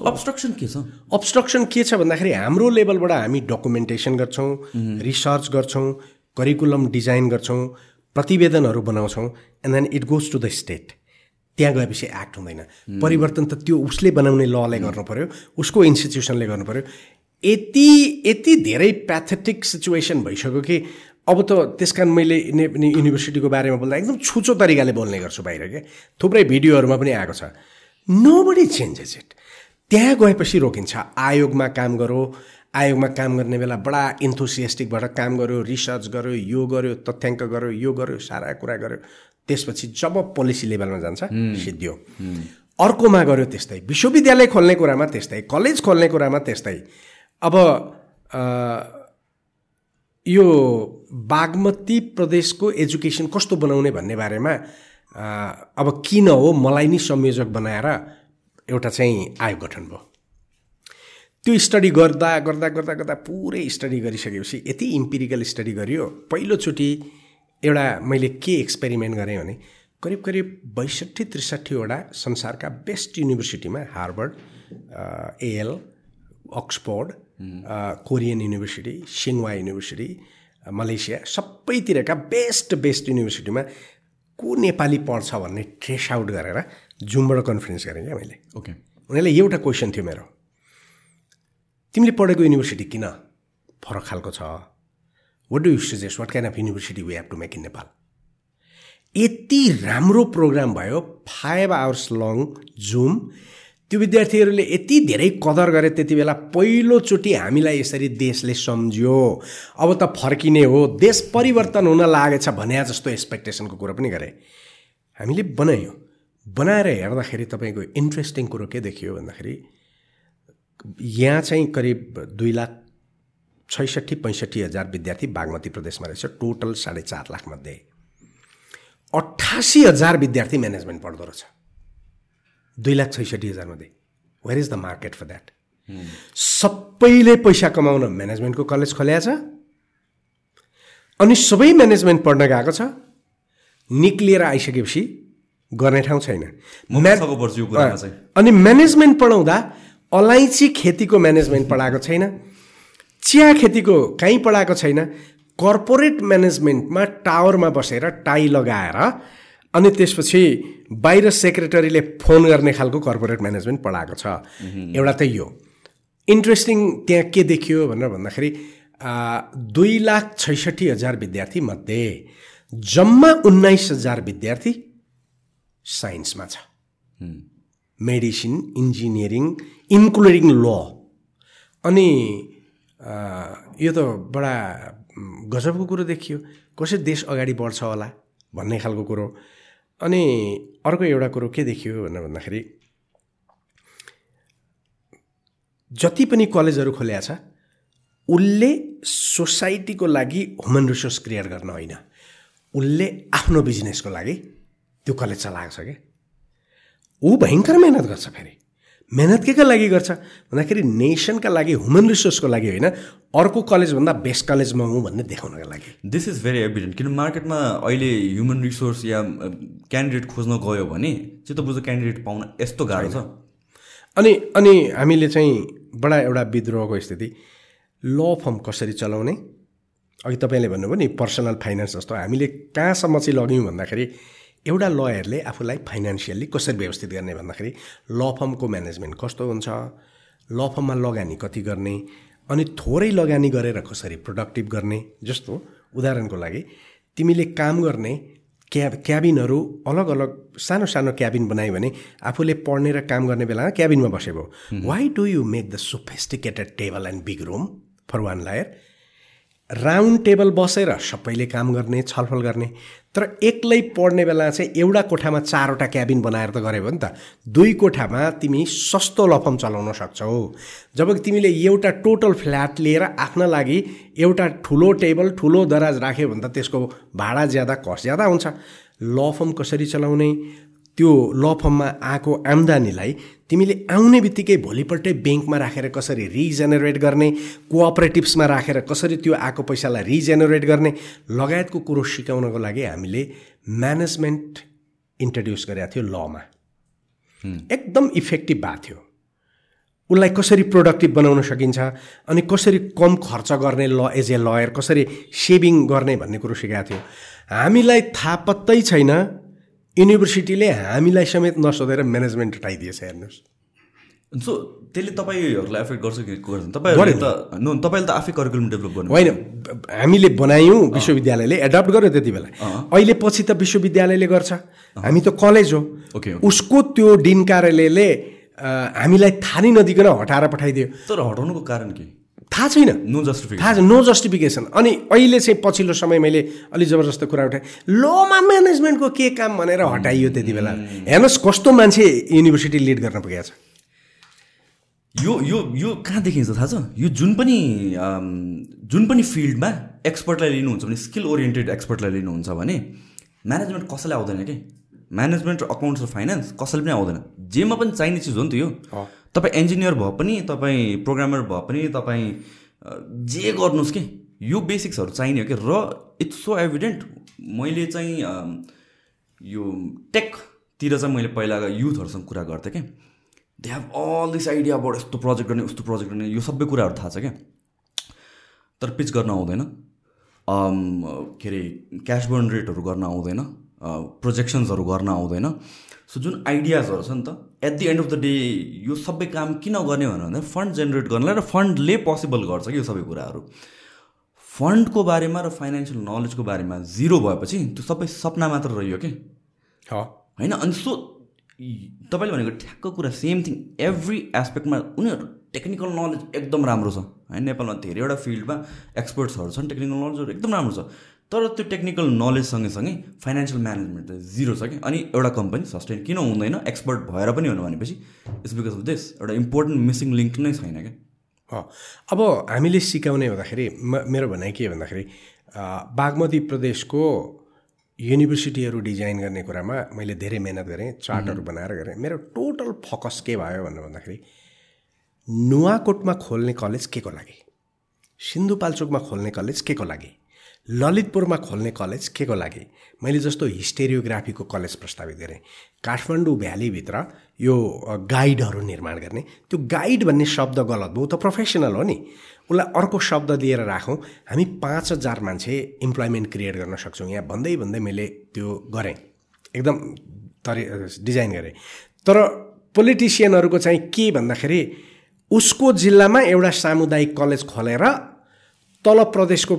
अब्स्ट्रक्सन के छ? अब्स्ट्रक्सन के छ भन्दाखेरि हाम्रो लेभलबाट हामी डकुमेन्टेसन गर्छौँ रिसर्च गर्छौँ करिकुलम डिजाइन गर्छौँ प्रतिवेदनहरू बनाउँछौँ and then it goes to the state त्यहाँ गएपछि एक्ट हुँदैन। परिवर्तन त त्यो उसले बनाउने लले गर्नु पऱ्यो उसको इन्स्टिट्युसनले गर्नु पऱ्यो यति यति धेरै प्याथेटिक सिचुएसन भइसक्यो कि अब त त्यस कारण मैले युनिभर्सिटीको बारेमा बोल्दा एकदम छुचो तरिकाले बोल्ने गर्छु बाहिर क्या थुप्रै भिडियोहरूमा पनि आएको छ। नो बडी चेन्जेस इट त्यहाँ गएपछि रोकिन्छ। आयोगमा काम गरौँ आयोगमा काम गर्ने बेला बडा इन्थोसिएस्टिकबाट काम गर्यो रिसर्च गर्यो यो गर्यो तथ्याङ्क गर्यो यो गर्यो सारा कुरा गर्यो त्यसपछि जब पोलिसी लेभलमा जान्छ सिद्धियो। अर्कोमा गऱ्यो त्यस्तै। विश्वविद्यालय खोल्ने कुरामा त्यस्तै कलेज खोल्ने कुरामा त्यस्तै। अब यो बागमती प्रदेशको एजुकेसन कस्तो बनाउने भन्ने बारेमा अब किन हो मलाई नै संयोजक बनाएर एउटा चाहिँ आयोग गठन भयो। त्यो स्टडी गर्दा गर्दा गर्दा गर्दा पुरै स्टडी गरिसकेपछि यति इम्पिरिकल स्टडी गरियो। पहिलोचोटि एउटा मैले के एक्सपेरिमेन्ट गरेँ भने करिब करिब बैसठी त्रिसठीवटा संसारका बेस्ट युनिभर्सिटीमा Harvard AL Oxford Korean university Tsinghua university Malaysia सबैतिरका best best युनिभर्सिटीमा को नेपाली पढ्छ भन्ने ट्रेस आउट गरेर जुमबाट कन्फरेन्स गरेँ क्या मैले। ओके उनीहरूलाई एउटा क्वेसन थियो मेरो। तिमीले पढेको युनिभर्सिटी किन? फरक खालको छ। What do you suggest what kind of university we have to make in Nepal यति राम्रो प्रोग्राम भयो फाइभ आवर्स लङ जुम त्यो विद्यार्थीहरूले यति धेरै कदर गरे त्यति बेला पहिलोचोटि हामीलाई यसरी देशले सम्झ्यो। अब त फर्किने हो देश परिवर्तन हुन लागेछ भने जस्तो एक्सपेक्टेसनको कुरो पनि गरे। हामीले बनायौँ। बनाएर हेर्दाखेरि तपाईँको इन्ट्रेस्टिङ कुरो के देखियो भन्दाखेरि यहाँ चाहिँ करिब दुई लाख छैसठी पैँसठी हजार विद्यार्थी बागमती प्रदेशमा रहेछ टोटल साढे चार लाखमध्ये अठासी हजार विद्यार्थी म्यानेजमेन्ट पढ्दो रहेछ। दुई लाख छैसठी हजारमध्ये। Where is the market for that सबैले पैसा कमाउन म्यानेजमेन्टको कलेज खोल्या छ। अनि सबै म्यानेजमेन्ट पढ्न गएको छ। निक्लिएर आइसकेपछि गर्ने ठाउँ छैन। अनि म्यानेजमेन्ट पढाउँदा अलैँची खेतीको म्यानेजमेन्ट पढाएको छैन। चिया खेतीको कहीँ पढाएको छैन। कर्पोरेट म्यानेजमेन्टमा टावरमा बसेर टाई लगाएर अनि त्यसपछि बाहिर सेक्रेटरीले फोन गर्ने खालको कर्पोरेट म्यानेजमेन्ट पढाएको छ। एउटा त यो। इन्ट्रेस्टिङ त्यहाँ के देखियो भनेर भन्दाखेरि दुई लाख छैसठी हजार विद्यार्थी मध्ये जम्मा उन्नाइस हजार विद्यार्थी साइन्समा छ। मेडिसिन इन्जिनियरिङ इन्क्लुडिङ ल। अनि यो त बडा गजबको कुरो देखियो। कसै देश अगाडि बढ्छ होला भन्ने खालको कुरो। अनि अर्को एउटा कुरो के देखियो भनेर भन्दाखेरि जति पनि कलेजहरू खोल्या छ उसले सोसाइटीको लागि ह्युमन रिसोर्स क्रिएट गर्न होइन। उसले आफ्नो बिजनेसको लागि त्यो कलेज चलाएको छ क्या ऊ भयङ्कर मेहनत गर्छ फेरि। मेहनत के का लागि गर्छ? भन्दाखेरि नेसनका लागि ह्युमन रिसोर्सको लागि होइन अर्को कलेजभन्दा बेस्ट कलेजमा हुँ भन्ने देखाउनको लागि। दिस इज भेरी एभिडेन्ट किन मार्केटमा अहिले ह्युमन रिसोर्स या क्यान्डिडेट खोज्न गयो भने चित्त बुझ्दो क्यान्डिडेट पाउन यस्तो गाह्रो छ। अनि अनि हामीले चाहिँ बडा एउटा विद्रोहको स्थिति ल फर्म कसरी चलाउने? अघि तपाईँले भन्नुभयो नि पर्सनल फाइनेन्स जस्तो। हामीले कहाँसम्म चाहिँ लग्यौँ भन्दाखेरि एउटा लयरले आफूलाई फाइनेन्सियल्ली कसरी व्यवस्थित गर्ने भन्दाखेरि ल फर्मको म्यानेजमेन्ट कस्तो हुन्छ ल फर्ममा लगानी कति गर्ने अनि थोरै लगानी गरेर कसरी प्रोडक्टिभ गर्ने जस्तो उदाहरणको लागि तिमीले काम गर्ने क्याब क्याबिनहरू अलग अलग सानो सानो क्याबिन बनायो भने आफूले पढ्ने र काम गर्ने बेलामा क्याबिनमा बसेको why do you make the sophisticated table and big room for one lawyer round table बसेर सबैले काम गर्ने छलफल गर्ने तर एक्लै पढ्ने बेला चाहिँ एउटा कोठामा चारवटा क्याबिन बनाएर त गऱ्यो भने त। दुई कोठामा तिमी सस्तो लफम चलाउन सक्छौ। जब तिमीले एउटा टोटल फ्ल्याट लिएर आफ्ना लागि एउटा ठुलो टेबल ठुलो दराज राख्यो भने त त्यसको भाडा ज्यादा कस्ट ज्यादा हुन्छ। ल फर्म कसरी चलाउने? त्यो ल फर्ममा आएको आम्दानीलाई तिमीले आउने बित्तिकै भोलिपल्टै ब्याङ्कमा राखेर कसरी रिजेनेरेट गर्ने कोअपरेटिभ्समा राखेर कसरी त्यो आएको पैसालाई रिजेनेरेट गर्ने लगायतको कुरो सिकाउनको लागि हामीले म्यानेजमेन्ट इन्ट्रोड्युस गरेका थियो लमा। एकदम इफेक्टिभ भएको थियो। उसलाई कसरी प्रोडक्टिभ बनाउन सकिन्छ अनि कसरी कम खर्च गर्ने ल एज ए लयर कसरी सेभिङ गर्ने भन्ने कुरो सिकाएको थियो। हामीलाई थाहा पत्तै छैन युनिभर्सिटीले हामीलाई समेत नसोधेर म्यानेजमेन्ट उठाइदिएछ हेर्नुहोस्। सो त्यसले तपाईँहरूलाई एफेक्ट गर्छ कि गर्दैन? तपाईँहरूले त नो तपाईँले त आफै करिकुलम डेभलप गर्नु होइन हामीले बनायौँ विश्वविद्यालयले एडप्ट गर्यो त्यति बेला। अहिले पछि त विश्वविद्यालयले गर्छ। हामी त कलेज हो। ओके उसको त्यो डिन कार्यालयले हामीलाई थाहा नै नदिकन हटाएर पठाइदियो। तर हटाउनुको कारण के? थाहा छैन। नो जस्टिफिकेसन थाहा छैन। नो जस्टिफिकेसन अनि अहिले चाहिँ पछिल्लो समय मैले अलिक जबरजस्त कुरा उठाएँ। लमा म्यानेजमेन्टको के काम भनेर हटाइयो त्यति बेला। हेर्नुहोस् कस्तो मान्छे युनिभर्सिटी लिड गर्न पुगेको छ। यो यो यो कहाँ देखिन्छ थाहा छ? यो जुन पनि जुन पनि फिल्डमा एक्सपर्टलाई लिनुहुन्छ भने स्किल ओरिएन्टेड एक्सपर्टलाई लिनुहुन्छ भने म्यानेजमेन्ट कसैलाई आउँदैन कि? म्यानेजमेन्ट र अकाउन्ट्स र फाइनेन्स कसैले पनि आउँदैन। जेमा पनि चाहिने चिज हो नि त यो। तपाईँ इन्जिनियर भए पनि तपाईँ प्रोग्रामर भए पनि तपाईँ जे गर्नुहोस् कि यो बेसिक्सहरू चाहिने हो कि? र इट्स सो एभिडेन्ट मैले चाहिँ यो टेकतिर चाहिँ मैले पहिला युथहरूसँग कुरा गर्थेँ क्या they have all this idea अब यस्तो प्रोजेक्ट गर्ने उस्तो प्रोजेक्ट गर्ने यो सबै कुराहरू थाहा छ क्या तर पिच गर्न आउँदैन। के अरे क्यास बर्न रेटहरू गर्न आउँदैन। प्रोजेक्सन्सहरू गर्न आउँदैन। सो जुन आइडियाजहरू छ नि त at the end of the day यो सबै काम किन गर्ने भनेर भन्दा फन्ड जेनेरेट गर्नलाई र फन्डले पोसिबल गर्छ कि यो सबै कुराहरू। फन्डको बारेमा र फाइनेन्सियल नलेजको बारेमा जिरो भएपछि त्यो सबै सपना मात्र रह्यो कि? होइन अनि सो तपाईँले भनेको ठ्याक्क कुरा सेम थिङ एभ्री एस्पेक्टमा उनीहरू टेक्निकल नलेज एकदम राम्रो छ। होइन नेपालमा धेरैवटा फिल्डमा एक्सपर्ट्सहरू छन् टेक्निकल नलेजहरू एकदम राम्रो छ। तर त्यो टेक्निकल नलेज सँगसँगै फाइनेन्सियल म्यानेजमेन्ट त जिरो छ कि? अनि एउटा कम्पनी सस्टेन किन हुँदैन एक्सपर्ट भएर पनि हुनु भनेपछि इट्स बिकज अफ दिस एउटा इम्पोर्टेन्ट मिसिङ लिङ्क नै छैन क्या। अब हामीले सिकाउने हुँदाखेरि मेरो भनाइ के भन्दाखेरि बागमती प्रदेशको युनिभर्सिटीहरू डिजाइन गर्ने कुरामा मैले धेरै मिहिनेत गरेँ चार्टहरू बनाएर गरेँ। मेरो टोटल फोकस के भयो भनेर भन्दाखेरि नुवाकोटमा खोल्ने कलेज के को लागि? सिन्धुपाल्चोकमा खोल्ने कलेज के को लागि? ललितपुरमा खोल्ने कलेज के को लागि? मैले जस्तो हिस्टेरियोग्राफीको कलेज प्रस्तावित गरेँ। काठमाडौँ भ्यालीभित्र यो गाइडहरू निर्माण गर्ने। त्यो गाइड भन्ने शब्द गलत भयो। त प्रोफेसनल हो नि। उसलाई अर्को शब्द दिएर राखौँ। हामी पाँच हजार मान्छे इम्प्लोइमेन्ट क्रिएट गर्न सक्छौँ। यहाँ भन्दै भन्दै मैले त्यो गरेँ। एकदम तरि डिजाइन गरेँ। तर पोलिटिसियनहरूको चाहिँ के भन्दाखेरि उसको जिल्लामा एउटा सामुदायिक कलेज खोलेर तल प्रदेशको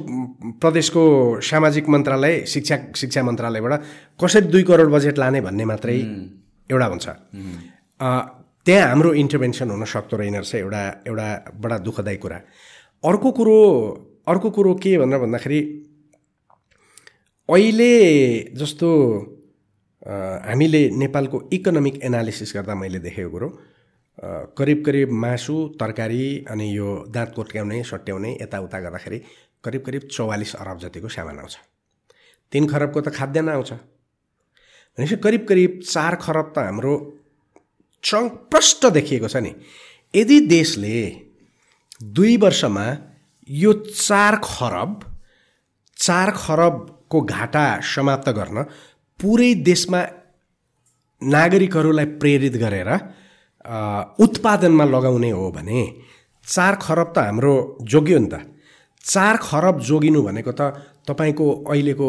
प्रदेशको सामाजिक मन्त्रालय शिक्षा शिक्षा मन्त्रालयबाट कसरी दुई करोड बजेट लाने भन्ने मात्रै एउटा हुन्छ। त्यहाँ हाम्रो इन्टरभेन्सन हुन सक्दो रहेन रहेछ एउटा एउटा बडा दुःखदायी कुरा। अर्को कुरो अर्को कुरो के भनेर भन्दाखेरि अहिले जस्तो हामीले नेपालको इकोनोमिक एनालिसिस गर्दा मैले देखेको कुरो करिब करिब मासु तरकारी अनि यो दाँत कोट्याउने सट्याउने यताउता गर्दाखेरि करिब करिब चौवालिस अरब जतिको सामान आउँछ। तिन खरबको त खाद्यान्न आउँछ। भनेपछि करिब करिब चार खरब त हाम्रो प्रष्ट देखिएको छ नि। यदि देशले दुई वर्षमा यो चार खरब चार खरबको घाटा समाप्त गर्न पुरै देशमा नागरिकहरूलाई प्रेरित गरेर उत्पादनमा लगाउने हो भने चार खरब त हाम्रो जोग्यो नि त। चार खरब जोगिनु भनेको त तपाईँको अहिलेको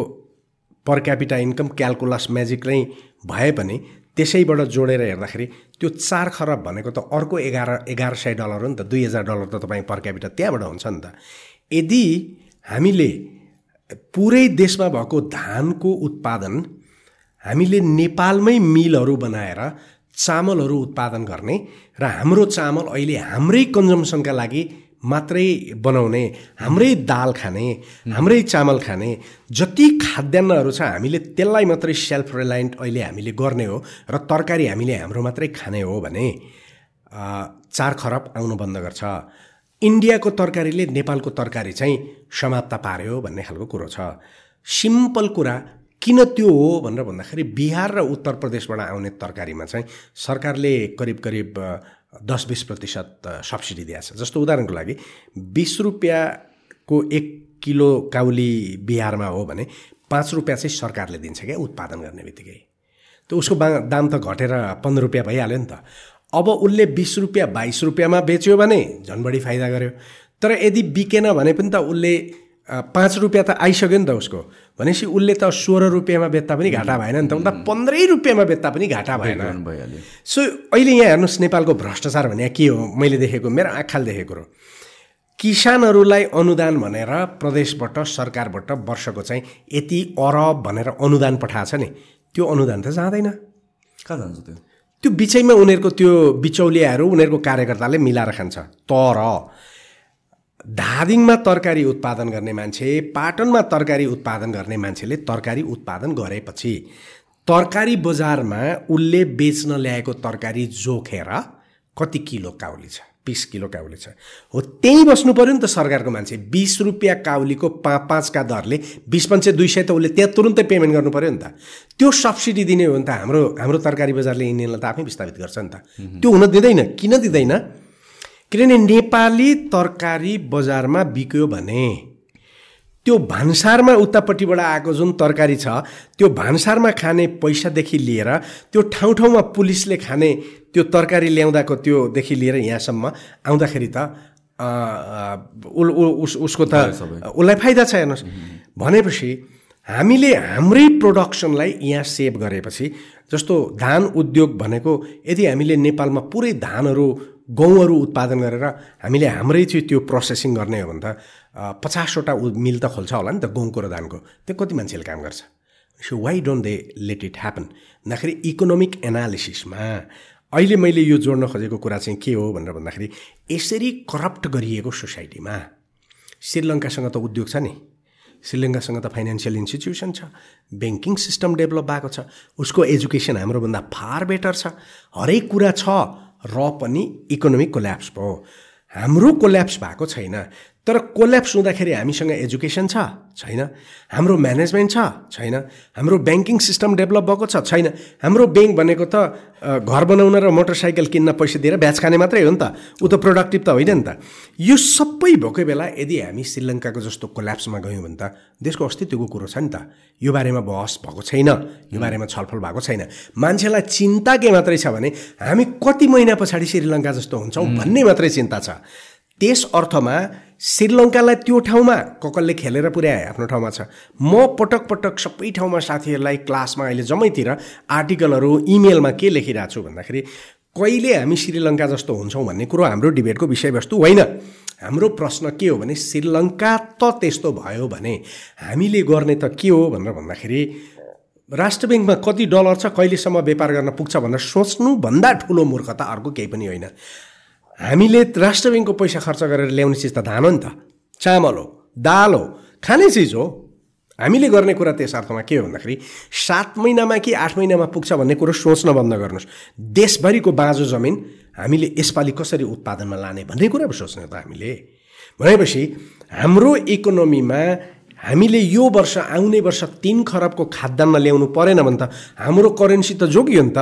per capita income calculus magic नै भए पनि त्यसैबाट जोडेर हेर्दाखेरि त्यो चार खरब भनेको त अर्को एघार एघार सय डलर हो नि त दुई हजार डलर त तपाईँ पर क्यापिटल त्यहाँबाट हुन्छ नि त। यदि हामीले पुरै देशमा भएको धानको उत्पादन हामीले नेपालमै मिलहरू बनाएर चामलहरू उत्पादन गर्ने र हाम्रो चामल अहिले हाम्रै कन्जम्सनका लागि मात्रै बनाउने हाम्रै दाल खाने हाम्रै चामल खाने जति खाद्यान्नहरू छ हामीले त्यसलाई मात्रै सेल्फ रिलायन्ट अहिले हामीले गर्ने हो र तरकारी हामीले हाम्रो मात्रै खाने हो भने चार खरब आउनु बन्द गर्छ। इन्डियाको तरकारीले नेपालको तरकारी चाहिँ समाप्त पार्यो भन्ने खालको कुरो छ। सिम्पल कुरा किन त्यो हो भनेर भन्दाखेरि बिहार र उत्तर प्रदेशबाट आउने तरकारीमा चाहिँ सरकारले करिब करिब दस बिस प्रतिशत सब्सिडी दिएको छ। जस्तो उदाहरणको लागि बिस रुपियाँको एक किलो काउली बिहारमा हो भने पाँच रुपियाँ चाहिँ सरकारले दिन्छ क्या उत्पादन गर्ने बित्तिकै। त उसको बा दाम त घटेर पन्ध्र रुपियाँ भइहाल्यो नि त। अब उसले बिस रुपियाँ बाइस रुपियाँमा बेच्यो भने झन् बढी फाइदा गर्यो। तर यदि बिकेन भने पनि त उसले पाँच रुपियाँ त आइसक्यो नि त उसको। भनेपछि उसले त सोह्र रुपियाँमा बेच्दा पनि घाटा भएन नि त। उता पन्ध्रै रुपियाँमा बेच्दा पनि घाटा भएन। भइहाल्यो। सो अहिले यहाँ हेर्नुहोस् नेपालको भ्रष्टाचार भने के हो? मैले देखेको मेरो आँखाले देखेको हो किसानहरूलाई अनुदान भनेर प्रदेशबाट सरकारबाट वर्षको चाहिँ यति अरब भनेर अनुदान पठाएको छ नि। त्यो अनुदान त जाँदैन। कहाँ जान्छ त्यो? त्यो बिचैमा उनीहरूको त्यो बिचौलियाहरू उनीहरूको कार्यकर्ताले मिलाएर खान्छ। तर धादिङमा तरकारी उत्पादन गर्ने मान्छे पाटनमा तरकारी उत्पादन गर्ने मान्छेले तरकारी उत्पादन गरेपछि तरकारी बजारमा उसले बेच्न ल्याएको तरकारी जोखेर कति किलो काउली छ? बिस किलो काउली छ। हो त्यहीँ बस्नु पऱ्यो नि त सरकारको मान्छे। बिस रुपियाँ काउलीको पा पाँचका दरले बिस पञ्चे दुई सय त उसले त्यहाँ तुरुन्तै पेमेन्ट गर्नु पऱ्यो नि त। त्यो सब्सिडी दिने हो भने त हाम्रो हाम्रो तरकारी बजारले यिनीहरूलाई त आफै विस्थापित गर्छ नि त। त्यो हुन दिँदैन। किन दिँदैन? किनभने नेपाली तरकारी बजारमा बिक्यो भने? त्यो भान्सारमा उतापट्टिबाट आएको जुन तरकारी छ त्यो भान्सारमा खाने पैसादेखि लिएर त्यो ठाउँ ठाउँमा पुलिसले खाने त्यो तरकारी ल्याउँदाको त्योदेखि लिएर यहाँसम्म आउँदाखेरि त उस उसको त उसलाई फाइदा छ हेर्नुहोस्। भनेपछि हामीले हाम्रै प्रोडक्सनलाई यहाँ सेभ गरेपछि जस्तो धान उद्योग भनेको यदि हामीले नेपालमा पुरै धानहरू गहुँहरू उत्पादन गरेर हामीले हाम्रै चाहिँ त्यो प्रोसेसिङ गर्ने हो भने त पचासवटा मिल त खोल्छ होला नि त गहुँको र धानको। त्यो कति मान्छेले काम गर्छ? So why don't they let it happen भन्दाखेरि इकोनोमिक एनालिसिसमा अहिले मैले यो जोड्न खोजेको कुरा चाहिँ के हो भनेर भन्दाखेरि यसरी करप्ट गरिएको सोसाइटीमा श्रीलङ्कासँग त उद्योग छ नि। श्रीलङ्कासँग त फाइनेन्सियल इन्स्टिट्युसन छ ब्याङ्किङ सिस्टम डेभलप भएको छ उसको एजुकेसन हाम्रोभन्दा फार बेटर छ। हरेक कुरा छ र पनि इकोनोमिक कोल्याप्स भयो। हाम्रो कोल्याप्स भएको छैन। तर कोल्याप्स हुँदाखेरि हामीसँग एजुकेसन छ? छैन। हाम्रो म्यानेजमेन्ट छ? छैन। हाम्रो ब्याङ्किङ सिस्टम डेभलप भएको छ? छैन। हाम्रो ब्याङ्क भनेको त घर बनाउन र मोटरसाइकल किन्न पैसा दिएर ब्याच खाने मात्रै हो नि त। ऊ त प्रोडक्टिभ त होइन नि त। यो सबै भएकै बेला यदि हामी श्रीलङ्काको जस्तो कोल्याप्समा गयौँ भने त देशको अस्तित्वको कुरो छ नि त। यो बारेमा बहस भएको छैन। यो बारेमा छलफल भएको छैन। मान्छेलाई चिन्ता के मात्रै छ भने हामी कति महिना पछाडि श्रीलङ्का जस्तो हुन्छौँ भन्ने मात्रै चिन्ता छ। त्यस अर्थमा श्रीलङ्कालाई त्यो ठाउँमा ककलले खेलेर पुर्याए आफ्नो ठाउँमा छ। म पटक पटक सबै ठाउँमा साथीहरूलाई क्लासमा अहिले जम्मैतिर आर्टिकलहरू इमेलमा के लेखिरहेको छु भन्दाखेरि कहिले हामी श्रीलङ्का जस्तो हुन्छौँ भन्ने कुरो हाम्रो डिबेटको विषयवस्तु होइन। हाम्रो प्रश्न के हो भने श्रीलङ्का त त्यस्तो भयो भने हामीले गर्ने त के हो भनेर भन्दाखेरि राष्ट्र ब्याङ्कमा कति डलर छ कहिलेसम्म व्यापार गर्न पुग्छ भनेर सोच्नुभन्दा ठुलो मूर्खता अर्को केही पनि होइन। हामीले राष्ट्र ब्याङ्कको पैसा खर्च गरेर ल्याउने चिज त धान हो नि त। चामल हो दाल हो खाने चिज हो। हामीले गर्ने कुरा त्यस अर्थमा के हो भन्दाखेरि सात महिनामा कि आठ महिनामा पुग्छ भन्ने कुरो सोच्न बन्द गर्नुहोस्। देशभरिको बाँझो जमिन हामीले यसपालि कसरी उत्पादनमा लाने भन्ने कुरा पो सोच्ने त हामीले। भनेपछि हाम्रो इकोनोमीमा हामीले यो वर्ष आउने वर्ष तिन खरबको खाद्यान्न ल्याउनु परेन भने त हाम्रो करेन्सी त जोगियो नि त।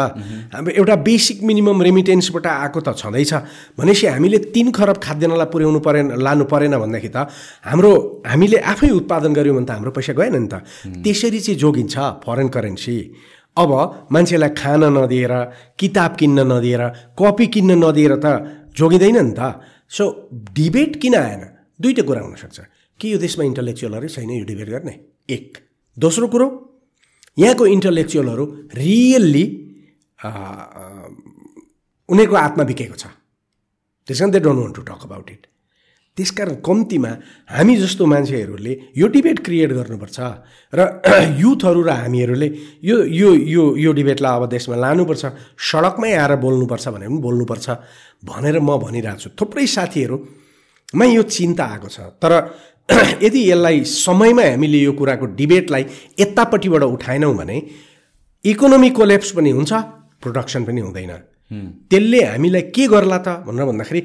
हाम्रो एउटा बेसिक मिनिमम रेमिटेन्सबाट आएको त छँदैछ। भनेपछि हामीले तिन खरब खाद्यान्नलाई पुर्याउनु परेन लानु परेन भनेदेखि त हाम्रो हामीले आफै उत्पादन गऱ्यौँ भने त हाम्रो पैसा गएन नि त। त्यसरी चाहिँ जोगिन्छ फरेन करेन्सी अब मान्छेलाई खान नदिएर किताब किन्न नदिएर कपी किन्न नदिएर त जोगिँदैन नि त। सो डिबेट किन आएन? दुइटा कुरा हुनसक्छ। के यो देशमा इन्टलेक्चुअलहरू छैन यो डिबेट गर्ने? एक। दोस्रो कुरो यहाँको इन्टलेक्चुअलहरू रियल्ली उनीहरूको आत्मा बिकेको छ। त्यस कारण they don't want to talk about it त्यसकारण कम्तीमा हामी जस्तो मान्छेहरूले यो डिबेट क्रिएट गर्नुपर्छ र युथहरू र हामीहरूले यो यो यो यो डिबेटलाई अब देशमा लानुपर्छ सडकमै आएर बोल्नुपर्छ भने पनि बोल्नुपर्छ भनेर म भनिरहेको छु। थुप्रै साथीहरू मा यो चिन्ता आएको छ। तर यदि यसलाई समयमा हामीले यो कुराको डिबेटलाई यतापट्टिबाट उठाएनौँ भने इकोनोमी कोलेप्स पनि हुन्छ प्रोडक्सन पनि हुँदैन। त्यसले हामीलाई के गर्ला त भनेर भन्दाखेरि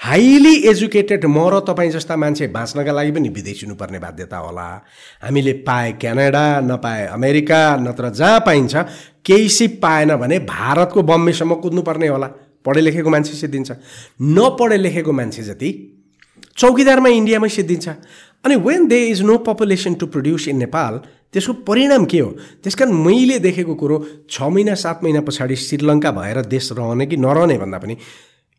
हाइली एजुकेटेड म र तपाईँ जस्ता मान्छे बाँच्नका लागि पनि विदेश हुनुपर्ने बाध्यता होला। हामीले पाए क्यानाडा नपाए अमेरिका नत्र जहाँ पाइन्छ केही सिप पाएन भने भारतको बम्बेसम्म कुद्नुपर्ने होला। पढे लेखेको मान्छे सिद्धिन्छ। नपढे लेखेको मान्छे जति चौकीदारमा इन्डियामै सिद्धिन्छ। अनि when there is no population to produce in Nepal त्यसको परिणाम के हो? त्यस कारण मैले देखेको कुरो छ महिना सात महिना पछाडि श्रीलङ्का भएर देश रहने कि नरहने भन्दा पनि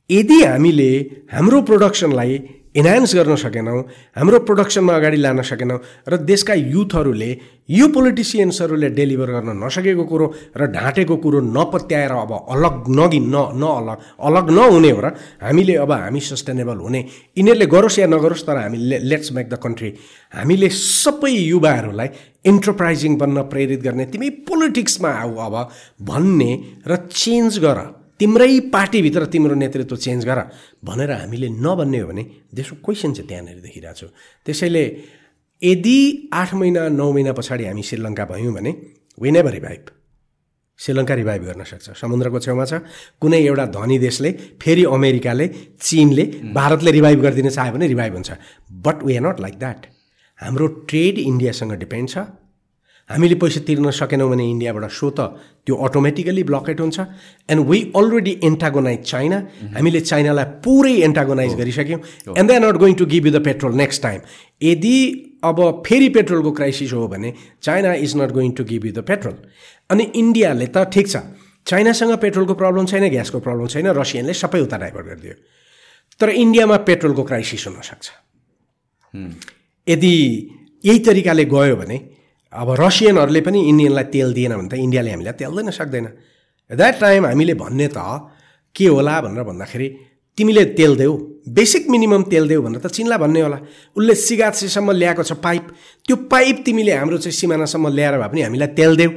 यदि हामीले हाम्रो प्रोडक्सनलाई इन्हान्स गर्न सकेनौँ हाम्रो प्रोडक्सनमा अगाडि लान सकेनौँ र देशका युथहरूले यो पोलिटिसियन्सहरूले डेलिभर गर्न नसकेको कुरो र ढाँटेको कुरो नपत्याएर अब अलग नगि न नअलग अलग नहुने हो र हामीले अब हामी सस्टेनेबल हुने। यिनीहरूले गरोस् या नगरोस् तर हामीले लेट्स मेक द कन्ट्री हामीले सबै युवाहरूलाई इन्टरप्राइजिङ बन्न प्रेरित गर्ने तिमी पोलिटिक्समा आऊ अब भन्ने र चेन्ज गर। तिम्रै पार्टीभित्र तिम्रो नेतृत्व चेन्ज गर भनेर हामीले नभन्ने हो भने देशको क्वेसन चाहिँ त्यहाँनिर देखिरहेको छु। त्यसैले यदि आठ महिना नौ महिना पछाडि हामी श्रीलङ्का भयौँ भने we never revive Sri Lanka revive गर्न सक्छ। समुद्रको छेउमा छ। कुनै एउटा धनी देशले फेरि अमेरिकाले चिनले भारतले रिभाइभ गरिदिन चाह्यो भने रिभाइभ हुन्छ। But we are not like that हाम्रो ट्रेड इन्डियासँग डिपेन्ड छ। हामीले पैसा तिर्न सकेनौँ भने इन्डियाबाट सो त त्यो अटोमेटिकली ब्लकेट हुन्छ। And we already antagonise China हामीले चाइनालाई पुरै एन्टागोनाइज गरिसक्यौँ। And they are not going to give you the petrol next time यदि अब फेरि पेट्रोलको क्राइसिस हो भने China is not going to give you the petrol अनि इन्डियाले त ठिक छ। चाइनासँग पेट्रोलको प्रब्लम छैन ग्यासको प्रब्लम छैन रसियनले सबै उता डाइभर्ट गरिदियो। तर इन्डियामा पेट्रोलको क्राइसिस हुनसक्छ यदि यही तरिकाले गयो भने अब रसियनहरूले पनि इन्डियनलाई तेल दिएन भने त इन्डियाले हामीलाई तेल दिन सक्दैन द्याट टाइम हामीले भन्ने त के होला भनेर भन्दाखेरि तिमीले तेल देऊ बेसिक मिनिमम तेल देऊ भनेर त चिन्ला भन्ने होला। उसले सिगाछीसम्म ल्याएको छ पाइप। त्यो पाइप तिमीले हाम्रो चाहिँ सिमानासम्म ल्याएर भए पनि हामीलाई तेल देऊ।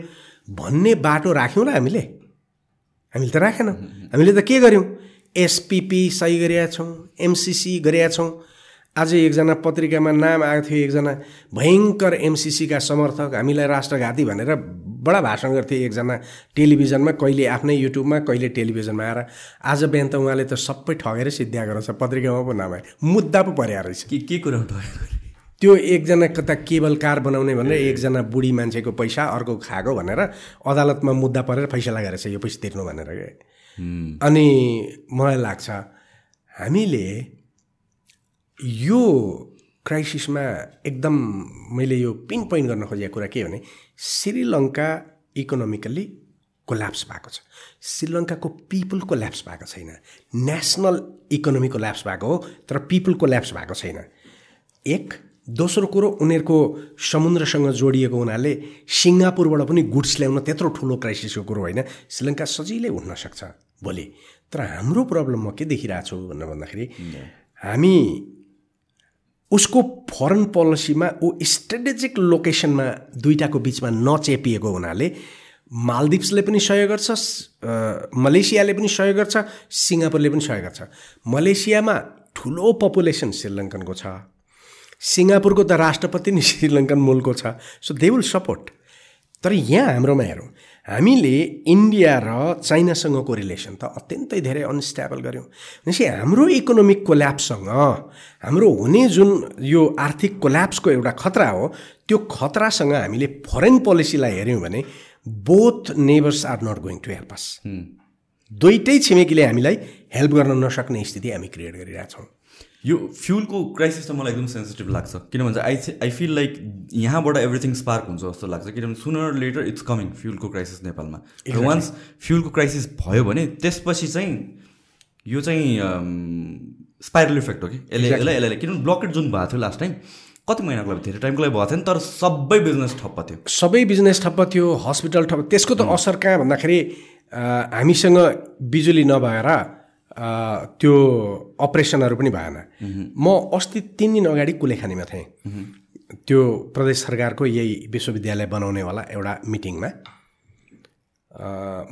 भन्ने बाटो राख्यौँ र हामीले। हामीले त राखेनौँ। हामीले त के गर्यौँ एसपिपी सही गरेका छौँ एमसिसी गरेका छौँ। आज एकजना पत्रिकामा नाम आएको थियो एकजना भयङ्कर एमसिसीका समर्थक हामीलाई राष्ट्रघाती भनेर बडा भाषण गर्थे एकजना टेलिभिजनमा कहिले आफ्नै युट्युबमा कहिले टेलिभिजनमा आएर। आज बिहान त उहाँले त सबै ठगेर सिद्ध्याएको रहेछ पत्रिकामा पो नाम मुद्दा पो परेको रहेछ। के के कुरा त्यो एकजना कता केबल कार बनाउने भनेर एकजना बुढी मान्छेको पैसा अर्को खाएको भनेर अदालतमा मुद्दा परेर फैसला गरेछ यो पैसा तिर्नु भनेर अनि मलाई लाग्छ हामीले यो क्राइसिसमा एकदम मैले यो पिन पोइन्ट गर्न खोजेको कुरा के भने श्रीलङ्का इकोनोमिकल्ली कोल्याप्स भएको छ। श्रीलङ्काको पिपुल कोल्याप्स भएको छैन। नेसनल इकोनोमी कोल्याप्स भएको हो तर पिपुल कोल्याप्स भएको छैन। एक दोस्रो कुरो उनीहरूको समुद्रसँग जोडिएको हुनाले सिङ्गापुरबाट पनि गुड्स ल्याउन त्यत्रो ठुलो क्राइसिसको कुरो होइन। श्रीलङ्का सजिलै उठ्न सक्छ भोलि। तर हाम्रो प्रब्लम म के देखिरहेको छु भनेर भन्दाखेरि हामी उसको फरेन पोलिसीमा ऊ स्ट्रेटेजिक लोकेसनमा दुइटाको बिचमा नचेपिएको हुनाले मालदिप्सले पनि सहयोग गर्छ मलेसियाले पनि सहयोग गर्छ सिङ्गापुरले पनि सहयोग गर्छ। मलेसियामा ठुलो पपुलेसन श्रीलङ्कनको छ। सिङ्गापुरको त राष्ट्रपति नै श्रीलङ्कन मूलको छ। सो दे विल सपोर्ट तर यहाँ हाम्रोमा हेरौँ हामीले इन्डिया र चाइनासँगको रिलेसन त अत्यन्तै धेरै अनस्टेबल गऱ्यौँ। भनेपछि हाम्रो इकोनोमिक कोल्याप्ससँग हाम्रो हुने जुन यो आर्थिक कोल्याप्सको एउटा खतरा हो त्यो खतरासँग हामीले फरेन पोलिसीलाई हेऱ्यौँ भने both neighbours are not going to help us दुइटै छिमेकीले हामीलाई हेल्प गर्न नसक्ने स्थिति हामी क्रिएट गरिरहेछौँ। यो फ्युलको क्राइसिस त मलाई एकदम सेन्सिटिभ लाग्छ। किनभने आई आई फिल लाइक यहाँबाट एभ्रिथिङ स्पार्क हुन्छ जस्तो लाग्छ। किनभने सुनर लेटर इट्स कमिङ फ्युलको क्राइसिस नेपालमा। वान्स फ्युलको क्राइसिस भयो भने त्यसपछि चाहिँ यो चाहिँ स्पाइरल इफेक्ट हो कि? यसले यसलाई यसलाई किनभने ब्लकेट जुन भएको थियो लास्ट टाइम कति महिनाको लागि धेरै टाइमको लागि भएको थियो नि तर सबै बिजनेस ठप्प थियो। सबै बिजनेस ठप्प थियो हस्पिटल ठप्प त्यसको त असर कहाँ भन्दाखेरि हामीसँग बिजुली नभएर त्यो अपरेसनहरू पनि भएन। म अस्ति तिन दिन अगाडि कुलेखानीमा थिएँ। त्यो प्रदेश सरकारको यही विश्वविद्यालय बनाउनेवाला एउटा मिटिङमा।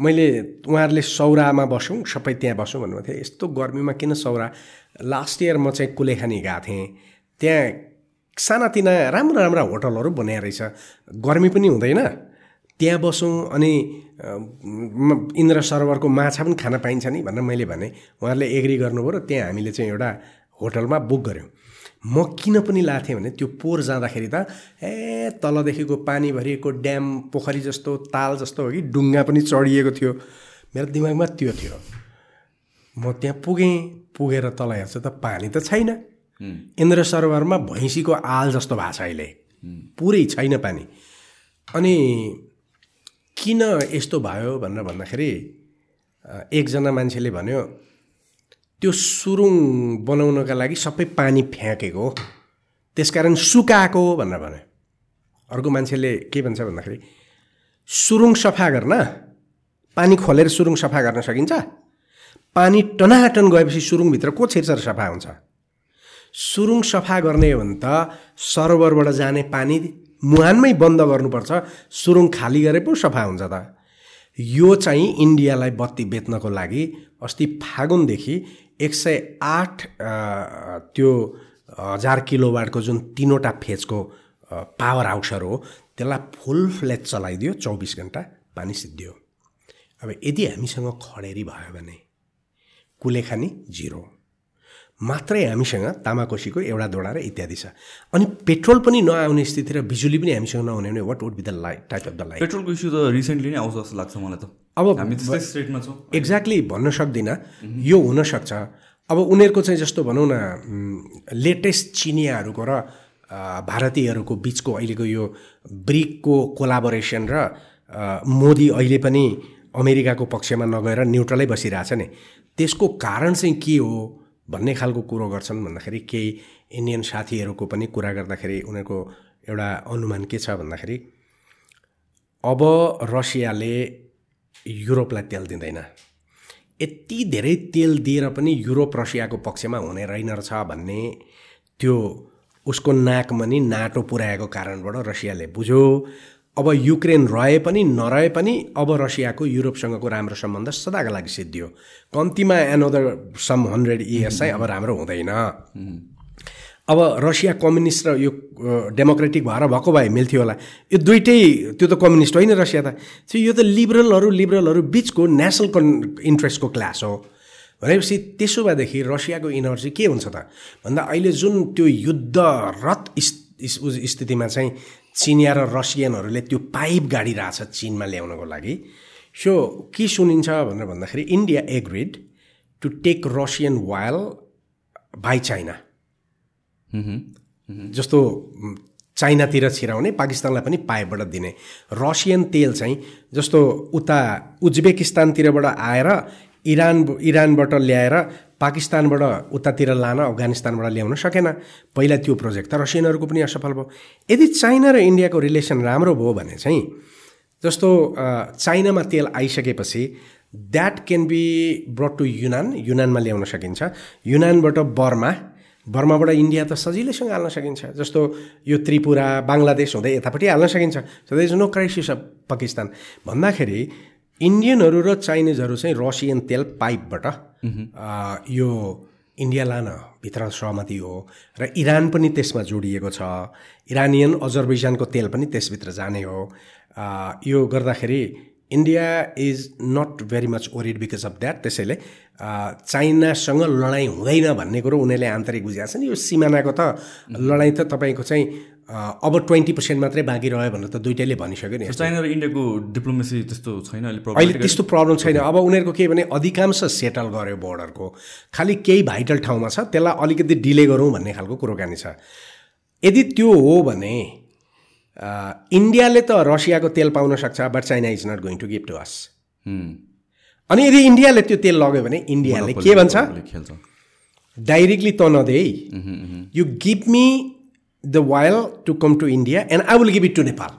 मैले उहाँहरूले सौरामा बसौँ सबै त्यहाँ बसौँ भन्नुभएको थियो। यस्तो गर्मीमा किन सौरा? लास्ट इयर म चाहिँ कुलेखानी गएको थिएँ। त्यहाँ सानातिना राम्रा राम्रा होटलहरू बनाएर रहेछ। गर्मी पनि हुँदैन। त्यहाँ बसौँ अनि इन्द्र सरोवरको माछा पनि खान पाइन्छ नि भनेर मैले भने। उहाँहरूले एग्री गर्नुभयो र त्यहाँ हामीले चाहिँ एउटा होटलमा बुक गऱ्यौँ। म किन पनि लाथेँ भने त्यो पोहोर जाँदाखेरि त ए तलदेखिको पानी भरिएको ड्याम पोखरी जस्तो ताल जस्तो हो कि डुङ्गा पनि चढिएको थियो। मेरो दिमागमा त्यो थियो। म त्यहाँ पुगेँ पुगेर तल हेर्छु त पानी त छैन। इन्द्र सरोवरमा भैँसीको आल जस्तो भएको छ अहिले। पुरै छैन पानी। अनि किन यस्तो भयो भनेर भन्दाखेरि एकजना मान्छेले भन्यो त्यो सुरुङ बनाउनका लागि सबै पानी फ्याँकेको हो। त्यसकारण सुकाएको भनेर भन्यो। अर्को मान्छेले के भन्छ भन्दाखेरि सुरुङ सफा गर्न पानी खोलेर सुरुङ सफा गर्न सकिन्छ? पानी टनाटन गएपछि सुरुङभित्र को छिर्छ र सफा हुन्छ? सुरुङ सफा गर्ने हो भने त सरोवरबाट जाने पानी मुहानमै बन्द गर्नुपर्छ सुरुङ खाली गरे पो सफा हुन्छ त। यो चाहिँ इन्डियालाई बत्ती बेच्नको लागि अस्ति फागुनदेखि एक सय आठ त्यो हजार किलोवाटको जुन तिनवटा फेजको पावर हाउसहरू हो त्यसलाई फुल फ्लेज चलाइदियो चौबिस घन्टा पानी सिद्धियो। अब यदि हामीसँग खडेरी भयो भने कुलेखानी जिरो। मात्रै हामीसँग तामाकोसीको एउटा दोडा र इत्यादि छ। अनि पेट्रोल पनि नआउने स्थिति र बिजुली पनि हामीसँग नहुने भने what would be the light type of the light पेट्रोलको इस्यु त रिसेन्टली नै आउँछ जस्तो लाग्छ मलाई त। अब हामी त्यस्तै स्टेटमा छौँ। एक्ज्याक्टली भन्न सक्दिनँ। यो हुनसक्छ। अब उनीहरूको चाहिँ जस्तो भनौँ न लेटेस्ट चिनियाहरूको र भारतीयहरूको बिचको अहिलेको यो ब्रिकको कोलाबोरेसन र मोदी अहिले पनि अमेरिकाको पक्षमा नगएर न्युट्रलै बसिरहेछ नि। त्यसको कारण चाहिँ के हो? भन्ने खालको कुरो गर्छन्। भन्दाखेरि केही इन्डियन साथीहरूको पनि कुरा गर्दाखेरि उनीहरूको एउटा अनुमान के छ भन्दाखेरि अब रसियाले युरोपलाई तेल दिँदैन। यति धेरै तेल दिएर पनि युरोप रसियाको पक्षमा हुने रहेन रहेछ भन्ने त्यो उसको नाकमा नि नाटो पुर्याएको कारणबाट रसियाले बुझ्यो। अब युक्रेन रहे पनि नरहे पनि अब रसियाको युरोपसँगको राम्रो सम्बन्ध सदाका लागि सिद्धियो। कम्तीमा एनोदर सम हन्ड्रेड इयर्स चाहिँ अब राम्रो हुँदैन। अब रसिया कम्युनिस्ट र यो डेमोक्रेटिक भएर भएको भए मिल्थ्यो होला। यो दुइटै त्यो त कम्युनिस्ट होइन रसिया त। चाहिँ यो त लिबरलहरू लिबरलहरू बिचको नेसनल कन् इन्ट्रेस्टको क्लास हो। भनेपछि त्यसो भएदेखि रसियाको इनर्जी के हुन्छ त? भन्दा अहिले जुन त्यो युद्धरत स्थितिमा चाहिँ चिनिया र रसियनहरूले त्यो पाइप गाडिरहेछ चिनमा ल्याउनको लागि। सो के सुनिन्छ भनेर भन्दाखेरि India agreed to take Russian oil by China. जस्तो चाइनातिर छिराउने पाकिस्तानलाई पनि पाइपबाट दिने। रसियन तेल चाहिँ जस्तो उता उज्बेकिस्तानतिरबाट आएर इरान इरानबाट ल्याएर पाकिस्तानबाट उतातिर लान अफगानिस्तानबाट ल्याउन सकेन। पहिला त्यो प्रोजेक्ट त रसियनहरूको पनि असफल भयो। यदि चाइना र इन्डियाको रिलेसन राम्रो भयो भने चाहिँ जस्तो चाइनामा तेल आइसकेपछि that can be brought to Yunnan युनानमा ल्याउन सकिन्छ। युनानबाट बर्मा। बर्माबाट इन्डिया त सजिलैसँग हाल्न सकिन्छ। जस्तो यो त्रिपुरा बङ्गलादेश हुँदै यतापट्टि हाल्न सकिन्छ। So there is no crisis of Pakistan भन्दाखेरि इन्डियनहरू र चाइनिजहरू चाहिँ रसियन तेल पाइपबाट यो इन्डिया लान भित्र सहमति हो र इरान पनि त्यसमा जोडिएको छ। इरानियन अजरबैजानको तेल पनि त्यसभित्र जाने हो। यो गर्दाखेरि India is not very much worried because of that त्यसैले चाइनासँग लडाइँ हुँदैन भन्ने कुरो उनीहरूले आन्तरिक बुझिरहेको छ नि यो सिमानाको त लडाइँ त तपाईँको चाहिँ अब ट्वेन्टी पर्सेन्ट मात्रै बाँकी रह्यो भनेर त दुइटैले भनिसक्यो नि। चाइना र इन्डियाको डिप्लोमेसी त्यस्तो छैन? अहिले अहिले त्यस्तो प्रब्लम छैन। अब उनीहरूको के भने अधिकांश सेटल गर्यो बोर्डरको खालि केही भाइटल ठाउँमा छ। त्यसलाई अलिकति डिले गरौँ भन्ने खालको कुरोकानी छ। यदि त्यो हो भने इन्डियाले त रसियाको तेल पाउन सक्छ but China is not going to give to us हुँ। अनि यदि इन्डियाले त्यो तेल लग्यो भने इन्डियाले के भन्छ? डाइरेक्टली त नदे you give me the oil to come to India and I will give it to Nepal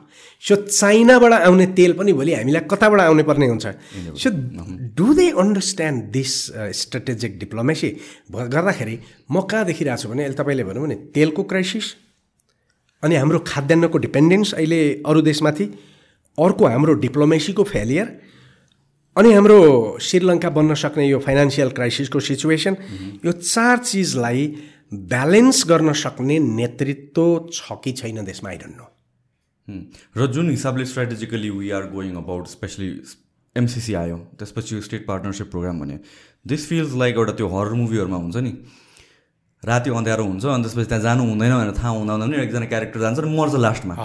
so चाइनाबाट आउने तेल पनि भोलि हामीलाई कताबाट आउने पर्ने हुन्छ। So do they understand this strategic diplomacy गर्दाखेरि म कहाँ देखिरहेको छु भने अहिले तपाईँले भन्नु भने तेलको क्राइसिस अनि हाम्रो खाद्यान्नको डिपेन्डेन्स अहिले अरू देशमाथि अर्को हाम्रो डिप्लोमेसीको फेलियर अनि हाम्रो श्रीलङ्का बन्न सक्ने यो फाइनेन्सियल क्राइसिसको सिचुएसन यो चार चिजलाई ब्यालेन्स गर्न सक्ने नेतृत्व छ कि छैन देशमा आई डोन्ट नो हुँ। र जुन हिसाबले strategically we are going about specially MCC आयो त्यसपछि यो स्टेट पार्टनरसिप प्रोग्राम भन्यो दिस फिल्स लाइक एउटा त्यो हरर मुभीहरूमा हुन्छ नि राति अँध्यारो हुन्छ अनि त्यसपछि त्यहाँ जानु हुँदैन भनेर थाहा हुँदा हुँदा पनि एकजना क्यारेक्टर जान्छ र मर्छ लास्टमा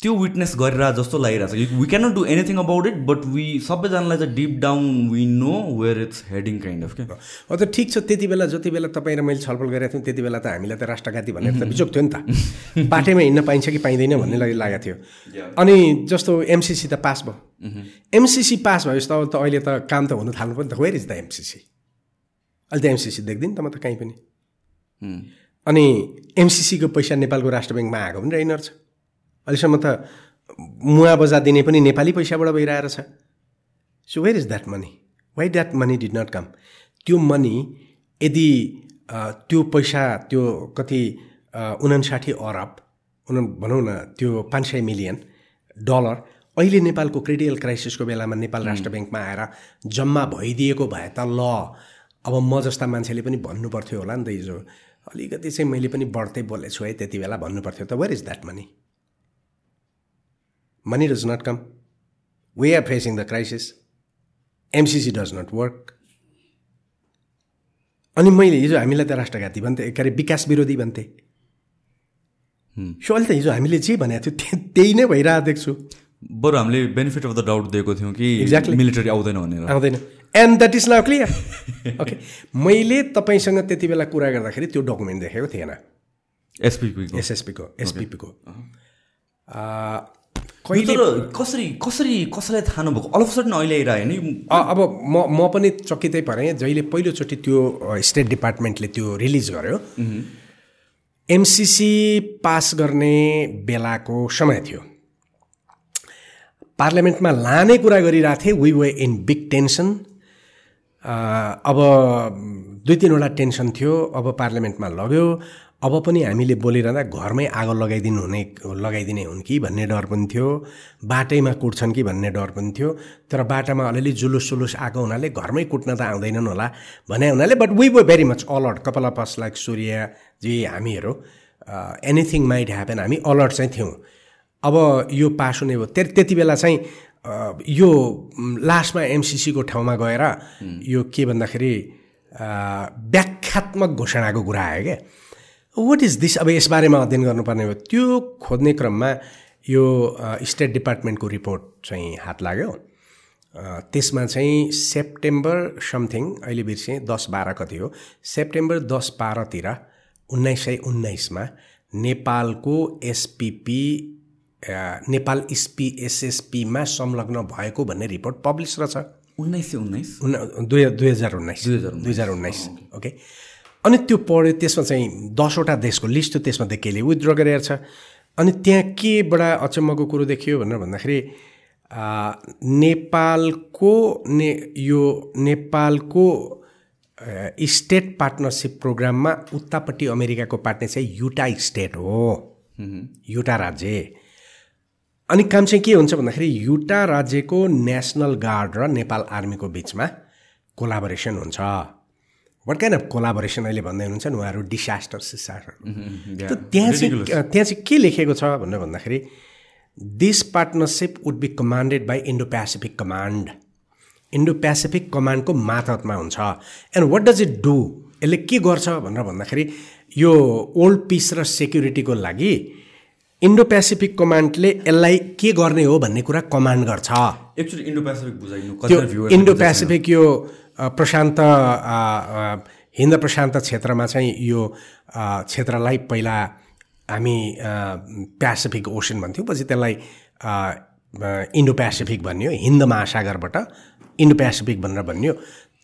त्यो विटनेस गरिरहेको जस्तो लागिरहेको छ we cannot do anything about it but we सबैजनालाई चाहिँ deep down we know where it's heading kind of क्या हो त ठिक छ त्यति बेला जति बेला तपाईँ र मैले छलफल गरेको थियौँ त्यति बेला त हामीलाई त राष्ट्रघाती भनेर त बिचोक थियो नि त। बाटैमा हिँड्न पाइन्छ कि पाइँदैन भन्ने लागि लागेको थियो। अनि जस्तो एमसिसी त पास भयो। एमसिसी पास भएपछि त अब त अहिले त काम त हुनु थाल्नु पनि त। वेयर इज द एमसिसी अहिले त एमसिसी देख्दिनँ त म त कहीँ पनि। अनि एमसिसीको पैसा नेपालको राष्ट्र ब्याङ्कमा आएको पनि रहेन रहेछ अहिलेसम्म त मुआवजा दिने पनि नेपाली पैसाबाट भइरहेको छ। So where is that money why that money did not come त्यो मनी यदि त्यो पैसा त्यो कति उनासाठी अरब उना भनौँ न त्यो पाँच सय मिलियन डलर अहिले नेपालको क्रिटिकल क्राइसिसको बेलामा नेपाल राष्ट्र ब्याङ्कमा आएर जम्मा भइदिएको भए त ल अब म जस्ता मान्छेले पनि भन्नु पर्थ्यो होला नि त हिजो। अलिकति चाहिँ मैले पनि बढ्दै बोलेछु है त्यति बेला भन्नु पर्थ्यो त where is that money money does not come. We are facing the crisis. MCC does not work. अनि मैले हिजो हामीलाई त राष्ट्रघाती भन्थे के अरे विकास विरोधी भन्थे सो अहिले त हिजो हामीले जे भनेको थियो त्य- त्यही नै भइरहेको देख्छु बरु हामीले बेनिफिट अफ द डाउट दिएको थियौँ कि Exactly. मिलिटरी आउँदैन भनेर आउँदैन and that is now clear okay मैले तपाईँसँग त्यति बेला कुरा गर्दाखेरि त्यो डकुमेन्ट देखेको थिएन। एसपिपीको एसएसपीको एसपिपीको कहिले कसरी कसरी कसैलाई थाहा नभएको? अल अफ सडन अहिले आइरह्यो नि अब म म पनि चकितै परेँ। जहिले पहिलोचोटि त्यो स्टेट डिपार्टमेन्टले त्यो रिलिज गर्यो। एमसिसी पास गर्ने बेलाको समय थियो। पार्लियामेन्टमा लाने कुरा गरिरहेको थिएँ। We were in big tension अब दुई तिनवटा टेन्सन थियो अब पार्लियामेन्टमा लग्यो। अब पनि हामीले बोलिरहँदा घरमै आगो लगाइदिनु हुने लगाइदिने हुन् कि भन्ने डर पनि थियो। बाटैमा कुट्छन् कि भन्ने डर पनि थियो। तर बाटामा अलिअलि जुलुस सुलुस आएको हुनाले घरमै कुट्न त आउँदैनन् होला भने हुनाले but we were very much alert कपाल पस लाइक सूर्यजी हामीहरू एनिथिङ माइट ह्यापन हामी अलर्ट चाहिँ थियौँ। अब यो पास हुने भयो। त्यति बेला चाहिँ यो लास्टमा एमसिसीको ठाउँमा गएर यो के भन्दाखेरि व्याख्यात्मक घोषणाको कुरा आयो क्या। वाट इज दिस अब यसबारेमा अध्ययन गर्नुपर्ने भयो त्यो खोज्ने क्रममा यो स्टेट डिपार्टमेन्टको रिपोर्ट चाहिँ हात लाग्यो। त्यसमा चाहिँ सेप्टेम्बर समथिङ अहिले बिर्सेँ दस बाह्र कति हो। सेप्टेम्बर दस बाह्रतिर उन्नाइस सय उन्नाइसमा नेपालको एसपिपी नेपाल एसपी एसएसपीमा संलग्न भएको भन्ने रिपोर्ट पब्लिस रहेछ उन्नाइस सय उन्नाइस? उन्न दुई दुई हजार उन्नाइस। दुई हजार उन्नाइस। ओके। अनि त्यो पढ्यो त्यसमा चाहिँ दसवटा देशको लिस्ट थियो त्यसमा केले विथड्र गरेर छ। अनि त्यहाँ के बडा अचम्मको कुरो देखियो भनेर भन्दाखेरि नेपालको ने यो नेपालको स्टेट पार्टनरसिप प्रोग्राममा उतापट्टि अमेरिकाको पार्टनर चाहिँ युटा स्टेट हो। युटा राज्य। अनि काम चाहिँ के हुन्छ भन्दाखेरि युटा राज्यको नेसनल गार्ड र नेपाल आर्मीको बिचमा कोलाबोरेसन हुन्छ। वाट काइन्ड अफ कोलाबोरेसन अहिले भन्दै हुनुहुन्छ नि उहाँहरू डिसास्टर सिसास्टर त त्यहाँ चाहिँ त्यहाँ चाहिँ के लेखेको छ भनेर भन्दाखेरि this partnership would be commanded by Indo Pacific command Indo Pacific कमान्डको मातहतमा हुन्छ। And what does it do यसले के गर्छ भनेर भन्दाखेरि यो ओल्ड पिस र सेक्युरिटीको लागि इन्डो पेसिफिक कमान्डले यसलाई के गर्ने हो भन्ने कुरा कमान्ड गर्छ। एक्चुली इन्डो पेसिफिक बुझाइनु इन्डो पेसिफिक यो प्रशान्त हिन्द प्रशान्त क्षेत्रमा चाहिँ यो क्षेत्रलाई पहिला हामी पेसिफिक ओसन भन्थ्यौँ पछि त्यसलाई इन्डो पेसिफिक भन्यो हिन्द महासागरबाट इन्डो पेसिफिक भनेर भन्यो।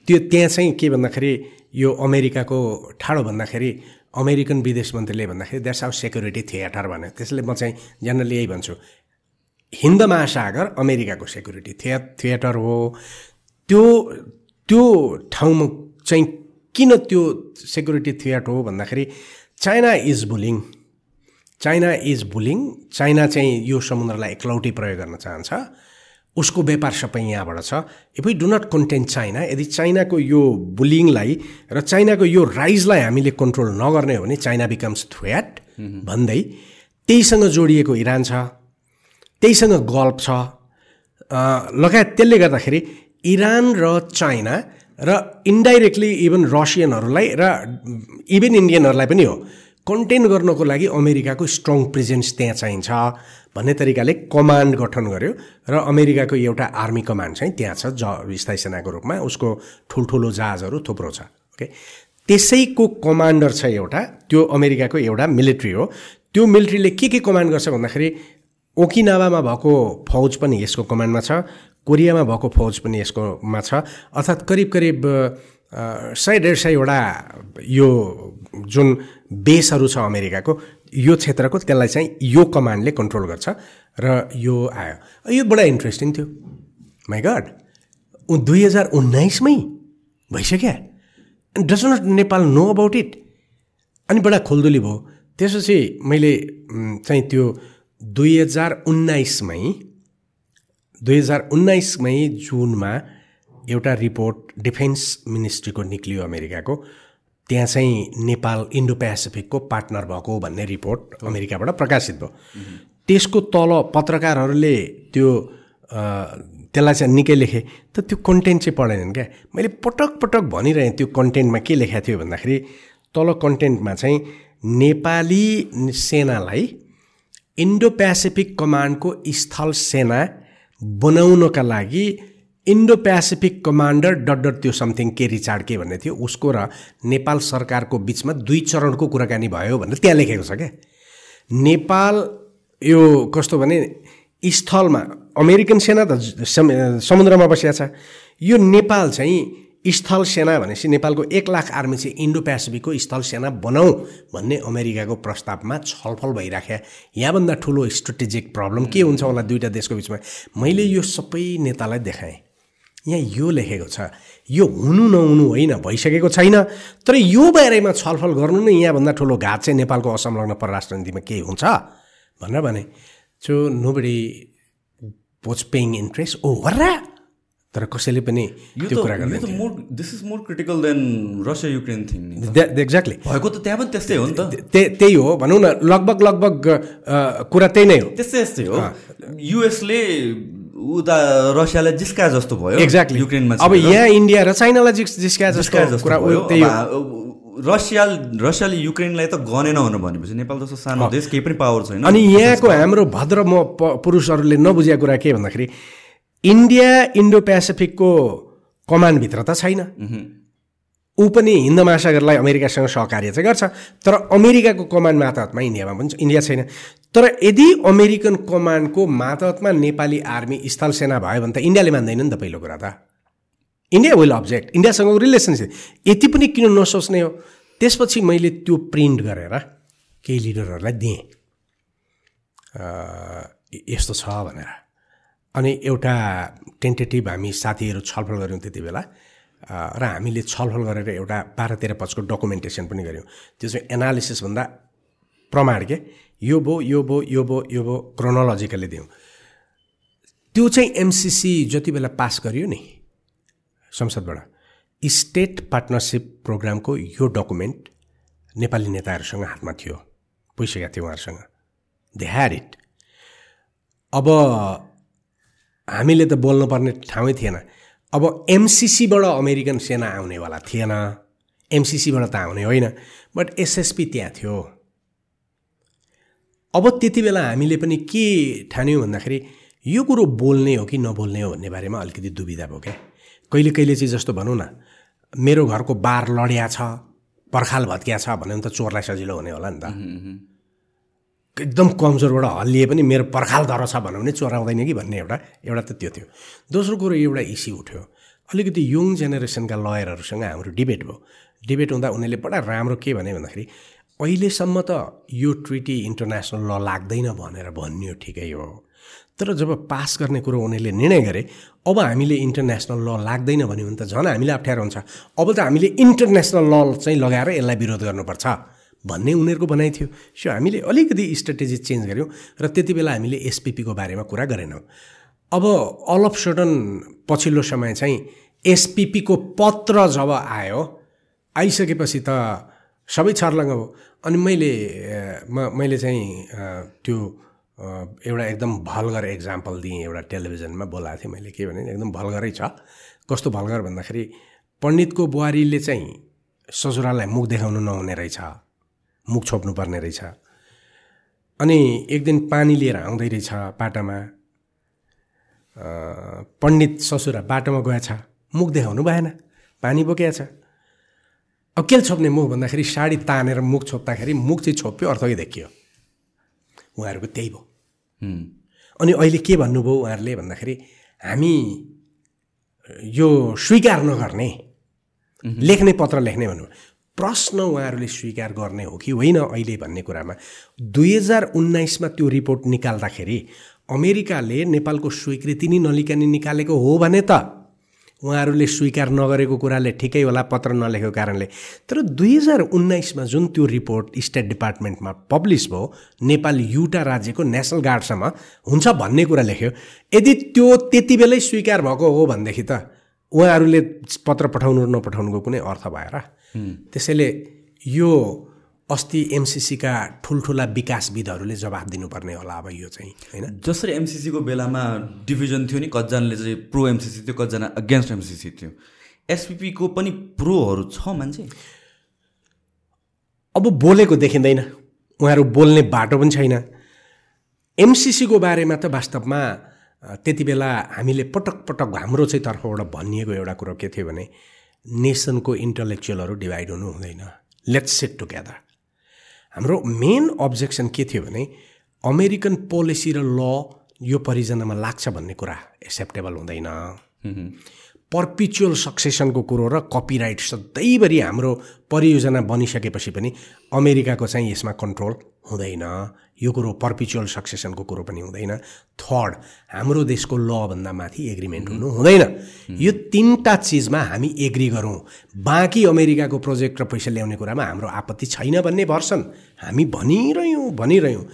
त्यो त्यहाँ चाहिँ के भन्दाखेरि यो अमेरिकाको ठाडो भन्दाखेरि अमेरिकन विदेश मन्त्रीले भन्दाखेरि द्याट्स आवर सेक्युरिटी थिएटर भन्यो। त्यसले म चाहिँ जेनरली यही भन्छु। हिन्द महासागर अमेरिकाको सेक्युरिटी थिए थिएटर हो। त्यो त्यो ठाउँमा चाहिँ किन त्यो सेक्युरिटी थिएटर हो भन्दाखेरि China is bullying China is bullying China चाहिँ यो समुद्रलाई एकलौटी प्रयोग गर्न चाहन्छ। उसको व्यापार सबै यहाँबाट छ। If we do not content China यदि चाइनाको यो बुलिङलाई र चाइनाको यो राइजलाई हामीले कन्ट्रोल नगर्ने हो भने चाइना बिकम्स थ्रेट भन्दै त्यहीसँग जोडिएको इरान छ त्यहीसँग गल्फ छ। लगायत त्यसले गर्दाखेरि इरान र चाइना र इन्डाइरेक्टली इभन रसियनहरूलाई र इभन इन्डियनहरूलाई पनि हो। कन्टेन गर्नको लागि अमेरिकाको स्ट्रङ प्रेजेन्स त्यहाँ चाहिन्छ। भन्ने तरिकाले कमान्ड गठन गर्यो र अमेरिकाको एउटा आर्मी कमान्ड चाहिँ त्यहाँ छ ज स्थायी सेनाको रूपमा। उसको ठुल्ठुलो जहाजहरू थुप्रो छ ओके? त्यसैको कमान्डर छ एउटा त्यो अमेरिकाको एउटा मिलिट्री हो। त्यो मिलिट्रीले के के कमान्ड गर्छ भन्दाखेरि ओकिनावामा भएको फौज पनि यसको कमान्डमा छ कोरियामा भएको फौज पनि यसकोमा छ। अर्थात् करिब करिब सय डेढ सयवटा यो जुन बेसहरू छ अमेरिकाको यो क्षेत्रको त्यसलाई चाहिँ यो कमान्डले कन्ट्रोल गर्छ र यो आयो। यो बडा इन्ट्रेस्टिङ थियो। माइ गड दुई हजार उन्नाइसमै भइसक्यो। Does not Nepal know about it अनि बडा खोलदुली भयो। त्यसपछि मैले चाहिँ त्यो दुई हजार उन्नाइसमै दुई हजार उन्नाइसमै जुनमा एउटा रिपोर्ट डिफेन्स मिनिस्ट्रीको निक्लियो अमेरिकाको। त्यहाँ चाहिँ नेपाल इन्डो पेसिफिकको पार्टनर भएको भन्ने रिपोर्ट अमेरिकाबाट प्रकाशित भयो। त्यसको तल पत्रकारहरूले त्यो त्यसलाई चाहिँ निकै लेखेँ। त त्यो कन्टेन्ट चाहिँ पढेनन् क्या। मैले पटक पटक भनिरहेँ त्यो कन्टेन्टमा के लेखाएको थियो भन्दाखेरि तल कन्टेन्टमा चाहिँ नेपाली सेनालाई इन्डो पेसिफिक कमान्डको स्थल सेना बनाउनका लागि इन्डो पेसिफिक कमान्डर डट त्यो समथिङ के रिचार्ड के भन्ने थियो। उसको र नेपाल सरकारको बिचमा दुई चरणको कुराकानी भयो भनेर त्यहाँ लेखेको छ क्या। नेपाल यो कस्तो भने स्थलमा अमेरिकन सेना त समुद्रमा बसिया छ। यो नेपाल चाहिँ स्थल सेना भनेपछि नेपालको एक लाख आर्मी चाहिँ इन्डो पेसिफिकको स्थल सेना बनाऊ भन्ने अमेरिकाको प्रस्तावमा छलफल भइराख्या। यहाँभन्दा ठुलो स्ट्रेटेजिक प्रब्लम के हुन्छ होला दुईवटा देशको बिचमा? मैले यो सबै नेतालाई देखाएँ। यहाँ यो लेखेको छ। यो हुनु नहुनु होइन भइसकेको छैन। तर यो बारेमा छलफल गर्नु नै यहाँभन्दा ठुलो घात चाहिँ नेपालको असंलग्न परराष्ट्र नीतिमा केही हुन्छ? भनेर भने सो नो बडी पोच पेइङ इन्ट्रेस्ट ओ हर्रा तर कसैले पनि त्यो कुरा गर्दैन more this is more critical then Russia Ukraine thing exactly भएको त त्यहाँ पनि त्यस्तै हो नि त। त्यही हो भनौँ न लगभग लगभग कुरा त्यही नै हो। त्यस्तै त्यस्तै हो। युएसले उता रसियालाई जिस्का जस्तो भयो एक्ज्याक्टली युक्रेनमा अब यहाँ इन्डिया र चाइनालाई जिस्का जस्तो कुरा त्यही रसिया रसियाले युक्रेनलाई त गनेन भनेर भनेपछि नेपाल जस्तो सानो देश केही पनि पावर छैन। अनि यहाँको हाम्रो भद्र म पुरुषहरूले नबुझेको कुरा के भन्दाखेरि इन्डिया इन्डो पेसिफिकको कमानभित्र त छैन। ऊ पनि हिन्द महासागरलाई अमेरिकासँग सहकार्य चाहिँ गर्छ तर अमेरिकाको कमान मातहतमा इन्डियामा पनि इन्डिया छैन। तर यदि अमेरिकन कमान्डको मातहतमा नेपाली आर्मी स्थल सेना भयो भने त इन्डियाले मान्दैन नि त पहिलो कुरा त। इन्डिया विल अब्जेक्ट इन्डियासँगको रिलेसनसिप यति पनि किन नसोच्ने हो? त्यसपछि मैले त्यो प्रिन्ट गरेर केही लिडरहरूलाई दिएँ। यस्तो छ भनेर। अनि एउटा टेन्टेटिभ हामी साथीहरू छलफल गऱ्यौँ त्यति बेला। र हामीले छलफल गरेर एउटा बाह्र तेह्र पछको डकुमेन्टेसन पनि गऱ्यौँ। त्यो चाहिँ एनालिसिसभन्दा प्रमाण के? यो भो यो भो यो भो यो भो क्रोनोलोजिकली दिउँ। त्यो चाहिँ एमसिसी जति बेला पास गरियो नि संसदबाट स्टेट पार्टनरसिप प्रोग्रामको यो डकुमेन्ट नेपाली नेताहरूसँग हातमा थियो पुगिसकेका थियो उहाँहरूसँग। दे ह्याड इट अब हामीले त बोल्नुपर्ने ठाउँै थिएन। अब एमसिसीबाट अमेरिकन सेना आउनेवाला थिएन। एमसिसीबाट त आउने होइन। बट एसएसपी त्यहाँ थियो। अब त्यति बेला हामीले पनि के ठान्यौँ भन्दाखेरि यो कुरो बोल्ने हो कि नबोल्ने हो भन्ने बारेमा अलिकति दुविधा भयो क्या। कहिले कहिले चाहिँ जस्तो भनौँ न मेरो घरको बार लड्या छ पर्खाल भत्किया छ भने त चोरलाई सजिलो हुने होला नि त। एकदम कमजोरबाट हल्लिए पनि मेरो पर्खाल धर छ भनौँ भने चोराउँदैन कि भन्ने एउटा एउटा त त्यो थियो। दोस्रो कुरो एउटा इस्यु उठ्यो। अलिकति यङ जेनेरेसनका लयरहरूसँग हाम्रो डिबेट भयो। डिबेट हुँदा उनीहरूले बडा राम्रो के भने भन्दाखेरि अहिलेसम्म त यो ट्रिटी इन्टरनेसनल ल लाग्दैन भनेर भनियो ठिकै हो। तर जब पास गर्ने कुरो उनीहरूले निर्णय गरे अब हामीले इन्टरनेसनल ल लाग्दैन भन्यो भने त झन् हामीलाई अप्ठ्यारो हुन्छ। अब त हामीले इन्टरनेसनल ल चाहिँ लगाएर यसलाई विरोध गर्नुपर्छ भन्ने उनीहरूको भनाइ थियो। सो हामीले अलिकति स्ट्राटेजी चेन्ज गऱ्यौँ र त्यति बेला हामीले एसपिपीको बारेमा कुरा गरेनौँ। अब अल अफ सडन पछिल्लो समय चाहिँ एसपिपीको पत्र जब आयो आइसकेपछि त सबै छर्लङ्ग हो। अनि मैले म मैले चाहिँ त्यो एउटा एकदम भल्गर एक्जाम्पल दिएँ एउटा टेलिभिजनमा बोलाएको थिएँ मैले के भने एकदम भल्गरै छ। कस्तो भल्गर भन्दाखेरि पण्डितको बुहारीले चाहिँ ससुरालाई मुख देखाउनु नहुने रहेछ मुख छोप्नु पर्ने रहेछ। अनि एक दिन पानी लिएर आउँदै रहेछ बाटामा। पण्डित ससुरा बाटोमा गएछ मुख देखाउनु भएन पानी बोकेको छ अब के छोप्ने मुख भन्दाखेरि साडी तानेर मुख छोप्दाखेरि मुख चाहिँ छोप्यो अर्थकै देखियो। उहाँहरूको त्यही भयो। अनि अहिले के भन्नुभयो उहाँहरूले भन्दाखेरि हामी यो स्वीकार नगर्ने लेख्ने पत्र लेख्ने भन्नु। प्रश्न उहाँहरूले स्वीकार गर्ने हो कि होइन अहिले भन्ने कुरामा दुई हजार उन्नाइसमा त्यो रिपोर्ट निकाल्दाखेरि अमेरिकाले नेपालको स्वीकृति नै नलिकने निकालेको हो भने त उहाँहरूले स्वीकार नगरेको कुराले ठिकै होला पत्र नलेखेको कारणले। तर दुई हजार उन्नाइसमा जुन त्यो रिपोर्ट स्टेट डिपार्टमेन्टमा पब्लिस भयो नेपाल युटा राज्यको नेसनल गार्डसम्म हुन्छ भन्ने कुरा लेख्यो। यदि त्यो त्यति बेलै स्वीकार भएको हो भनेदेखि त उहाँहरूले पत्र पठाउनु नपठाउनुको कुनै अर्थ भएर त्यसैले यो अस्ति एमसिसीका ठुल्ठुला विकासविदहरूले जवाब दिनुपर्ने होला अब यो चाहिँ होइन? जसरी एमसिसीको बेलामा डिभिजन थियो नि कतिजनाले चाहिँ प्रो एमसिसी थियो कतिजना अगेन्स्ट एमसिसी थियो। एसपिपीको पनि प्रोहरू छ मान्छे? अब बोलेको देखिँदैन। उहाँहरू बोल्ने बाटो पनि छैन। एमसिसीको बारेमा त वास्तवमा त्यति बेला हामीले पटक पटक हाम्रो चाहिँ तर्फबाट भनिएको एउटा कुरो के थियो भने नेसनको इन्टलेक्चुअलहरू डिभाइड हुनु हुँदैन। लेट्स सेट टुगेदर हाम्रो मेन अब्जेक्सन के थियो भने अमेरिकन पोलिसी र ल यो परिजनामा लाग्छ भन्ने कुरा एक्सेप्टेबल हुँदैन। पर्पिचुअल सक्सेसनको कुरो र कपिराइट सधैँभरि हाम्रो परियोजना बनिसकेपछि पनि अमेरिकाको चाहिँ यसमा कन्ट्रोल हुँदैन। यो कुरो पर्पिचुअल सक्सेसनको कुरो पनि हुँदैन। थर्ड हाम्रो देशको लभन्दा माथि एग्रिमेन्ट हुनु हुँदैन। यो तिनवटा चिजमा हामी एग्री गरौँ। बाँकी अमेरिकाको प्रोजेक्ट र पैसा ल्याउने कुरामा हाम्रो आपत्ति छैन भन्ने भर्सन। हामी भनिरह्यौँ भनिरह्यौँ।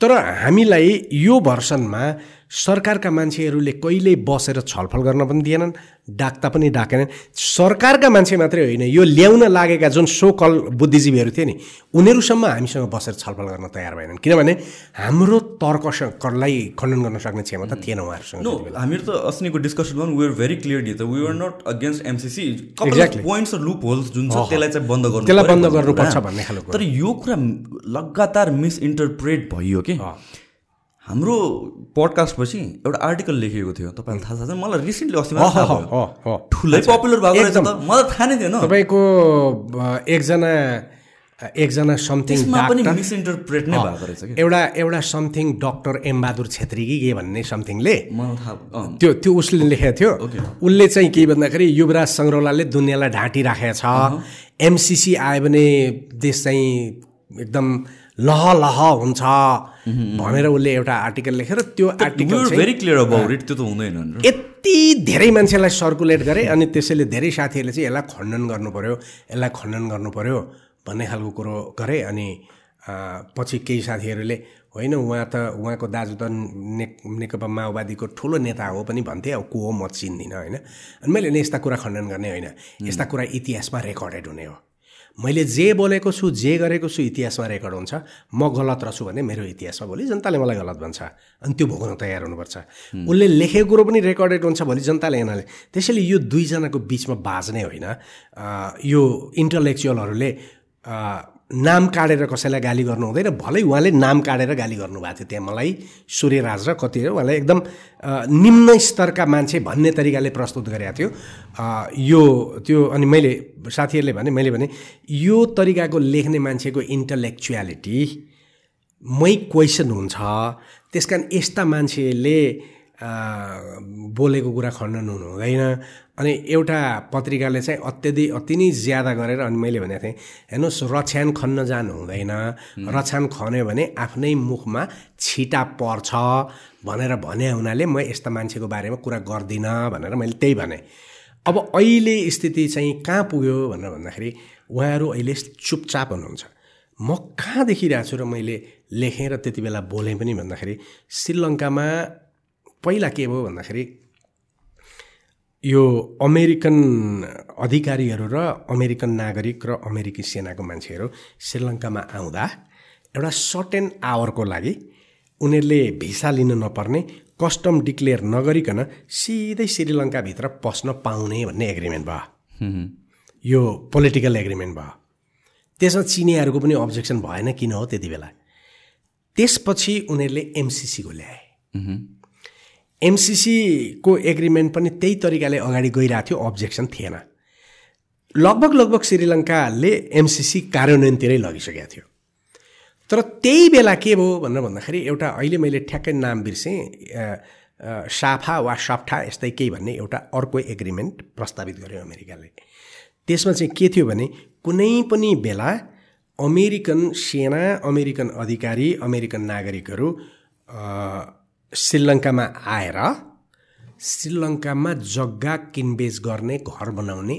तर हामीलाई यो भर्सनमा सरकारका मान्छेहरूले कहिल्यै बसेर छलफल गर्न पनि दिएनन् डाक्दा पनि डाकेनन्। सरकारका मान्छे मात्रै होइन यो ल्याउन लागेका जुन सो कल बुद्धिजीवीहरू थिए नि उनीहरूसम्म हामीसँग बसेर छलफल गर्न तयार भएनन्। किनभने हाम्रो तर्कलाई खण्डन गर्न सक्ने क्षमता थिएन उहाँहरूसँग नो हामीहरू त अस्तिको डिस्कसनमा वेआर भेरी क्लियर नि त we are not against MCC points loopholes जुन छ त्यसलाई चाहिँ बन्द गर्नु त्यसलाई बन्द गर्नुपर्छ भन्ने खालको। तर यो कुरा लगातार मिसइन्टरप्रेट भइयो कि? हाम्रो पडकास्टपछि एउटा आर्टिकल लेखिएको थियो। तपाईँलाई थाहा छ मलाई रिसेन्टली अस्ति ठुलै पपुलर भएको रहेछ त। मलाई थाहा नै थिएन। तपाईँको एकजना एकजना समथिङ पनि मिसइन्टरप्रेट नै भएको रहेछ एउटा एउटा समथिङ डक्टर एमबहादुर छेत्री कि के भन्ने समथिङले त्यो त्यो उसले लेखेको थियो। उसले चाहिँ के भन्दाखेरि युवराज सङ्ग्रौलाले दुनियाँलाई ढाँटिराखेको छ। एमसिसी आयो भने देश चाहिँ एकदम लह लह हुन्छ भनेर उसले एउटा आर्टिकल लेखेर त्यो article very clear about it त्यो त हुँदैन यति धेरै मान्छेलाई सर्कुलेट गरे अनि त्यसैले धेरै साथीहरूले चाहिँ यसलाई खण्डन गर्नु पऱ्यो यसलाई खण्डन गर्नु पऱ्यो भन्ने खालको कुरो गरे अनि पछि केही साथीहरूले होइन उहाँ त उहाँको दाजु त ने नेकपा माओवादीको ठुलो नेता हो पनि भन्थे अब को हो म चिन्दिनँ होइन? अनि मैले यस्ता कुरा खण्डन गर्ने होइन। यस्ता कुरा इतिहासमा रेकर्डेड हुने हो। मैले जे बोलेको छु जे गरेको छु इतिहासमा रेकर्ड हुन्छ। म गलत रहेछु भने मेरो इतिहासमा भोलि जनताले मलाई गलत भन्छ। अनि त्यो भोग्न तयार हुनुपर्छ। उसले लेखेको कुरो पनि रेकर्डेड हुन्छ भोलि जनताले यिनीहरूले। त्यसैले यो दुईजनाको बिचमा बाँच्ने होइन। यो इन्टलेक्चुअलहरूले नाम काटेर कसैलाई गाली गर्नु हुँदैन। भलै उहाँले नाम काटेर गाली गर्नुभएको थियो। त्यहाँ मलाई सूर्यराज र कति उहाँलाई एकदम निम्न स्तरका मान्छे भन्ने तरिकाले प्रस्तुत गरेका थियो। यो त्यो अनि मैले साथीहरूले भने मैले भने यो तरिकाको लेख्ने मान्छेको इन्टलेक्चुअलिटी मै क्वेसन हुन्छ। त्यस कारण यस्ता मान्छेले बोलेको कुरा खण्डन हुनु हुँदैन। अनि एउटा पत्रिकाले चाहिँ अत्यधिक अति नै ज्यादा गरेर अनि मैले भनेको थिएँ हेर्नुहोस् रछ्यान खन्न जानु हुँदैन। रछ्यान खन्यो भने आफ्नै मुखमा छिटा पर्छ। भनेर भने हुनाले म यस्ता मान्छेको बारेमा कुरा गर्दिनँ भनेर मैले त्यही भने। अब अहिले स्थिति चाहिँ कहाँ पुग्यो भनेर भन्दाखेरि उहाँहरू अहिले चुपचाप हुनुहुन्छ। म कहाँ देखिरहेको छु र मैले लेखेँ र त्यति बेला बोलेँ पनि भन्दाखेरि श्रीलङ्कामा पहिला के भयो भन्दाखेरि यो अमेरिकन अधिकारीहरू र अमेरिकन नागरिक र अमेरिकी सेनाको मान्छेहरू श्रीलङ्कामा आउँदा एउटा सर्ट एन्ड आवरको लागि उनीहरूले भिसा लिन नपर्ने कस्टम डिक्लेयर नगरिकन सिधै श्रीलङ्काभित्र पस्न पाउने भन्ने एग्रिमेन्ट भयो। यो पोलिटिकल एग्रिमेन्ट भयो। त्यसमा चिनियाहरूको पनि अब्जेक्सन भएन किन हो त्यति बेला। त्यसपछि उनीहरूले एमसिसीको ल्याए। एमसिसीको एग्रिमेन्ट पनि त्यही तरिकाले अगाडि गइरहेको थियो अब्जेक्सन थिएन। लगभग लगभग श्रीलङ्काले एमसिसी कार्यान्वयनतिरै लगिसकेको थियो। तर त्यही बेला के भयो भनेर भन्दाखेरि एउटा अहिले मैले ठ्याक्कै नाम बिर्सेँ साफा वा सफ्ठा यस्तै केही भन्ने एउटा अर्को एग्रिमेन्ट प्रस्तावित गर्यो अमेरिकाले। त्यसमा चाहिँ के थियो भने कुनै पनि बेला अमेरिकन सेना अमेरिकन अधिकारी अमेरिकन नागरिकहरू श्रीलङ्कामा आएर श्रीलङ्कामा जग्गा किनबेच गर्ने घर बनाउने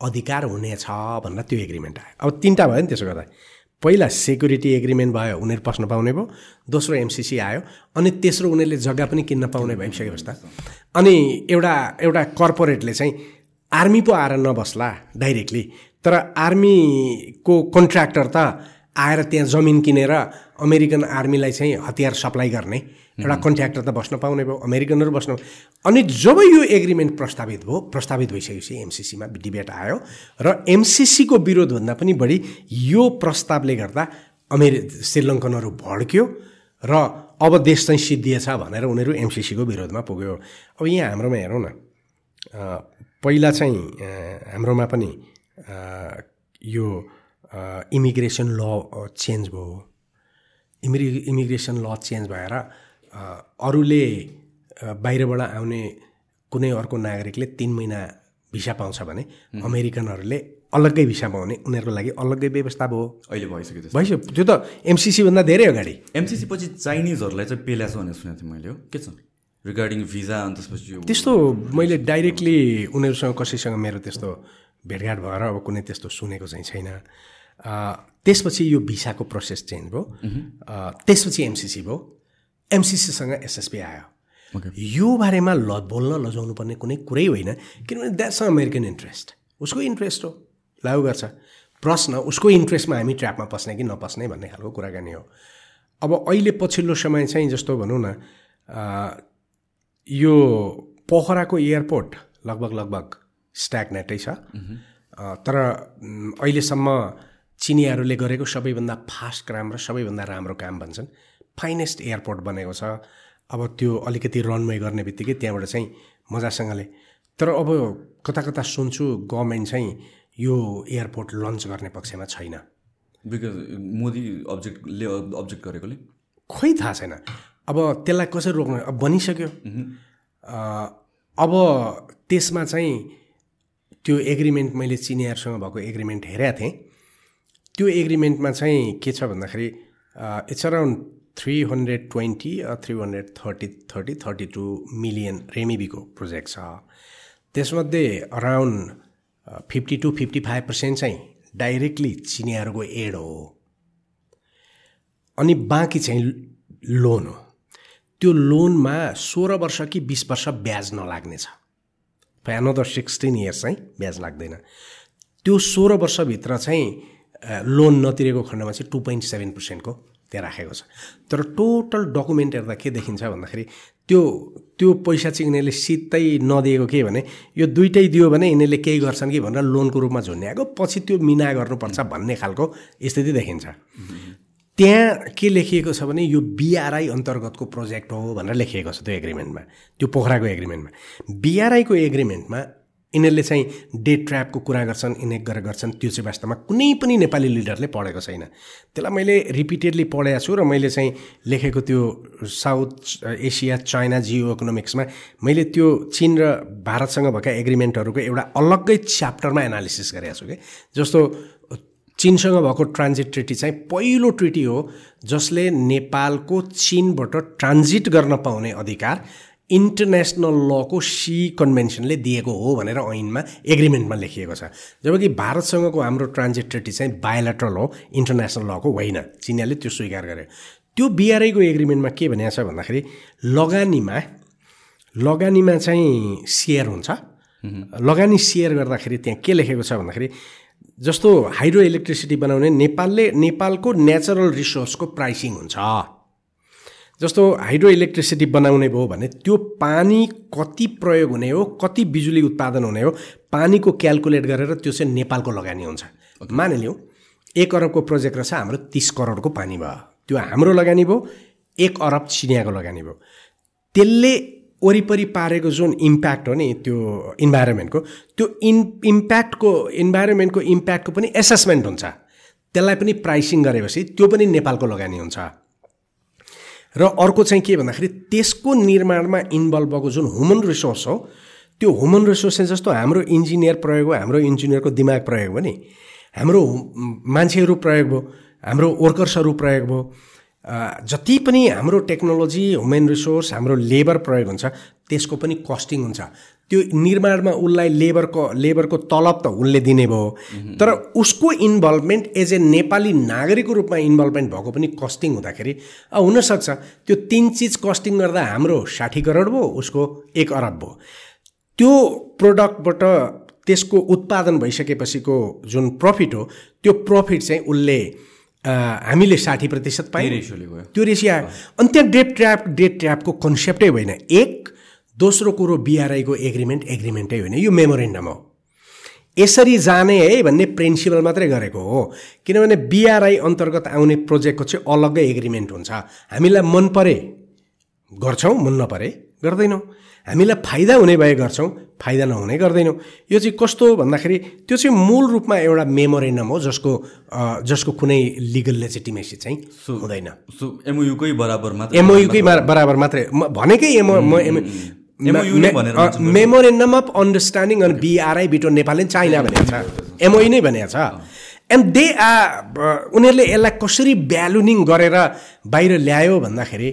अधिकार हुनेछ भनेर त्यो एग्रिमेन्ट आयो। अब तिनवटा भयो नि त्यसो गर्दा। पहिला सेक्युरिटी एग्रिमेन्ट भयो उनीहरू पस्न पाउने भयो। दोस्रो एमसिसी आयो अनि तेस्रो उनीहरूले जग्गा पनि किन्न पाउने भइसके त अनि एउटा एउटा कर्पोरेटले चाहिँ आर्मी पो आएर नबस्ला डाइरेक्टली तर आर्मीको कन्ट्र्याक्टर त आएर त्यहाँ जमिन किनेर अमेरिकन आर्मीलाई चाहिँ हतियार सप्लाई गर्ने एउटा कन्ट्र्याक्टर त बस्न पाउने भयो अमेरिकनहरू बस्न अनि जब यो एग्रिमेन्ट प्रस्तावित भयो प्रस्तावित भइसकेपछि एमसिसीमा डिबेट आयो र एमसिसीको विरोधभन्दा पनि बढी यो प्रस्तावले गर्दा अमेरि श्रीलङ्कनहरू भड्क्यो र अब देश चाहिँ सिद्धिएछ भनेर उनीहरू एमसिसीको विरोधमा पुग्यो। अब यहाँ हाम्रोमा हेरौँ न पहिला चाहिँ हाम्रोमा पनि यो इमिग्रेसन ल चेन्ज भयो। इमिग्रे इमिग्रेसन ल चेन्ज भएर अरूले बाहिरबाट आउने कुनै अर्को नागरिकले तिन महिना भिसा पाउँछ भने अमेरिकनहरूले अलग्गै भिसा पाउने उनीहरूको लागि अलग्गै व्यवस्था भयो। अहिले भइसक्यो भइसक्यो। त्यो त एमसिसीभन्दा धेरै अगाडि। एमसिसी पछि चाइनिजहरूलाई चाहिँ पेल्याछ भनेर सुनेको थिएँ मैले हो। के छ? रिगार्डिङ भिजा अनि त्यसपछि त्यस्तो मैले डाइरेक्टली उनीहरूसँग कसैसँग मेरो त्यस्तो भेटघाट भएर अब कुनै त्यस्तो सुनेको चाहिँ छैन। त्यसपछि यो भिसाको प्रोसेस चेन्ज भयो। त्यसपछि एमसिसी भयो। एमसिसीसँग एसएसपी आयो। यो बारेमा ल बोल्न लजाउनु पर्ने कुनै कुरै होइन किनभने द्याट्स अमेरिकन इन्ट्रेस्ट उसको इन्ट्रेस्ट हो। लागु गर्छ। प्रश्न उसको इन्ट्रेस्टमा हामी ट्र्यापमा पस्ने कि नपस्ने भन्ने खालको कुराकानी हो। अब अहिले पछिल्लो समय चाहिँ जस्तो भनौँ न यो पोखराको एयरपोर्ट लगभग लगभग स्ट्यागनेटै छ। तर अहिलेसम्म चिनियाहरूले गरेको सबैभन्दा फास्ट काम र सबैभन्दा राम्रो काम भन्छन्। फाइनेस्ट एयरपोर्ट बनेको छ। अब त्यो अलिकति रनवे गर्ने बित्तिकै त्यहाँबाट चाहिँ मजासँगले। तर अब कता कता सुन्छु गभर्मेन्ट चाहिँ यो एयरपोर्ट लन्च गर्ने पक्षमा छैन। बिकज मोदी अब्जेक्टले अब्जेक्ट गरेकोले? खोइ थाहा छैन। अब त्यसलाई कसरी रोक्नु? अब बनिसक्यो। अब त्यसमा चाहिँ त्यो एग्रिमेन्ट मैले चिनियाहरूसँग भएको एग्रिमेन्ट हेरेको थिएँ। त्यो एग्रिमेन्टमा चाहिँ के छ भन्दाखेरि it's around three hundred twenty three hundred thirty thirty thirty two million रेमिबीको project छ। त्यसमध्ये around fifty two fifty five percent चाहिँ डाइरेक्टली चिनियाहरूको एड हो। अनि बाँकी चाहिँ लोन हो। त्यो लोनमा सोह्र वर्ष कि बिस वर्ष ब्याज नलाग्ने छ द सिक्सटिन इयर्स चाहिँ ब्याज लाग्दैन। त्यो सोह्र वर्षभित्र चाहिँ लोन नतिरेको खण्डमा चाहिँ टु पोइन्ट सेभेन पर्सेन्टको त्यहाँ राखेको छ। तर टोटल डकुमेन्ट हेर्दा के देखिन्छ भन्दाखेरि त्यो त्यो पैसा चाहिँ यिनीहरूले सित्तै नदिएको के भने यो दुइटै दियो भने यिनीहरूले केही गर्छन् कि भनेर लोनको रूपमा झुन्ड्याएको पछि त्यो मिना गर्नुपर्छ भन्ने खालको स्थिति देखिन्छ। त्यहाँ के लेखिएको छ भने यो बिआरआई अन्तर्गतको प्रोजेक्ट हो भनेर लेखिएको छ त्यो एग्रिमेन्टमा त्यो पोखराको एग्रिमेन्टमा बिआरआईको एग्रिमेन्टमा यिनीहरूले चाहिँ डे ट्र्यापको कुरा गर्छन् यिनी गरेर गर्छन्। त्यो चाहिँ वास्तवमा कुनै पनि नेपाली लिडरले पढेको छैन। त्यसलाई मैले रिपिटेडली पढेको छु र मैले चाहिँ लेखेको त्यो साउथ एसिया चाइना जियो इकोनोमिक्समा मैले त्यो चिन र भारतसँग भएका एग्रिमेन्टहरूको एउटा अलग्गै च्याप्टरमा एनालिसिस गरेको छु कि। जस्तो चिनसँग भएको ट्रान्जिट ट्रिटी चाहिँ पहिलो ट्रिटी हो जसले नेपालको चिनबाट ट्रान्जिट गर्न पाउने अधिकार इन्टरनेसनल लको सी कन्भेन्सनले दिएको हो भनेर ऐनमा एग्रिमेन्टमा लेखिएको छ। जबकि भारतसँगको हाम्रो ट्रान्जिट ट्रिटी चाहिँ बायोलेट्रल हो इन्टरनेसनल लको होइन। चिनियाले त्यो स्वीकार गर्यो। त्यो बिआरआईको एग्रिमेन्टमा के भनेको छ भन्दाखेरि लगानीमा लगानीमा चाहिँ सेयर हुन्छ। लगानी सेयर गर्दाखेरि त्यहाँ के लेखेको छ भन्दाखेरि जस्तो हाइड्रो इलेक्ट्रिसिटी बनाउने नेपालले नेपालको नेचुरल रिसोर्सको प्राइसिङ हुन्छ। जस्तो हाइड्रो इलेक्ट्रिसिटी बनाउने भयो भने त्यो पानी कति प्रयोग हुने हो कति बिजुली उत्पादन हुने हो पानीको क्यालकुलेट गरेर त्यो चाहिँ नेपालको लगानी हुन्छ। मानिलिउँ एक अरबको प्रोजेक्ट रहेछ हाम्रो तिस करोडको पानी भयो। त्यो हाम्रो लगानी भयो एक अरब चिनियाको लगानी भयो। त्यसले वरिपरि पारेको जुन इम्प्याक्ट हो नि त्यो इन्भाइरोमेन्टको त्यो इन इम्प्याक्टको इन्भाइरोमेन्टको इम्प्याक्टको पनि एसेसमेन्ट हुन्छ। त्यसलाई पनि प्राइसिङ गरेपछि त्यो पनि नेपालको लगानी हुन्छ। र अर्को चाहिँ के भन्दाखेरि त्यसको निर्माणमा इन्भल्भ भएको जुन ह्युमन रिसोर्स हो त्यो ह्युमन रिसोर्स चाहिँ जस्तो हाम्रो इन्जिनियर प्रयोग भयो हाम्रो इन्जिनियरको दिमाग प्रयोग भयो नि। हाम्रो मान्छेहरू प्रयोग भयो हाम्रो वर्कर्सहरू प्रयोग भयो। जति पनि हाम्रो टेक्नोलोजी ह्युमन रिसोर्स हाम्रो लेबर प्रयोग हुन्छ त्यसको पनि कस्टिङ हुन्छ। त्यो निर्माणमा उसलाई लेबरको लेबरको तलब त उसले दिने भयो। तर उसको इन्भल्भमेन्ट एज ए नेपाली नागरिकको रूपमा इन्भल्भमेन्ट भएको पनि कस्टिङ हुँदाखेरि हुनसक्छ त्यो तिन चिज कस्टिङ गर्दा हाम्रो साठी करोड भयो उसको एक अरब भयो। त्यो प्रोडक्टबाट त्यसको उत्पादन भइसकेपछिको जुन प्रफिट हो त्यो प्रफिट चाहिँ उसले हामीले साठी प्रतिशत पायौँ। त्यो रेसियो आयो। अनि त्यहाँ डेट ट्र्याप डेट ट्र्यापको कन्सेप्टै होइन एक दोस्रो कुरो बिआरआईको एग्रिमेन्ट एग्रिमेन्टै होइन। यो मेमोरेन्डम हो। यसरी जाने है भन्ने प्रिन्सिपल मात्रै गरेको हो। किनभने बिआरआई अन्तर्गत आउने प्रोजेक्टको चाहिँ अलग्गै एग्रिमेन्ट हुन्छ। हामीलाई मन परे गर्छौँ मन नपरे गर्दैनौँ। हामीलाई फाइदा हुने भए गर्छौँ फाइदा नहुने गर्दैनौँ। यो चाहिँ कस्तो भन्दाखेरि त्यो चाहिँ मूल रूपमा एउटा मेमोरेन्डम हो जसको जसको कुनै लिगल लेजिटिमेसी चाहिँ हुँदैन। एमओयुकै बराबर मात्र एमओयुकै बराबर मात्रै। भनेकै एमओ म मेमोरेन्डम अफ अन्डरस्ट्यान्डिङ अनि बिआरआई बिटो नेपाल एन्ड चाइना भनेको छ। एमओई नै भनेको छ। एन्ड दे आ उनीहरूले यसलाई कसरी भ्यालुनिङ गरेर बाहिर ल्यायो भन्दाखेरि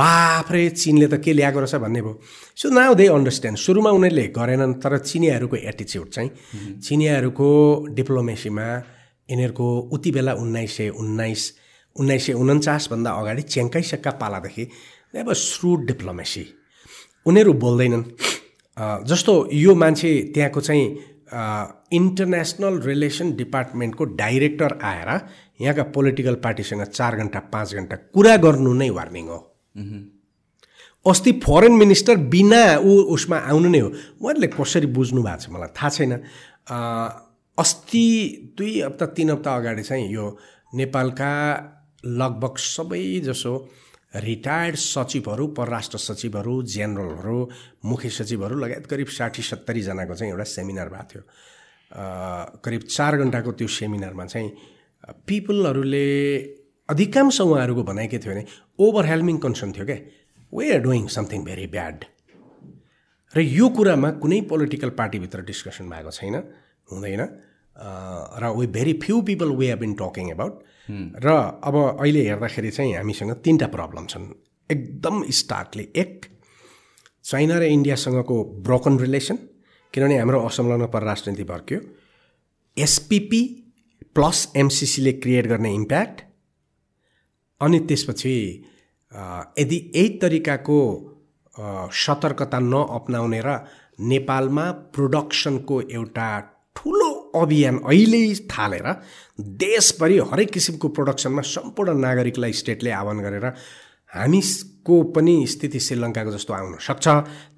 बाफ्रे चिनले त के ल्याएको रहेछ भन्ने भयो। सो नाउ दे अन्डरस्ट्यान्ड सुरुमा उनीहरूले गरेनन् तर चिनियाहरूको एटिच्युड चाहिँ चिनियाहरूको डिप्लोमेसीमा यिनीहरूको उति बेला उन्नाइस सय उन्नाइस उन्नाइस सय उन्चासभन्दा अगाडि च्याङ्काइसक्का पालादेखि अब श्रुड डिप्लोमेसी उनीहरू बोल्दैनन्। जस्तो यो मान्छे त्यहाँको चाहिँ इन्टरनेसनल रिलेसन डिपार्टमेन्टको डाइरेक्टर आएर यहाँका पोलिटिकल पार्टीसँग चार घन्टा पाँच घन्टा कुरा गर्नु नै वार्निङ हो। अस्ति फरेन मिनिस्टर बिना ऊ उसमा आउनु नै हो। उहाँहरूले कसरी बुझ्नु भएको छ मलाई थाहा छैन। अस्ति दुई हप्ता तिन हप्ता अगाडि चाहिँ यो नेपालका लगभग सबै जसो रिटायर्ड सचिवहरू परराष्ट्र सचिवहरू जेनरलहरू मुख्य सचिवहरू लगायत करिब साठी सत्तरीजनाको चाहिँ एउटा सेमिनार भएको थियो। करिब चार घन्टाको त्यो सेमिनारमा चाहिँ पिपलहरूले अधिकांश उहाँहरूको भनाइ के थियो भने ओभरहेल्मिङ कन्सर्न थियो क्या we are doing something very bad र यो कुरामा कुनै पोलिटिकल पार्टीभित्र डिस्कसन भएको छैन हुँदैन। र we very few people we have been talking about र अब अहिले हेर्दाखेरि चाहिँ हामीसँग तिनवटा प्रब्लम छन्। एकदम स्टार्टले एक चाइना र इन्डियासँगको ब्रोकन रिलेसन किनभने हाम्रो असंलग्न परराष्ट्र नीति भर्क्यो। एसपिपी प्लस एमसिसीले क्रिएट गर्ने इम्प्याक्ट अनि त्यसपछि यदि यही तरिकाको सतर्कता नअपनाउने र नेपालमा प्रोडक्सनको एउटा ठुलो अभियान अहिले थालेर देशभरि हरेक किसिमको प्रोडक्सनमा सम्पूर्ण नागरिकलाई स्टेटले आह्वान गरेर हामीको पनि स्थिति श्रीलङ्काको जस्तो आउन सक्छ।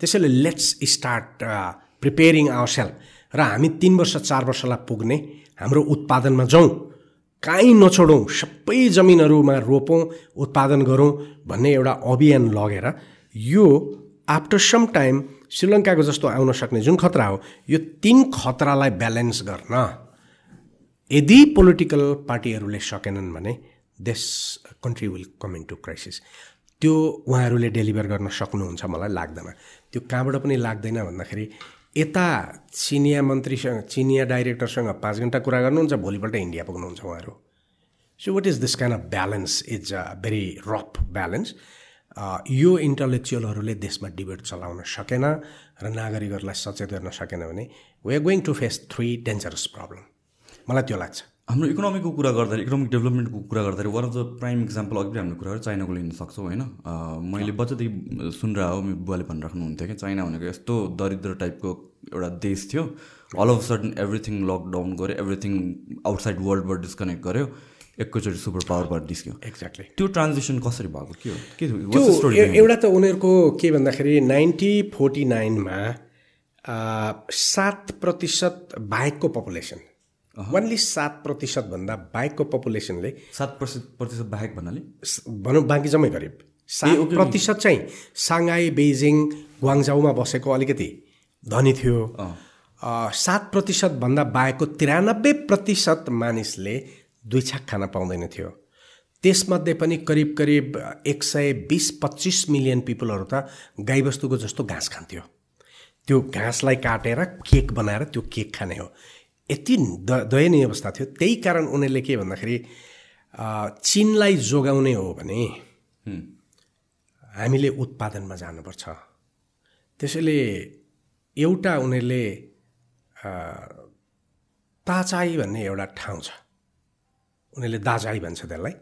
त्यसैले let's start preparing our self र हामी तिन वर्ष चार वर्षलाई पुग्ने हाम्रो उत्पादनमा जाउँ। काहीँ नछोडौँ सबै जमिनहरूमा रोपौँ उत्पादन गरौँ भन्ने एउटा अभियान लगेर यो आफ्टर सम टाइम श्रीलङ्काको जस्तो आउन सक्ने जुन खतरा हो यो तिन खतरालाई ब्यालेन्स गर्न यदि पोलिटिकल पार्टीहरूले सकेनन् भने देश country will come into crisis त्यो उहाँहरूले डेलिभर गर्न सक्नुहुन्छ मलाई लाग्दैन। त्यो कहाँबाट पनि लाग्दैन भन्दाखेरि यता चिनिया मन्त्रीसँग चिनिया डाइरेक्टरसँग पाँच घन्टा कुरा गर्नुहुन्छ भोलिपल्ट इन्डिया पुग्नुहुन्छ उहाँहरू। So what is this kind of balance is a very rough balance यो इन्टलेक्चुअलहरूले देशमा डिबेट चलाउन सकेन र नागरिकहरूलाई सचेत गर्न सकेन भने we are going to face three dangerous problem मलाई त्यो लाग्छ। हाम्रो इकोनोमीको कुरा गर्दाखेरि इकोनोमिक डेभलपमेन्टको कुरा गर्दाखेरि one of the prime example अघि पनि हामीले कुरा गरेर चाइनाको लिन सक्छौँ होइन। मैले बच्चादेखि सुनिरहेको हो मेरो बुवाले भनिराख्नुहुन्थ्यो कि चाइना भनेको यस्तो दरिद्र टाइपको एउटा देश थियो। All of sudden everything lockdown गऱ्यो एभ्रिथिङ आउटसाइड वर्ल्डबाट डिस्कनेक्ट गर्यो एकैचोटि सुपर पावरबाट निस्क्यो। एक्ज्याक्टली त्यो ट्रान्जेक्सन कसरी भएको? के हो? के त्यो एउटा त उनीहरूको के भन्दाखेरि नाइन्टी फोर्टी नाइनमा सात प्रतिशत बाहेकको पपुलेसन। ओन्ली सात प्रतिशतभन्दा बाहेकको पपुलेसनले सात प्रतिशत प्रतिशत बाहेक भन्नाले? भनौँ बाँकी जम्मै गरिब। सात प्रतिशत चाहिँ साङ्घाई बेजिङ ग्वाङजाउमा बसेको अलिकति धनी थियो। सात प्रतिशतभन्दा बाहेकको तिरानब्बे प्रतिशत मानिसले दुई छाक खान पाउँदैन थियो। त्यसमध्ये पनि करिब करिब एक सय बिस पच्चिस मिलियन पिपलहरू त गाईबस्तुको जस्तो घाँस खान्थ्यो। त्यो घाँसलाई काटेर केक बनाएर त्यो केक खाने हो। यति द दयनीय अवस्था थियो। त्यही कारण उनीहरूले के भन्दाखेरि चिनलाई जोगाउने हो भने हामीले उत्पादनमा जानुपर्छ। त्यसैले एउटा उनीहरूले ताचाई भन्ने एउटा ठाउँ छ। उनीहरूले दाजाई भन्छ त्यसलाई।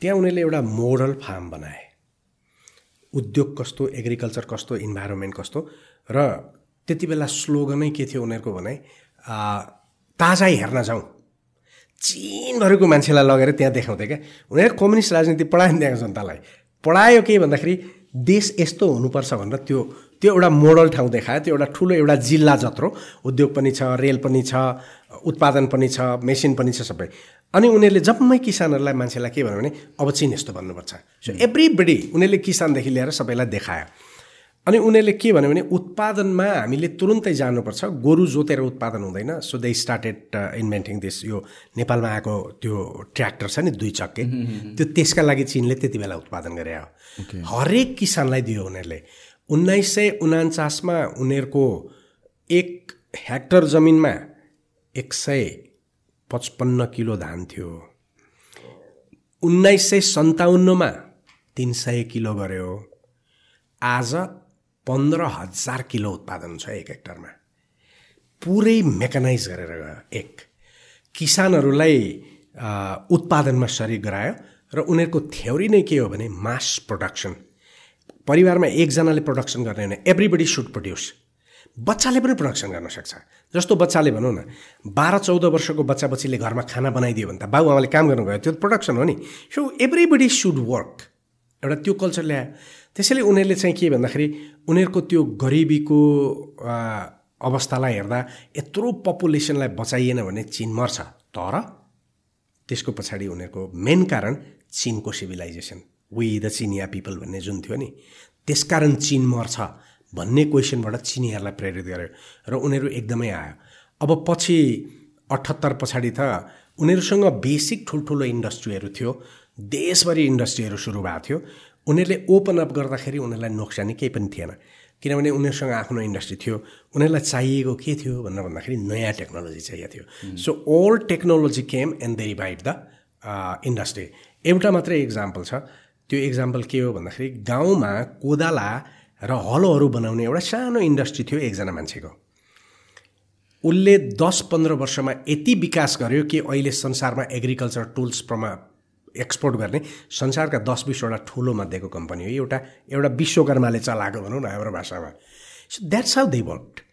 त्यहाँ उनीहरूले एउटा मोडल फार्म बनाए। उद्योग कस्तो एग्रिकल्चर कस्तो इन्भाइरोमेन्ट कस्तो र त्यति बेला स्लोगनै के थियो उनीहरूको भने अ, ताजाई हेर्न जाउँ। चिनभरिको मान्छेलाई लगेर त्यहाँ देखाउँथे क्या। उनीहरू कम्युनिस्ट राजनीति पढायो नि त्यहाँको जनतालाई। पढायो के भन्दाखेरि देश यस्तो हुनुपर्छ भनेर त्यो त्यो एउटा मोडल ठाउँ देखायो। त्यो एउटा ठुलो एउटा जिल्ला जत्रो। उद्योग पनि छ रेल पनि छ उत्पादन पनि छ मेसिन पनि छ सबै। अनि उनीहरूले जम्मै किसानहरूलाई मान्छेलाई के भन्यो भने अब चिन यस्तो भन्नुपर्छ। सो एभ्रीबडी उनीहरूले किसानदेखि लिएर सबैलाई देखायो। अनि उनीहरूले के भन्यो भने उत्पादनमा हामीले तुरुन्तै जानुपर्छ। गोरु जोतेर उत्पादन हुँदैन। So they started inventing this यो नेपालमा आएको त्यो ट्र्याक्टर छ नि दुई चक्के। त्यो त्यसका लागि चिनले त्यति बेला उत्पादन गरे हो। हरेक किसानलाई दियो उनीहरूले। उन्नाइस सय उनान्चासमा उनीहरूको एक हेक्टर जमिनमा एक सय पचपन्न किलो धान थियो। उन्नाइस सय सन्ताउन्नमा तिन सय किलो गऱ्यो आज पन्ध्र हजार किलो उत्पादन छ एक हेक्टरमा। पुरै मेकानाइज गरेर गयो। एक किसानहरूलाई उत्पादनमा सरिक गरायो र उनीहरूको थ्योरी नै के हो भने मास प्रोडक्सन। परिवारमा एकजनाले प्रोडक्सन गर्ने भने एभ्रिबडी सुड प्रड्युस। बच्चाले पनि प्रोडक्सन गर्न सक्छ। जस्तो बच्चाले भनौँ न बाह्र चौध वर्षको बच्चा बच्चीले घरमा खाना बनाइदियो भने त बाबुआमाले काम गर्नुभयो त्यो प्रोडक्सन हो नि। सो एभ्रिबडी सुड वर्क एउटा त्यो कल्चर ल्यायो। त्यसैले उनीहरूले चाहिँ के भन्दाखेरि उनीहरूको त्यो गरिबीको अवस्थालाई हेर्दा यत्रो पपुलेसनलाई बचाइएन भने चिन मर्छ। तर त्यसको पछाडि उनीहरूको मेन कारण चिनको सिभिलाइजेसन वी द चिनिया पिपल भन्ने जुन थियो नि त्यसकारण चिन मर्छ। भन्ने क्वेसनबाट चिनीहरूलाई प्रेरित गर्यो र उनीहरू एकदमै आयो अब पछि अठहत्तर पछाडि त उनीहरूसँग बेसिक ठुल्ठुलो इन्डस्ट्रीहरू थियो देशभरि इन्डस्ट्रीहरू सुरु भएको थियो। उनीहरूले ओपन अप गर्दाखेरि उनीहरूलाई नोक्सानी केही पनि थिएन किनभने उनीहरूसँग आफ्नो इन्डस्ट्री थियो उनीहरूलाई चाहिएको के थियो भनेर भन्दाखेरि नयाँ टेक्नोलोजी चाहिएको थियो। So old technology came and they revive the industry एउटा मात्रै इक्जाम्पल छ। त्यो इक्जाम्पल के हो भन्दाखेरि गाउँमा कोदाला र हलोहरू बनाउने एउटा सानो इन्डस्ट्री थियो एकजना मान्छेको। उसले दस पन्ध्र वर्षमा यति विकास गर्यो कि अहिले संसारमा एग्रिकल्चर टुल्स प्रमा एक्सपोर्ट गर्ने संसारका दस बिसवटा ठुलो मध्येको कम्पनी हो। एउटा एउटा विश्वकर्माले चलाएको भनौँ न हाम्रो भाषामा। So that's how they work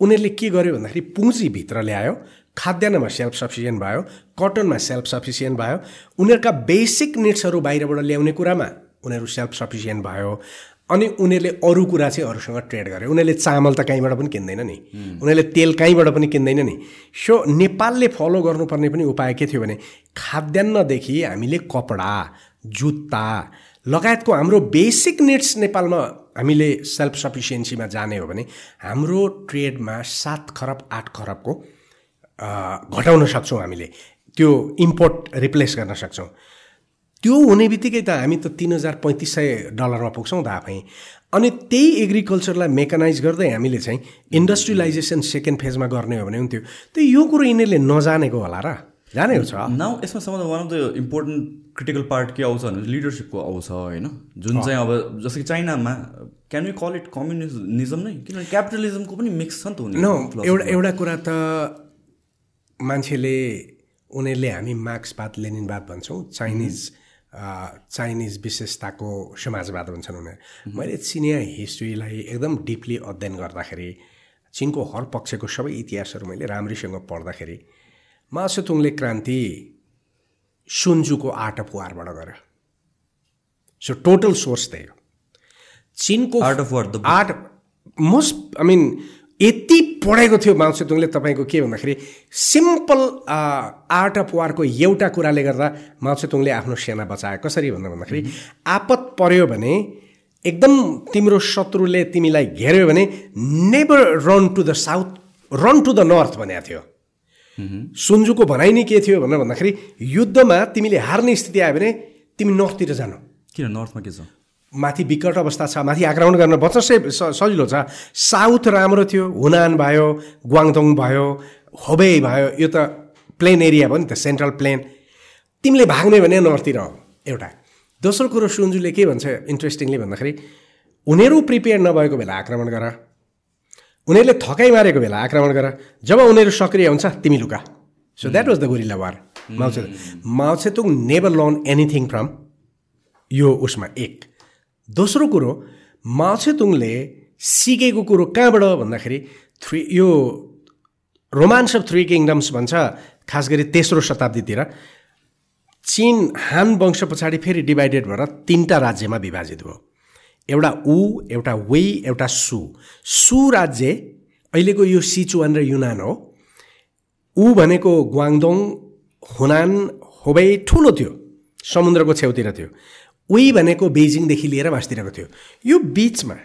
उनीहरूले के गर्यो भन्दाखेरि पुँजीभित्र ल्यायो खाद्यान्नमा सेल्फ सफिसियन्ट भयो कटनमा सेल्फ सफिसियन्ट भयो। उनीहरूका बेसिक निड्सहरू बाहिरबाट ल्याउने कुरामा उनीहरू सेल्फ सफिसियन्ट भयो। अनि उनीहरूले अरू कुरा चाहिँ अरूसँग ट्रेड गर्यो उनीहरूले चामल त कहीँबाट पनि किन्दैन नि। उनीहरूले तेल कहीँबाट पनि किन्दैन नि। सो नेपालले फलो गर्नुपर्ने पनि उपाय के थियो भने खाद्यान्नदेखि हामीले कपडा जुत्ता लगायतको हाम्रो बेसिक निड्स नेपालमा हामीले सेल्फ सफिसियन्सीमा जाने हो भने हाम्रो ट्रेडमा सात खरब आठ खरबको घटाउन सक्छौँ हामीले। त्यो इम्पोर्ट रिप्लेस गर्न सक्छौँ। त्यो हुने बित्तिकै त हामी त तिन हजार पैँतिस सय डलरमा पुग्छौँ त आफै। अनि त्यही एग्रिकल्चरलाई मेकानाइज गर्दै हामीले चाहिँ इन्डस्ट्रियलाइजेसन सेकेन्ड फेजमा गर्ने हो भने हुन्थ्यो। त्यो यो कुरो यिनीहरूले नजानेको होला र। जानेको छ? नाउ यसमा सबभन्दा one of the important critical part के आउँछ भने लिडरसिपको आउँछ होइन? जुन चाहिँ अब जस्तो कि चाइनामा can you call it communism नै? किनभने क्यापिटलिजमको पनि मिक्स छ नि त न उनीहरूको एउटा एउटा कुरा त मान्छेले उनीहरूले हामी मार्क्सवाद लेनिनवाद भन्छौँ चाइनिज चाइनिज विशेषताको समाजवाद भन्छन् उनीहरू। मैले चिनिया हिस्ट्रीलाई एकदम डिपली अध्ययन गर्दाखेरि चिनको हर पक्षको सबै इतिहासहरू मैले राम्रैसँग पढ्दाखेरि मासुतुङले क्रान्ति सुन्जुको आर्ट अफ वारबाट गर्यो। सो टोटल सोर्स त्यही हो। चिनको art of war art most I mean यति पढेको थियो माउ सेतुङले तपाईँको के भन्दाखेरि सिम्पल आर्ट अफ वारको एउटा कुराले गर्दा माउ सेतुङले आफ्नो सेना बचायो कसरी भन्दा भन्दाखेरि आपत पर्यो भने एकदम तिम्रो शत्रुले तिमीलाई घेर्यो भने never run to the south run to the north भनेको थियो। सुन्जुको भनाइ नै के थियो भनेर भन्दाखेरि युद्धमा तिमीले हार्ने स्थिति आयो भने तिमी नर्थतिर जानु। किन नर्थमा के छ? माथि विकट अवस्था छ माथि आक्रमण गर्न बचसै सजिलो छ। साउथ राम्रो थियो हुनान भयो ग्वाङदोङ भयो होबे भयो यो त प्लेन एरिया भयो नि त सेन्ट्रल प्लेन। तिमीले भाग्ने भने नर्थतिर हो एउटा। दोस्रो कुरो सुन्जुले के भन्छ इन्ट्रेस्टिङली भन्दाखेरि उनीहरू प्रिपेयर नभएको बेला आक्रमण गर। उनीहरूले थकाइ मारेको बेला आक्रमण गर। जब उनीहरू सक्रिय हुन्छ तिमी लुका so that was the guerrilla war Mao Tse Mao Tse Tung never learn anything from यो उसमा एक। दोस्रो कुरो माछेतुङले सिकेको कुरो कहाँबाट भन्दाखेरि थ्री यो रोमान्स अफ थ्री किङडम्स भन्छ खास गरी तेस्रो शताब्दीतिर। चिन हान वंश पछाडि फेरि डिभाइडेड भएर तिनवटा राज्यमा विभाजित भयो। एउटा ऊ एउटा वेई एउटा सु। सु राज्य अहिलेको यो सिचुवान र युनान हो। ऊ भनेको ग्वाङदोङ हुनान होबै ठुलो थियो समुद्रको छेउतिर थियो। उही भनेको बेजिङदेखि लिएर मास्तिरहेको थियो। यो बिचमा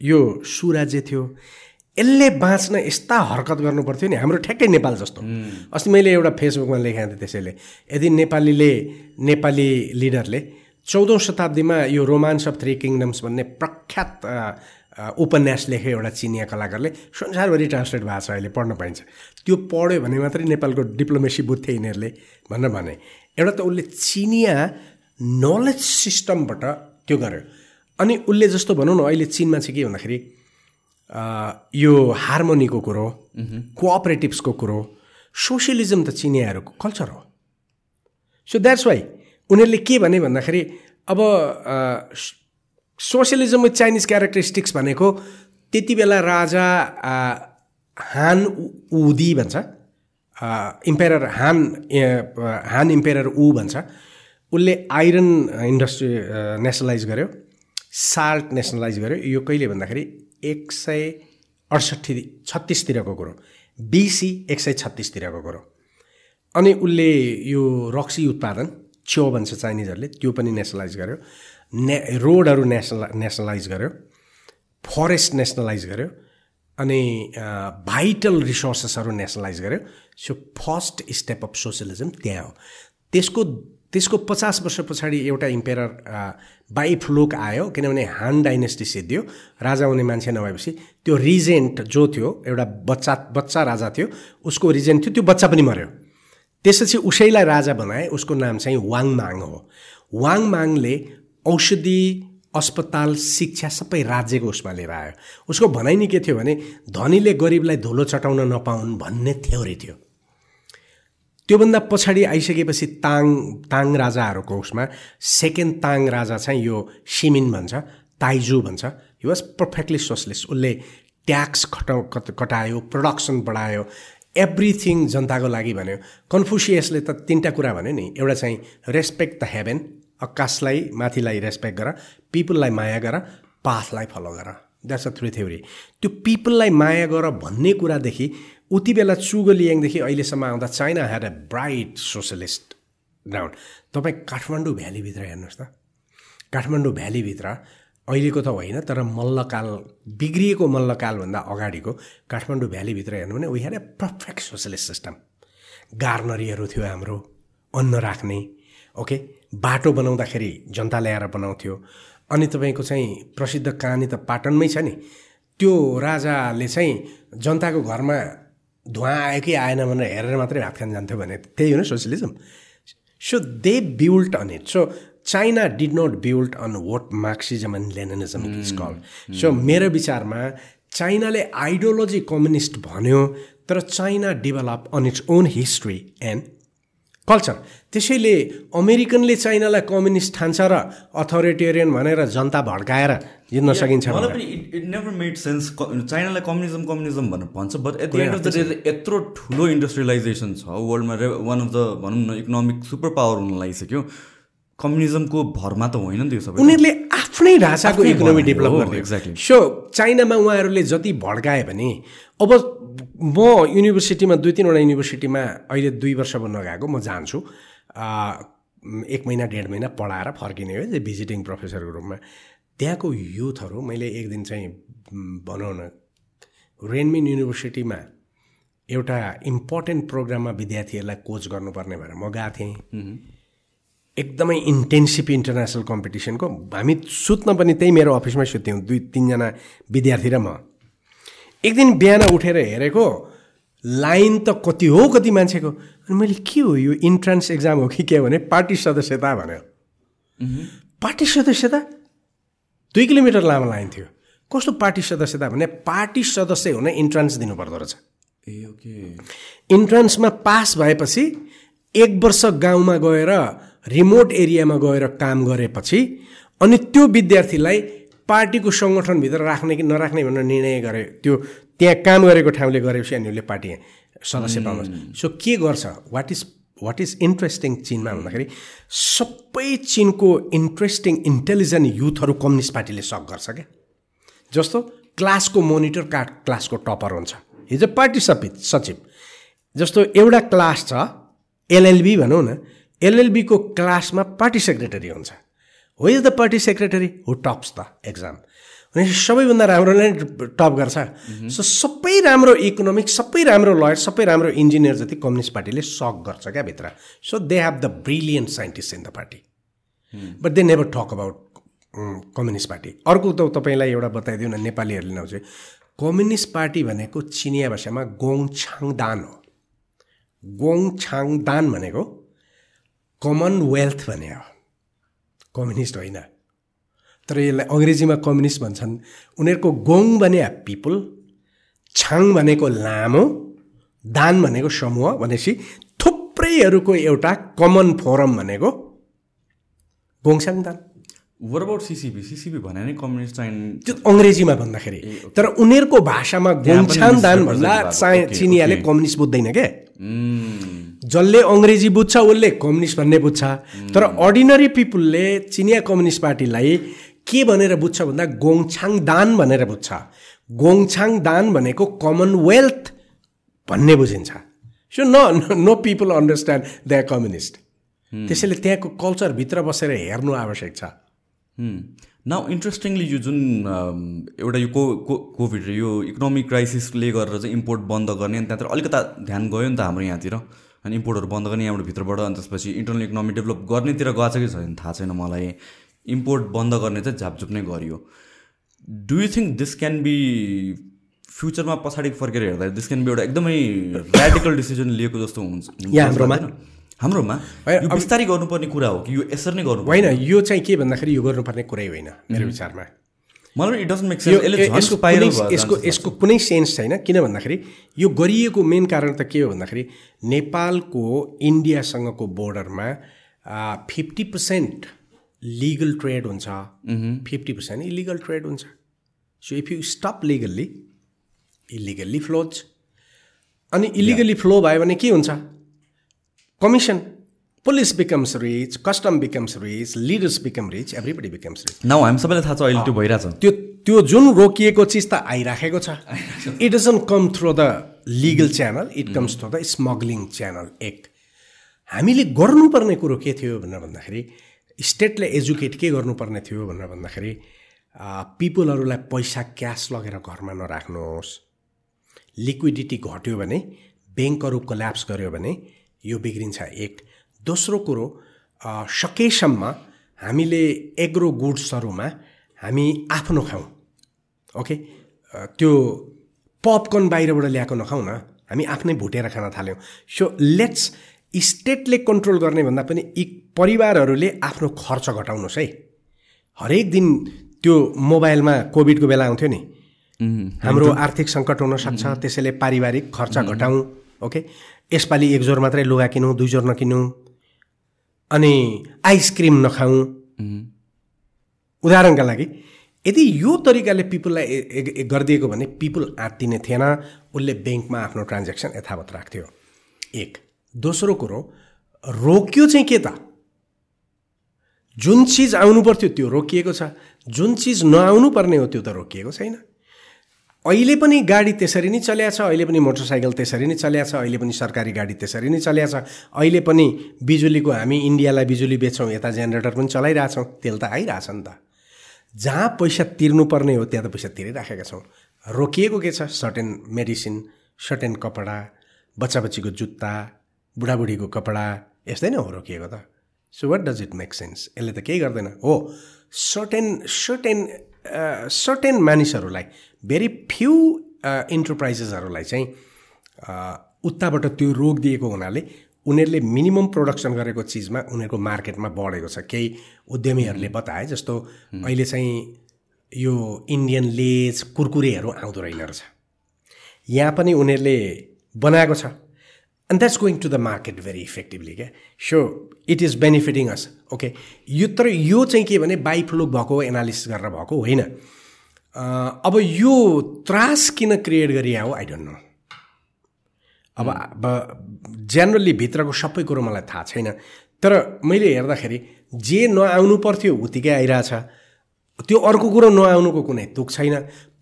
यो सुराज्य थियो। यसले बाँच्न यस्ता हरकत गर्नु पर्थ्यो नि। हाम्रो ठ्याक्कै नेपाल जस्तो। अस्ति मैले एउटा फेसबुकमा लेखाएको थिएँ त्यसैले। यदि नेपालीले नेपाली लिडरले चौधौँ शताब्दीमा यो रोमान्स अफ थ्री किङडम्स भन्ने प्रख्यात उपन्यास लेखे एउटा चिनिया कलाकारले संसारभरि ट्रान्सलेट भएको छ अहिले पढ्न पाइन्छ। त्यो पढ्यो भने मात्रै नेपालको डिप्लोमेसी बुझ्थे यिनीहरूले भनेर भने। एउटा त उसले चिनिया नलेज सिस्टमबाट त्यो गर्यो अनि उसले जस्तो भनौँ न अहिले चिनमा चाहिँ के भन्दाखेरि यो हार्मोनीको कुरो कोअपरेटिभ्सको कुरो सोसियलिजम त चिनियाहरूको कल्चर हो। सो द्याट्स वाइ उनीहरूले के भने भन्दाखेरि अब सोसियलिजम विथ चाइनिज क्यारेक्टरिस्टिक्स भनेको त्यति बेला राजा हान उदी भन्छ। इम्पेरर हान हान इम्पेरर ऊ भन्छ। उसले आइरन इन्डस्ट्री नेसनलाइज गर्यो। साल्ट नेसनलाइज गर्यो। यो कहिले भन्दाखेरि एक सय अडसट्ठी छत्तिसतिरको कुरो। बिसी एक सय छत्तिसतिरको कुरो। अनि उसले यो रक्सी उत्पादन च्याउ भन्छ चाइनिजहरूले त्यो पनि नेसनलाइज गर्यो। ने रोडहरू नेसनला नेसनलाइज गर्यो। फरेस्ट नेसनलाइज गर्यो। अनि भाइटल रिसोर्सेसहरू नेसनलाइज गर्यो। So first step of socialism त्यहाँ हो। त्यसको त्यसको पचास वर्ष पछाडि एउटा इम्पेयर बाई फ्लुक आयो किनभने हान डाइनेस्टी सिद्धियो राजा हुने मान्छे नभएपछि। त्यो रिजेन्ट जो थियो एउटा बच्चा बच्चा राजा थियो उसको रिजेन्ट थियो त्यो बच्चा पनि मऱ्यो। त्यसपछि उसैलाई राजा बनाए उसको नाम चाहिँ वाङ माङ हो। वाङ माङले औषधि अस्पताल शिक्षा सबै राज्यको उसमा लिएर आयो। उसको भनाइ नै के थियो भने धनीले गरिबलाई धुलो चटाउन नपाउन् भन्ने थ्योरी थियो। त्योभन्दा पछाडि आइसकेपछि ताङ ताङ राजाहरूको उसमा सेकेन्ड ताङ राजा चाहिँ यो सिमिन भन्छ ताइजु भन्छ। हि वाज पर्फेक्टली सोसलिस्ट उसले ट्याक्स खटा कटायो प्रडक्सन बढायो एभ्रिथिङ जनताको लागि भन्यो। कन्फ्युसियसले त तिनवटा कुरा भन्यो नि। एउटा चाहिँ रेस्पेक्ट द हेभेन आकाशलाई माथिलाई रेस्पेक्ट गर पिपुललाई माया गर पाथलाई फलो गर। द्याट्स अ थ्री थ्योरी त्यो पिपललाई माया गर भन्ने कुरादेखि उति बेला चुगो लियाङदेखि अहिलेसम्म आउँदा China had a bright socialist ground तपाईँ काठमाडौँ भ्यालीभित्र हेर्नुहोस् त। काठमाडौँ भ्यालीभित्र अहिलेको त होइन तर मल्लकाल बिग्रिएको मल्लकालभन्दा अगाडिको काठमाडौँ भ्यालीभित्र हेर्नु भने we had a perfect socialist system गार्नरीहरू थियो हाम्रो अन्न राख्ने ओके बाटो बनाउँदाखेरि जनता ल्याएर बनाउँथ्यो। अनि तपाईँको चाहिँ प्रसिद्ध कहानी त पाटनमै छ नि। त्यो राजाले चाहिँ जनताको घरमा धुवा आयो कि आएन भनेर हेरेर मात्रै भात खान जान्थ्यो भने त्यही हो न socialism. So they build on it so China did not build on what Marxism and Leninism is call so मेरो विचारमा चाइनाले आइडियोलोजी कम्युनिस्ट भन्यो तर China develop on its own history and culture. त्यसैले अमेरिकनले चाइनालाई कम्युनिस्ट ठान्छ र अथोरिटेरियन भनेर जनता भड्काएर जित्न सकिन्छ मलाई। पनि it it never made sense चाइनालाई communism communism भनेर भन्छ but at the end of the day यत्रो ठुलो इन्डस्ट्रियलाइजेसन छ वर्ल्डमा रे वान अफ द भनौँ न इकोनोमिक सुपर पावर हुन लागिसक्यो कम्युनिजमको भरमा त होइन नि त्यो सबै। उनीहरूले आफ्नै ढाँचाको आफ्नै इकोनोमी डेभलप गरिदियो exactly. सो चाइनामा उहाँहरूले जति भड्काए भने अब म युनिभर्सिटीमा दुई तिनवटा युनिभर्सिटीमा अहिले दुई वर्ष नगएको म जान्छु। एक महिना डेढ महिना पढाएर फर्किने हो भिजिटिङ प्रोफेसरको रूपमा त्यहाँको युथहरू मैले एक दिन चाहिँ भनौँ न रेनमिन युनिभर्सिटीमा एउटा इम्पोर्टेन्ट प्रोग्राममा विद्यार्थीहरूलाई कोच गर्नुपर्ने भएर म गएको थिएँ। एकदमै इन्टेन्सिभ इन्टरनेसनल कम्पिटिसनको हामी सुत्न पनि त्यही मेरो अफिसमै सुत्यौँ दुई तिनजना विद्यार्थी र म। एक दिन बिहान उठेर हेरेको लाइन त कति हो कति मान्छेको? अनि मैले के हो यो इन्ट्रान्स एक्जाम हो कि के भने पार्टी सदस्यता भन्यो। पार्टी सदस्यता? दुई किलोमिटर लामो लाइन थियो। कस्तो पार्टी सदस्यता? भने पार्टी सदस्य हुन इन्ट्रान्स दिनुपर्दो रहेछ। ए ओके। इन्ट्रान्समा पास भएपछि एक वर्ष गाउँमा गएर रिमोट एरियामा गएर काम गरेपछि अनि त्यो विद्यार्थीलाई पार्टीको सङ्गठनभित्र राख्ने कि नराख्ने भनेर निर्णय गरे त्यो त्यहाँ काम गरेको ठाउँले गरेपछि अनि उसले पार्टी सदस्य पाउनुहोस्। सो के गर्छ? What is what is interesting चिनमा भन्दाखेरि सबै चिनको इन्ट्रेस्टिङ इन्टेलिजेन्ट युथहरू कम्युनिस्ट पार्टीले सक गर्छ क्या। जस्तो क्लासको मोनिटर का क्लासको टपर हुन्छ। हिजो पार्टी सचिव सचिव। जस्तो एउटा क्लास छ एलएलबी भनौँ न एलएलबीको क्लासमा पार्टी सेक्रेटरी हुन्छ। हो is the party secretary who tops the exam भनेपछि सबैभन्दा राम्रो नै टप गर्छ। सो सबै राम्रो इकोनोमिक सबै राम्रो लयर सबै राम्रो इन्जिनियर जति कम्युनिस्ट पार्टीले सक गर्छ क्या भित्र। So they have the brilliant scientist in the party but they never talk about communist party अर्को त तपाईँलाई एउटा बताइदिउँ न नेपालीहरूले नआउँछ कम्युनिस्ट पार्टी भनेको चिनिया भाषामा गोङछाङ दान हो। गोङछाङ दान भनेको कमनवेल्थ भने हो। कम्युनिस्ट होइन। तर यसलाई अङ्ग्रेजीमा कम्युनिस्ट भन्छन्। उनीहरूको गोङ भने पिपुल छाङ भनेको लामो दान भनेको समूह भनेपछि थुप्रैहरूको एउटा कमन फोरम भनेको गोङछाङ दान वर अबाउट सिसिबी सिसिबी भने नै कम्युनिस्ट चाइन त्यो अङ्ग्रेजीमा भन्दाखेरि। तर उनीहरूको भाषामा गोङछान दान भन्दा misrepresented चा भएको। Okay, चिनियाले. कम्युनिस्ट बुझ्दैन क्या जसले अङ्ग्रेजी बुझ्छ उसले कम्युनिस्ट भन्ने बुझ्छ। तर अर्डिनरी पिपुलले चिनिया कम्युनिस्ट पार्टीलाई के भनेर बुझ्छ भन्दा गोङछाङ दान भनेर बुझ्छ। गोङछाङ दान भनेको कमनवेल्थ भन्ने बुझिन्छ। सो न no people understand the communist त्यसैले त्यहाँको कल्चरभित्र बसेर हेर्नु आवश्यक छ। नाउ इन्ट्रेस्टिङली यो जुन अम, एउटा यो को कोभिड यो इकोनोमिक क्राइसिसले गरेर चाहिँ इम्पोर्ट बन्द गर्ने अनि त्यहाँतिर अलिकता ध्यान गयो नि त हाम्रो यहाँतिर। अनि इम्पोर्टहरू बन्द गर्ने यहाँबाट भित्रबाट अनि त्यसपछि इन्टरनल इकोनोमी डेभलप गर्नेतिर गएको छ कि छैन? थाहा छैन मलाई। इम्पोर्ट बन्द गर्ने चाहिँ झापझुप नै गरियो। Do you think this can be फ्युचरमा पछाडि फर्केर हेर्दा दिस क्यान बी एउटा एकदमै ऱ्याडिकल डिसिजन लिएको जस्तो हुन्छ हाम्रोमा? बिस्तारै गर्नुपर्ने कुरा हो कि यो यसरी नै गर्नु होइन यो चाहिँ के भन्दाखेरि यो गर्नुपर्ने कुरै होइन मेरो विचारमा। मलाई इट मेक यसको यसको। यसको कुनै सेन्स छैन किन भन्दाखेरि यो गरिएको मेन कारण त के हो भन्दाखेरि नेपालको इन्डियासँगको बोर्डरमा फिफ्टी पर्सेन्ट लिगल ट्रेड हुन्छ। फिफ्टी पर्सेन्ट इलिगल ट्रेड हुन्छ। So if you stop legally illegally flows अनि इलिगली फ्लो भयो भने के हुन्छ? Commission police becomes rich custom becomes rich leaders become rich everybody becomes rich now हामी सबैलाई थाहा छ अहिले त्यो भइरहेछ त्यो त्यो जुन रोकिएको चिज त आइराखेको छ। It doesn't come through the legal channel it comes through the smuggling channel एक हामीले गर्नुपर्ने कुरो के थियो भनेर भन्दाखेरि स्टेटले एजुकेट के गर्नुपर्ने थियो भनेर भन्दाखेरि पिपुलहरूलाई पैसा क्यास लगेर घरमा नराख्नुहोस्। लिक्विडिटी घट्यो भने ब्याङ्कहरू कोल्याप्स गर्यो भने यो बिग्रिन्छ। एक। दोस्रो कुरो सकेसम्म हामीले एग्रो गुड्सहरूमा हामी आफ्नो खाउँ। ओके? त्यो पपकर्न बाहिरबाट ल्याएको नखाउँ न हामी आफ्नै भुटेर खान थाल्यौँ। सो लेट्स स्टेटले कन्ट्रोल गर्ने भन्दा पनि यी परिवारहरूले आफ्नो खर्च घटाउनुहोस् है। हरेक दिन त्यो मोबाइलमा कोभिडको बेला आउँथ्यो नि। हाम्रो आर्थिक सङ्कट हुनसक्छ त्यसैले पारिवारिक खर्च घटाउँ। ओके? यसपालि एक जोर मात्रै लुगा किनौँ दुई जोर नकिनौँ। अनि आइसक्रिम नखाउँ उदाहरणका लागि यदि यो तरिकाले पिपुललाई गरिदिएको भने पिपुल आत्तिने थिएन उसले ब्याङ्कमा आफ्नो ट्रान्जेक्सन यथावत राख्थ्यो। एक। दोस्रो कुरो रोक्यो चाहिँ के त? जुन चिज आउनु पर्थ्यो त्यो रोकिएको छ। जुन चिज नआउनु पर्ने हो त्यो त रोकिएको छैन। अहिले पनि गाडी त्यसरी नै चल्या छ अहिले पनि मोटरसाइकल त्यसरी नै चल्या छ अहिले पनि सरकारी गाडी त्यसरी नै चल्या छ। अहिले पनि बिजुलीको हामी इन्डियालाई बिजुली बेच्छौँ यता जेनेरेटर पनि चलाइरहेछौँ तेल त आइरहेछ नि त। जहाँ पैसा तिर्नुपर्ने हो त्यहाँ त पैसा तिरिराखेका छौँ। रोकिएको के छ? सर्टेन मेडिसिन सर्टेन कपडा बच्चा बच्चीको जुत्ता बुढाबुढीको कपडा यस्तै नै हो रोकिएको त। So what does it make sense यसले त केही गर्दैन। हो सर्टेन सर्टेन सर्टेन मानिसहरूलाई भेरी फ्यु इन्टरप्राइजेसहरूलाई चाहिँ उताबाट त्यो रोक दिएको हुनाले उनीहरूले मिनिमम प्रोडक्सन गरेको चिजमा उनीहरूको मार्केटमा बढेको छ। केही उद्यमीहरूले बताए जस्तो अहिले चाहिँ यो इन्डियन लेज कुरकुरेहरू आउँदो रहेन रहेछ। यहाँ पनि उनीहरूले बनाएको छ। And that's going to the market very effectively क्या so it is benefiting us okay यो तर यो चाहिँ के भने बाइफ्लो भएको एनालिसिस गरेर भएको होइन। अब यो त्रास किन क्रिएट गरिया हो आई डोन्ट नो अब अब जेनरली भित्रको सबै कुरो मलाई थाहा छैन। तर मैले हेर्दाखेरि जे नआउनु पर्थ्यो उत्तिकै आइरहेछ। त्यो अर्को कुरो नआउनुको कुनै तुक छैन।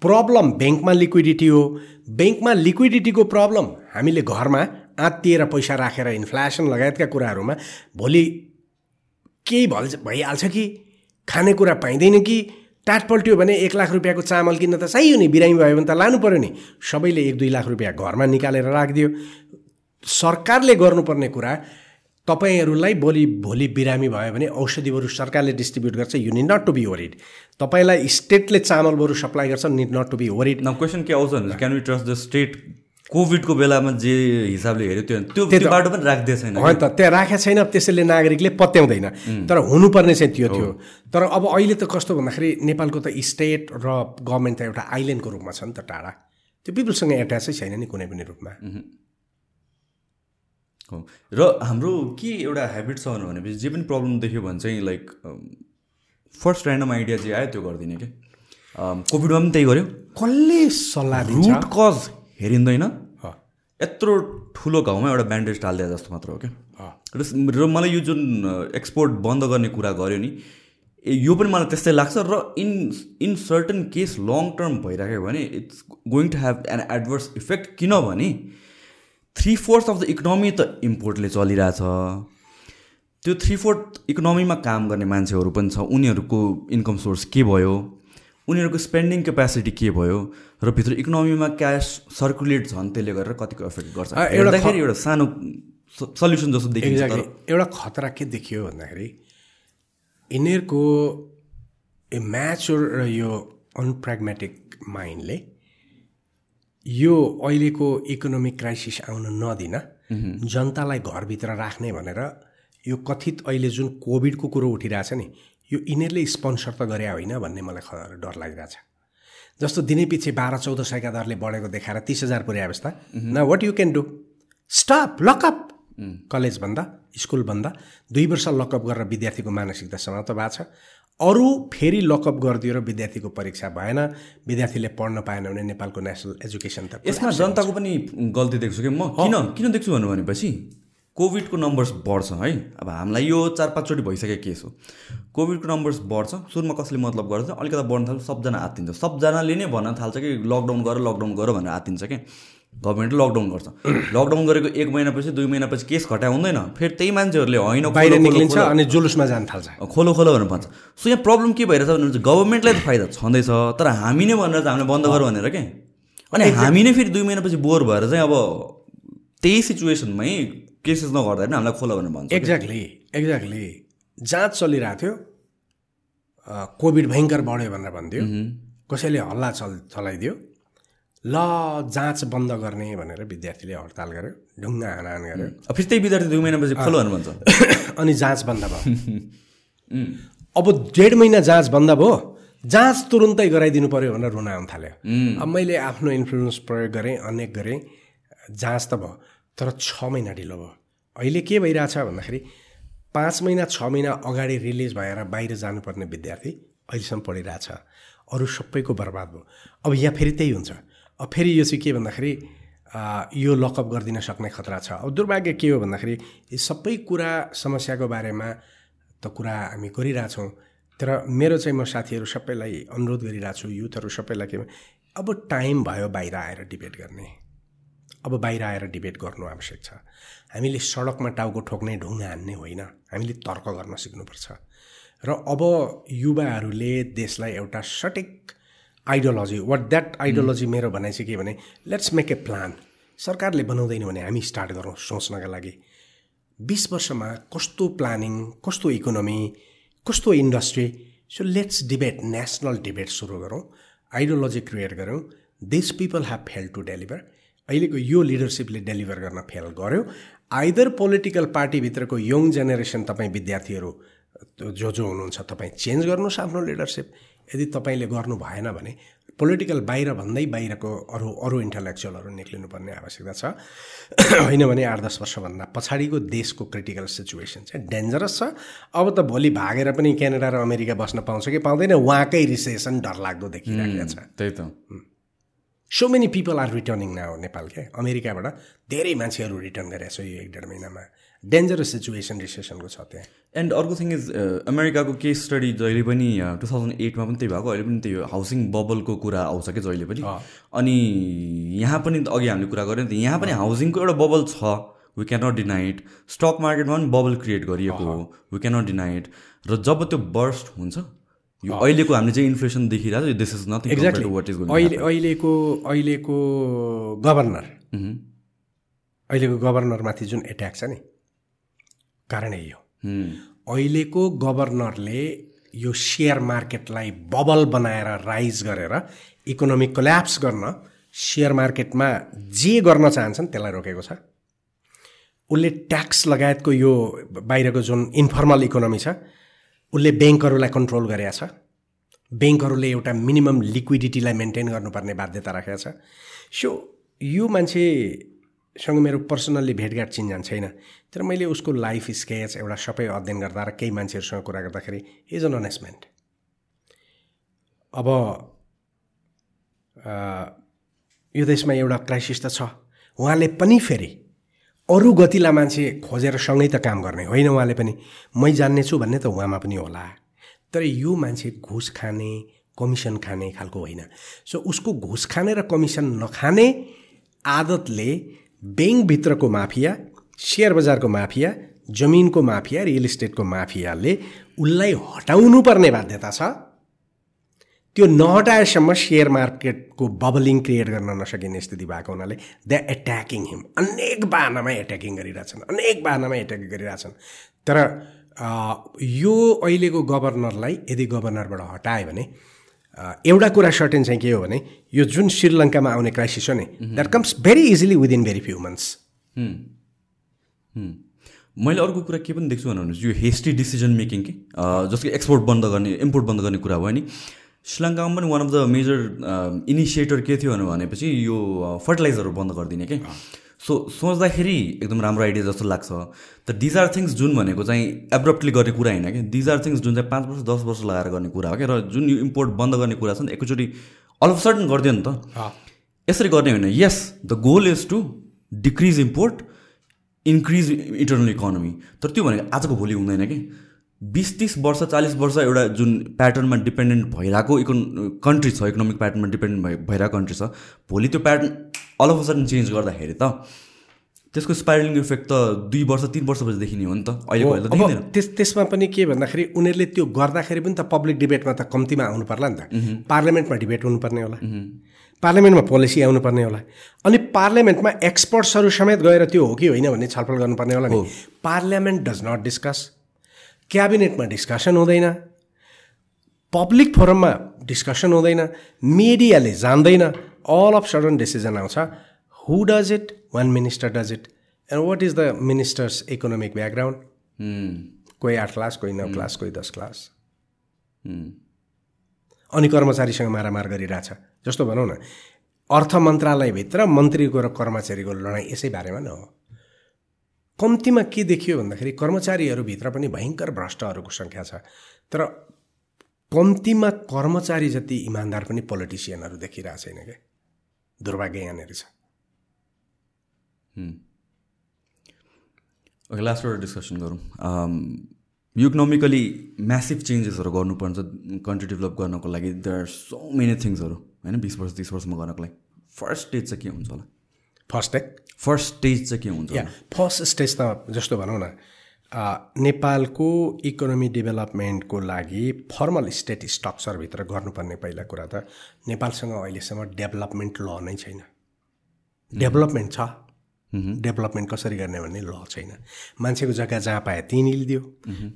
प्रब्लम ब्याङ्कमा लिक्विडिटी हो। ब्याङ्कमा लिक्विडिटीको प्रब्लम हामीले घरमा आत्तिएर पैसा राखेर इन्फ्लेसन लगायतका कुराहरूमा भोलि केही भल भइहाल्छ कि? खानेकुरा पाइँदैन कि? टाट पल्ट्यो भने एक लाख रुपियाँको चामल किन्न त चाहियो नि। बिरामी भयो भने त लानु पऱ्यो नि। सबैले एक दुई लाख रुपियाँ घरमा निकालेर राखिदियो। सरकारले गर्नुपर्ने कुरा तपाईँहरूलाई भोलि भोलि बिरामी भयो भने औषधि बरु सरकारले डिस्ट्रिब्युट गर्छ। You need not to be worried तपाईँलाई स्टेटले चामल बरु सप्लाई गर्छ। Need not to be worried question के आउँछ can we trust the state कोभिडको बेलामा जे हिसाबले हेऱ्यो त्यो त्यो बाटो पनि राख्दै छैन होइन त त्यहाँ राखेको छैन त्यसैले नागरिकले पत्याउँदैन। तर हुनुपर्ने चाहिँ त्यो थियो। तर अब अहिले त कस्तो भन्दाखेरि नेपालको त स्टेट र गभर्मेन्ट त एउटा आइल्यान्डको रूपमा छ नि त टाढा। त्यो पिपलसँग एट्याचै छैन नि कुनै पनि रूपमा। हो। र हाम्रो के एउटा हेबिट छ भनेपछि जे पनि प्रब्लम देख्यो भने चाहिँ लाइक फर्स्ट ऱ्यान्डम आइडिया जे आयो त्यो गरिदिने कि? कोभिडमा पनि त्यही गर्यो। कसले सल्लाह दिन्छ? रुट कज हेरिँदैन। यत्रो ठुलो घाउमा एउटा ब्यान्डेज टालिदिए जस्तो मात्र हो क्या। र मलाई यो जुन एक्सपोर्ट बन्द गर्ने कुरा गर्यो नि ए यो पनि मलाई त्यस्तै लाग्छ र in in certain case long term भइराख्यो भने it's going to have an adverse effect किनभने three fourth of the economy त इम्पोर्टले चलिरहेछ। त्यो थ्री फोर्थ इकोनोमीमा काम गर्ने मान्छेहरू पनि छ उनीहरूको इन्कम सोर्स के भयो? उनीहरूको स्पेन्डिङ क्यापेसिटी के भयो र भित्र इकोनोमीमा क्यास सर्कुलेट झन् त्यसले गरेर कतिको एफेक्ट गर्छ? एउटा हेर्दाखेरि एउटा सानो सल्युसन जस्तो देखिन्छ एउटा खतरा के देखियो भन्दाखेरि यिनीहरूको ए म्याचुर र यो अनप्राग्मेटिक माइन्डले यो अहिलेको इकोनोमिक क्राइसिस आउन नदिन जनतालाई घरभित्र राख्ने भनेर यो कथित अहिले जुन कोभिडको कुरो उठिरहेछ नि यो यिनीहरूले स्पोन्सर त गरे होइन भन्ने मलाई डर लागिरहेछ। जस्तो दिनै पछि बाह्र चौध सयका दरले बढेको देखाएर तिस हजार पुर्याए अवस्था न what you can do stop lockup college भन्दा स्कुल भन्दा दुई वर्ष लकअप गरेर विद्यार्थीको मानसिकता समाप्त भएको छ। अरू फेरि लकअप गरिदियो र विद्यार्थीको परीक्षा भएन विद्यार्थीले पढ्न पाएन भने नेपालको नेसनल एजुकेसन त यसमा जनताको पनि गल्ती देख्छु कि? म किन किन देख्छु भन्नु भनेपछि? कोभिडको नम्बर्स बढ्छ है? अब हामीलाई यो चार पाँचचोटि भइसकेको केस हो। कोभिडको नम्बर्स बढ्छ सुरुमा कसले मतलब गर्छ अलिकति बढ्न थाल्छ सबजना आत्तिन्छ। सबजनाले नै भन्न थाल्छ कि लकडाउन गर लकडाउन गर भनेर आत्तिन्छ कि? गभर्मेन्टले लकडाउन गर्छ। लकडाउन गरेको एक महिनापछि दुई महिनापछि केस घटाइ हुँदैन। फेरि त्यही मान्छेहरूले होइन बाहिर निक्लिन्छ अनि जुलुसमा जान थाल्छ। खोलो खोलो भनेर भन्छ। सो यहाँ प्रब्लम के भइरहेछ भने गभर्मेन्टलाई त फाइदा छँदैछ तर हामी नै भनेर चाहिँ हामीले बन्द गर भनेर के? अनि हामी नै फेरि दुई महिनापछि बोर भएर चाहिँ अब त्यही सिचुएसनमै केसेस नगर्दा पनि हामीलाई खोलो भनेर भन्छ एक्ज्याक्टली एक्ज्याक्टली जाँच चलिरहेको थियो। कोभिड भयङ्कर बढ्यो भनेर भन्थ्यो। कसैले हल्ला चल चलाइदियो। ल जाँच बन्द गर्ने भनेर विद्यार्थीले हडताल गर्यो ढुङ्गा हानाहान गर्यो। फेरि त्यही विद्यार्थी दुई महिनापछि खोलो भनेर भन्छ। अनि जाँच बन्द भयो। अब डेढ महिना जाँच बन्द भयो। जाँच तुरुन्तै गराइदिनु पऱ्यो भनेर रुन आउनु थाल्यो। अब मैले आफ्नो इन्फ्लुएन्स प्रयोग गरेँ अनेक गरेँ। जाँच त भयो। तर छ महिना ढिलो भयो। अहिले के भइरहेछ भन्दाखेरि पाँच महिना छ महिना अगाडि रिलिज भएर बाहिर जानुपर्ने विद्यार्थी अहिलेसम्म पढिरहेछ। अरू सबैको बर्बाद भयो। अब यहाँ फेरि त्यही हुन्छ। अब फेरि यो चाहिँ के भन्दाखेरि यो लकअप गरिदिन सक्ने खतरा छ। अब दुर्भाग्य के हो भन्दाखेरि यी सबै कुरा समस्याको बारेमा त कुरा हामी गरिरहेछौँ। तर मेरो चाहिँ म साथीहरू सबैलाई अनुरोध गरिरहेको छु युथहरू सबैलाई के अब टाइम भयो बाहिर आएर डिबेट गर्ने। अब बाहिर आएर डिबेट गर्नु आवश्यक छ। हामीले सडकमा टाउको ठोक्ने ढुङ्गा हान्ने होइन। हामीले तर्क गर्न सिक्नुपर्छ। र अब युवाहरूले देशलाई एउटा सटिक आइडियोलोजी वाट द्याट आइडियोलोजी मेरो भनाइ चाहिँ के भने लेट्स मेक ए प्लान सरकारले बनाउँदैन भने हामी स्टार्ट गरौँ सोच्नका लागि। बिस वर्षमा कस्तो प्लानिङ कस्तो इकोनोमी कस्तो industry so let's debate national debate सुरु गरौँ आइडियोलोजी क्रिएट गरौँ। This people have fail to deliver अहिलेको यो लिडरसिपले डेलिभर गर्न फेल गर्यो। आइदर पोलिटिकल पार्टीभित्रको यङ जेनेरेसन तपाईँ विद्यार्थीहरू जो जो हुनुहुन्छ तपाईँ चेन्ज गर्नुहोस् आफ्नो लिडरसिप यदि तपाईँले गर्नु भएन भने पोलिटिकल बाहिर भन्दै बाहिरको अरू अरू इन्टलेक्चुअलहरू निक्लिनुपर्ने आवश्यकता छ। होइन भने आठ दस वर्षभन्दा पछाडिको देशको क्रिटिकल सिचुएसन चाहिँ डेन्जरस छ। अब त भोलि भागेर पनि क्यानाडा र अमेरिका बस्न पाउँछ कि पाउँदैन उहाँकै रिसेसन डरलाग्दो देखिरहेको छ। त्यही त। So many people are returning now Nepal क्या अमेरिकाबाट धेरै मान्छेहरू रिटर्न गरेको छ यो एक डेढ महिनामा। डेन्जरस सिचुएसन रिसेसनको छ त्यहाँ। एन्ड अर्को थिङ इज अमेरिकाको केस स्टडी जहिले पनि टु थाउजन्ड एटमा पनि त्यही भएको। अहिले पनि त्यही हाउसिङ बबलको कुरा आउँछ कि जहिले पनि। अनि यहाँ पनि अघि हामीले कुरा गऱ्यौँ यहाँ पनि हाउसिङको एउटा बबल छ। वी क्यानट डिनाइट स्टक मार्केटमा पनि बबल क्रिएट गरिएको हो। वी क्यानट डिनाइट र जब त्यो बर्स्ट हुन्छ यो अहिलेको हामीले चाहिँ इन्फ्लेसन देखिरहेको छ this is nothing exactly what is अहिले अहिलेको अहिलेको गभर्नर अहिलेको गभर्नरमाथि जुन एट्याक छ नि कारण यही हो। अहिलेको गभर्नरले यो सेयर मार्केटलाई बबल बनाएर राइज गरेर इकोनोमिक कोल्याप्स गर्न सेयर मार्केटमा जे गर्न चाहन्छन् त्यसलाई रोकेको छ। उसले ट्याक्स लगायतको यो बाहिरको जुन इन्फर्मल इकोनोमी छ उसले ब्याङ्कहरूलाई कन्ट्रोल गरेका छ। ब्याङ्कहरूले एउटा मिनिमम लिक्विडिटीलाई मेन्टेन गर्नुपर्ने बाध्यता राखेको छ। सो यो मान्छे सँग मेरो पर्सनल्ली भेटघाट चिन्जान छैन। तर मैले उसको लाइफ स्केच एउटा सबै अध्ययन गर्दा र केही मान्छेहरूसँग कुरा गर्दाखेरि इज अन अनेसमेन्ट अब यो देशमा एउटा क्राइसिस त छ। उहाँले पनि फेरि अरू गतिलाई मान्छे खोजेर सँगै त काम गर्ने होइन उहाँले पनि। मै जान्ने छु भन्ने त उहाँमा पनि होला। तर यो मान्छे घुस खाने कमिसन खाने खालको होइन। सो उसको घुस खाने र कमिसन नखाने आदतले ब्याङ्कभित्रको माफिया सेयर बजारको माफिया जमिनको माफिया रियल इस्टेटको माफियाले उसलाई हटाउनु पर्ने बाध्यता छ। त्यो नहटाएसम्म सेयर मार्केटको बबलिङ क्रिएट गर्न नसकिने स्थिति भएको हुनाले द एट्याकिङ हिम अनेक बाहनामा एट्याकिङ गरिरहेछन् अनेक बाहनामा एट्याक गरिरहेछन्। तर यो अहिलेको गभर्नरलाई यदि गभर्नरबाट हटायो भने एउटा कुरा सर्टेन चाहिँ के हो भने यो जुन श्रीलङ्कामा आउने क्राइसिस हो नि that comes very easily within very few months मैले अर्को कुरा के पनि देख्छु भन्नुहोस् यो हेस्टी डिसिजन मेकिङ कि? जस्तो कि एक्सपोर्ट बन्द गर्ने इम्पोर्ट बन्द गर्ने कुरा भयो नि। श्रीलङ्कामा पनि one of the major initiator के थियो भनेपछि यो फर्टिलाइजरहरू बन्द गरिदिने कि? सो सोच्दाखेरि एकदम राम्रो आइडिया जस्तो लाग्छ। त डिज आर थिङ्स जुन भनेको चाहिँ एब्रप्टली गर्ने कुरा होइन कि? डिज आर थिङ्स जुन चाहिँ पाँच वर्ष दस वर्ष लगाएर गर्ने कुरा हो क्या र जुन यो इम्पोर्ट बन्द गर्ने कुरा छ नि एकैचोटि अल अफ सडन गरिदियो नि त। यसरी गर्ने होइन। Yes the goal is to decrease import increase internal economy तर त्यो भनेको आजको भोलि हुँदैन कि? बिस तिस वर्ष चालिस वर्ष एउटा जुन प्याटर्नमा डिपेन्डेन्ट भइरहेको इकोन कन्ट्री छ इकोनोमिक प्याटर्नमा डिपेन्डेन्ट भइ भइरहेको कन्ट्री छ भोलि त्यो pattern all of sudden change गर्दाखेरि त त्यसको स्पाइरलिङ इफेक्ट त दुई वर्ष तिन वर्षपछि देखिने हो नि त। अहिले त्यस त्यसमा पनि के भन्दाखेरि उनीहरूले त्यो गर्दाखेरि पनि त पब्लिक डिबेटमा त कम्तीमा आउनु पर्ला नि त। पार्लियामेन्टमा डिबेट हुनुपर्ने होला। पार्लियामेन्टमा पोलिसी आउनुपर्ने होला। अनि पार्लियामेन्टमा एक्सपर्ट्सहरू समेत गएर त्यो हो कि होइन भन्ने छलफल गर्नुपर्ने होला नि। पार्लियामेन्ट डज नट डिस्कस क्याबिनेटमा डिस्कसन हुँदैन पब्लिक फोरममा डिस्कसन हुँदैन मिडियाले जान्दैन अल अफ सडन डिसिजन आउँछ who does it one minister does it and what is the minister's economic background कोही आठ क्लास कोही नौ क्लास कोही दस क्लास अनि कर्मचारीसँग मारामार गरिरहेछ। जस्तो भनौँ न अर्थ मन्त्रालयभित्र मन्त्रीको र कर्मचारीको लडाइँ यसै बारेमा न हो। कम्तीमा के देखियो भन्दाखेरि कर्मचारीहरूभित्र पनि भयङ्कर भ्रष्टहरूको सङ्ख्या छ। तर कम्तीमा कर्मचारी जति इमान्दार पनि पोलिटिसियनहरू देखिरहेको छैन क्या दुर्भाग्य यहाँनिर छ। ओके लास्ट एउटा डिस्कसन गरौँ। इकोनोमिकली म्यासिभ चेन्जेसहरू गर्नुपर्छ कन्ट्री डेभलप गर्नको लागि। देयर आर सो मेनी थिङ्सहरू होइन बिस वर्ष तिस वर्षमा गर्नको लागि। फर्स्ट स्टेज चाहिँ के हुन्छ होला? फर्स्ट है फर्स्ट स्टेज चाहिँ के हुन्छ? फर्स्ट स्टेज त जस्तो भनौँ न नेपालको इकोनोमी डेभलपमेन्टको लागि फर्मल स्टेट स्ट्रक्चरभित्र गर्नुपर्ने पहिला कुरा त नेपालसँग अहिलेसम्म डेभलपमेन्ट ल नै छैन। डेभलपमेन्ट छ। डेभलपमेन्ट कसरी गर्ने भन्ने ल छैन। मान्छेको जग्गा जहाँ पायो त्यहीँ निलिदियो।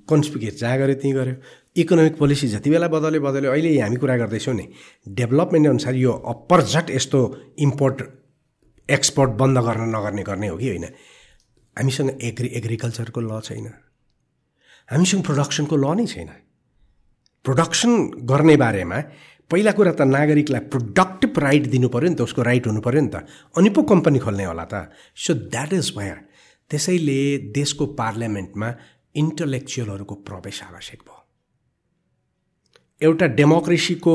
कन्सपिकेट जहाँ गऱ्यो त्यहीँ गऱ्यो। इकोनोमिक पोलिसी जति बेला बदल्यो बदल्यो अहिले हामी कुरा गर्दैछौँ नि डेभलपमेन्ट अनुसार यो अपरझट यस्तो इम्पोर्ट एक्सपोर्ट बन्द गर्न नगर्ने गर्ने हो कि होइन? हामीसँग एग्री एग्रिकल्चरको ल छैन। हामीसँग प्रोडक्सनको ल नै छैन। प्रोडक्सन गर्ने बारेमा पहिला कुरा त नागरिकलाई प्रोडक्टिभ राइट दिनु पऱ्यो नि त उसको राइट हुनु पऱ्यो नि त। अनि पो कम्पनी खोल्ने होला त। सो द्याट इज वायर त्यसैले देशको पार्लियामेन्टमा इन्टलेक्चुअलहरूको प्रवेश आवश्यक भयो। एउटा डेमोक्रेसीको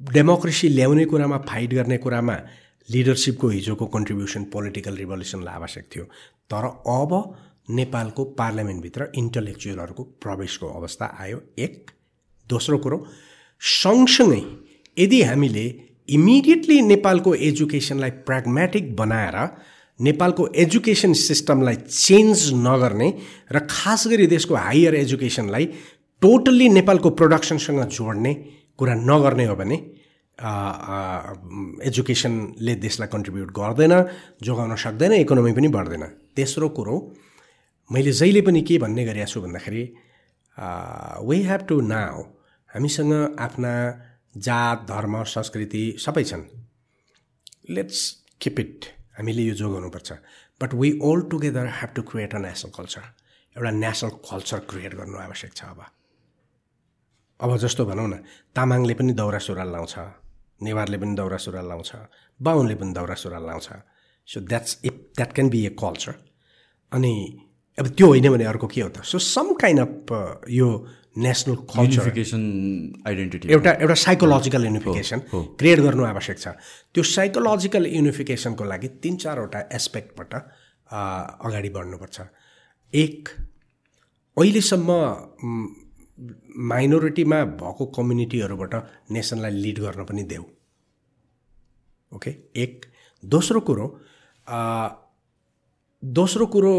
डेमोक्रेसी ल्याउने कुरामा फाइट गर्ने कुरामा लिडरसिपको हिजोको कन्ट्रिब्युसन पोलिटिकल रिभल्युसनलाई आवश्यक थियो। तर अब नेपालको पार्लियामेन्टभित्र इन्टलेक्चुअलहरूको प्रवेशको अवस्था आयो। एक दोस्रो कुरो सँगसँगै यदि हामीले इमिडिएटली नेपालको एजुकेसनलाई प्र्याग्मेटिक बनाएर नेपालको एजुकेसन सिस्टमलाई चेन्ज नगर्ने र खास गरी देशको हायर एजुकेसनलाई टोटल्ली नेपालको प्रोडक्सनसँग जोड्ने कुरा नगर्ने हो भने एजुकेसनले देशलाई कन्ट्रिब्युट गर्दैन जोगाउन सक्दैन इकोनोमी पनि बढ्दैन। तेस्रो कुरो मैले जहिले पनि के भन्ने गरेको छु भन्दाखेरि वी हेभ टु नाउ हामीसँग आफ्ना जात धर्म संस्कृति सबै छन्। लेट्स किप इट हामीले यो जोगाउनुपर्छ। But we all together have to create a national culture एउटा नेसनल कल्चर क्रिएट गर्नु आवश्यक छ अब। अब जस्तो भनौँ न तामाङले पनि दौरा सुरुवाल लाउँछ। नेवारले पनि दौरा सुरुवाल लाउँछ बाहुनले पनि दौरा सुरुवाल लाउँछ। So that's if that can be a culture अनि अब त्यो होइन भने अर्को के हो त? सो सम काइन्ड अफ यो नेसनल कल्चर आइडेन्टिटी एउटा एउटा साइकोलोजिकल युनिफिकेसन क्रिएट गर्नु आवश्यक छ। त्यो साइकोलोजिकल युनिफिकेसनको लागि तिन चारवटा एस्पेक्टबाट अगाडि बढ्नुपर्छ। एक अहिलेसम्म माइनोरिटीमा भएको कम्युनिटीहरूबाट नेसनलाई लिड गर्न पनि देऊ। ओके? एक। दोस्रो कुरो दोस्रो कुरो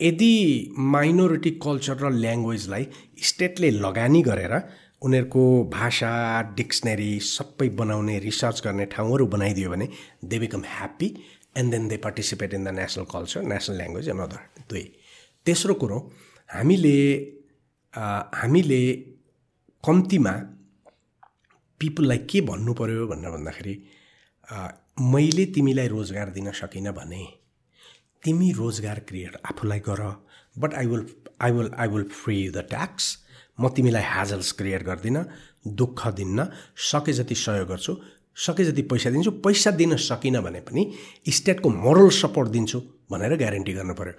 यदि माइनोरिटी कल्चर र ल्याङ्ग्वेजलाई स्टेटले लगानी गरेर उनीहरूको भाषा डिक्सनरी सबै बनाउने रिसर्च गर्ने ठाउँहरू बनाइदियो भने they become happy and then they participate in the national culture national language and other दुई। तेस्रो कुरो हामीले हामीले कम्तीमा पिपुललाई के भन्नु पऱ्यो भनेर भन्दाखेरि मैले तिमीलाई रोजगार दिन सकिनँ भने तिमी रोजगार क्रिएट आफूलाई गर but I will I will I will free the tax म तिमीलाई ह्याजल्स क्रिएट गर्दिनँ दुःख दिन्न सके जति सहयोग गर्छु सके जति पैसा दिन्छु पैसा दिन सकिनँ भने पनि स्टेटको मोरल सपोर्ट दिन्छु भनेर ग्यारेन्टी गर्नु पऱ्यो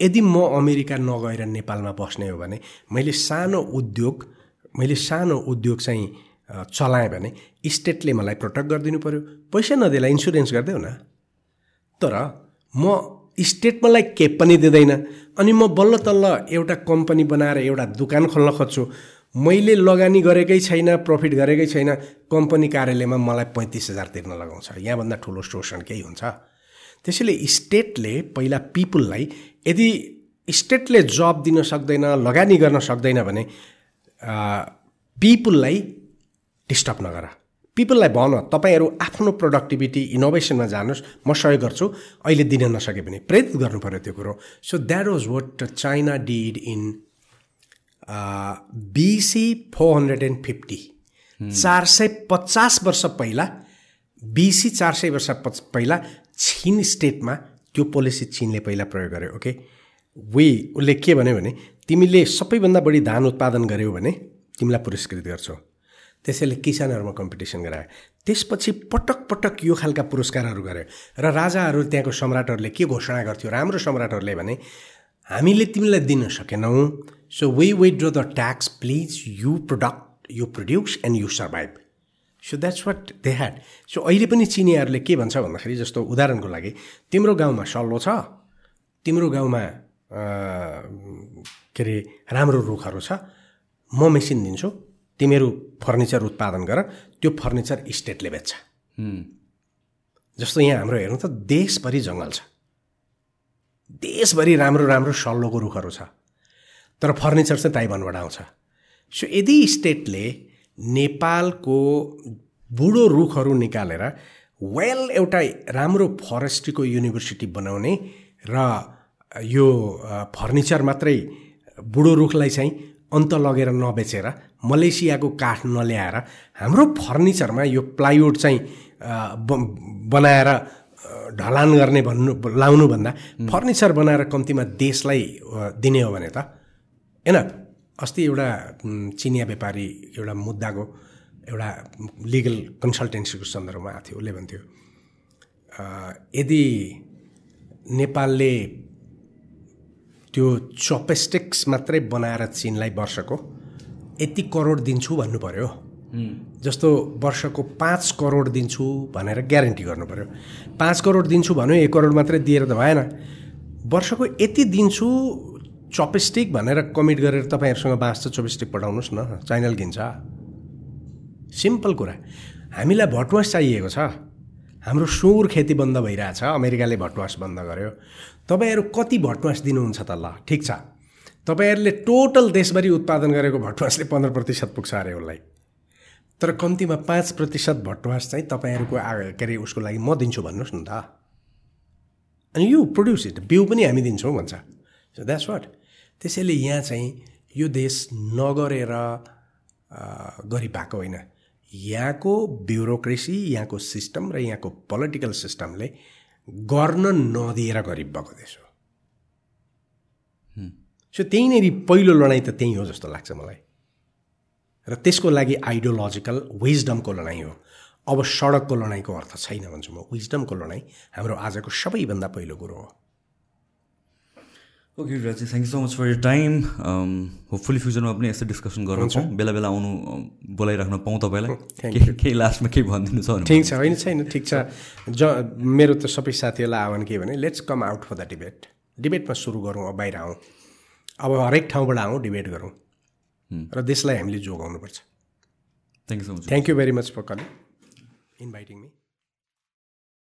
यदि म अमेरिका नगएर नेपालमा बस्ने हो भने मैले सानो उद्योग मैले सानो उद्योग चाहिँ चलाएँ भने स्टेटले मलाई प्रोटेक्ट गरिदिनु पऱ्यो पैसा नदिएला इन्सुरेन्स गरिदेऊ न। तर म स्टेट मलाई केप पनि दिँदैन। अनि म बल्ल तल्ल एउटा कम्पनी बनाएर एउटा दोकान खोल्न खोज्छु। मैले लगानी गरेकै छैन प्रफिट गरेकै छैन कम्पनी कार्यालयमा मलाई पैँतिस हजार तिर्न लगाउँछ। यहाँभन्दा ठुलो शोषण केही हुन्छ? त्यसैले स्टेटले पहिला पिपुललाई यदि स्टेटले जब दिन सक्दैन लगानी गर्न सक्दैन भने पिपुललाई डिस्टर्ब नगर। पिपललाई भन तपाईँहरू आफ्नो प्रोडक्टिभिटी इनोभेसनमा जानुहोस् म सहयोग गर्छु अहिले दिन नसके भने। प्रेरित गर्नु पऱ्यो त्यो कुरो। So that was what China did in BC four hundred and fifty चार सय पचास वर्ष पहिला बिसी चार सय वर्ष पहिला छिन स्टेटमा त्यो पोलिसी चिनले पहिला प्रयोग गर्यो ओके वे उसले के भन्यो भने तिमीले सबैभन्दा बढी धान उत्पादन गर्यौ भने तिमीलाई पुरस्कृत गर्छौ। त्यसैले किसानहरूमा कम्पिटिसन गरायो। त्यसपछि पटक पटक यो खालका पुरस्कारहरू गरे र राजाहरू त्यहाँको सम्राटहरूले के घोषणा गर्थ्यो राम्रो सम्राटहरूले भने हामीले तिमीलाई दिन सकेनौँ so we withdraw the tax please you product you produce and you survive so that's what they had so अहिले पनि चिनियाहरूले के भन्छ भन्दाखेरि जस्तो उदाहरणको लागि तिम्रो गाउँमा सल्लो छ तिम्रो गाउँमा के अरे राम्रो रुखहरू छ म मेसिन दिन्छु तिमीहरू फर्निचर उत्पादन गर त्यो फर्निचर स्टेटले बेच्छ। जस्तो यहाँ हाम्रो हेर्नु त देशभरि जङ्गल छ। देशभरि राम्रो राम्रो सल्लोको रुखहरू छ। तर फर्निचर चाहिँ ताइवानबाट आउँछ। सो यदि स्टेटले नेपालको बुढो रुखहरू निकालेर वेल एउटा राम्रो फरेस्ट्रीको युनिभर्सिटी बनाउने र यो फर्निचर मात्रै बुढो रुखलाई चाहिँ अन्त लगेर नबेचेर मलेसियाको काठ नल्याएर हाम्रो फर्निचरमा यो प्लाइवुड चाहिँ बनाएर ढलान गर्ने भन्नु लाउनुभन्दा फर्निचर बनाएर कम्तीमा देशलाई दिने हो भने त होइन? अस्ति एउटा चिनिया व्यापारी एउटा मुद्दाको एउटा लिगल कन्सल्टेन्सीको सन्दर्भमा आएको थियो उसले भन्थ्यो यदि नेपालले त्यो चपेस्टिक्स मात्रै बनाएर चिनलाई वर्षको यति करोड दिन्छु भन्नु पऱ्यो जस्तो वर्षको पाँच करोड दिन्छु भनेर ग्यारेन्टी गर्नु पऱ्यो पाँच करोड दिन्छु भन्यो एक करोड मात्रै दिएर त भएन वर्षको यति दिन्छु चपेस्टिक भनेर कमिट गरेर तपाईँहरूसँग बाँच्छ चपेस्टिक पठाउनुहोस् न। चाइनल किन्छ सिम्पल कुरा। हामीलाई भटवास चाहिएको छ। हाम्रो सुँगुर खेती बन्द भइरहेछ। अमेरिकाले भटवास बन्द गर्यो। तपाईँहरू कति भटवास दिनुहुन्छ त ल ठिक छ। तपाईँहरूले टोटल देशभरि उत्पादन गरेको भटवासले पन्ध्र प्रतिशत पुग्छ अरे उसलाई। तर कम्तीमा पाँच प्रतिशत भटवास चाहिँ तपाईँहरूको के अरे उसको लागि म दिन्छु भन्नुहोस् न त। अनि यु प्रड्युस इट बिउ पनि हामी दिन्छौँ भन्छ। सो द्याट्स वाट त्यसैले यहाँ चाहिँ यो देश नगरेर गरिपाएको होइन। यहाँको ब्युरोक्रेसी यहाँको सिस्टम र यहाँको पोलिटिकल सिस्टमले गर्न नदिएर गरिब भएको देश हो। सो त्यहीँनिर पहिलो लडाइँ त त्यहीँ हो जस्तो लाग्छ मलाई। र त्यसको लागि आइडियोलोजिकल विजडमको लडाइँ हो। अब सडकको लडाइँको अर्थ छैन भन्छु म। विजडमको लडाइँ हाम्रो आजको सबैभन्दा पहिलो कुरो हो। Okay Raji thank you so much for your time hopefully फ्युचरमा पनि यस्तो डिस्कसन गराउँ बेला बेला आउनु बोलाइराख्न पाउँ तपाईँलाई। केही लास्टमा केही भनिदिनु छ ठिक छ होइन छैन ठिक छ। ज मेरो त सबै साथीहरूलाई आह्वान के भने let's come out for the debate डिबेटमा सुरु गरौँ अब बाहिर आउँ। अब हरेक ठाउँबाट आउँ डिबेट गरौँ। र देशलाई हामीले जोगाउनुपर्छ। Thank you so much thank you very much for calling inviting me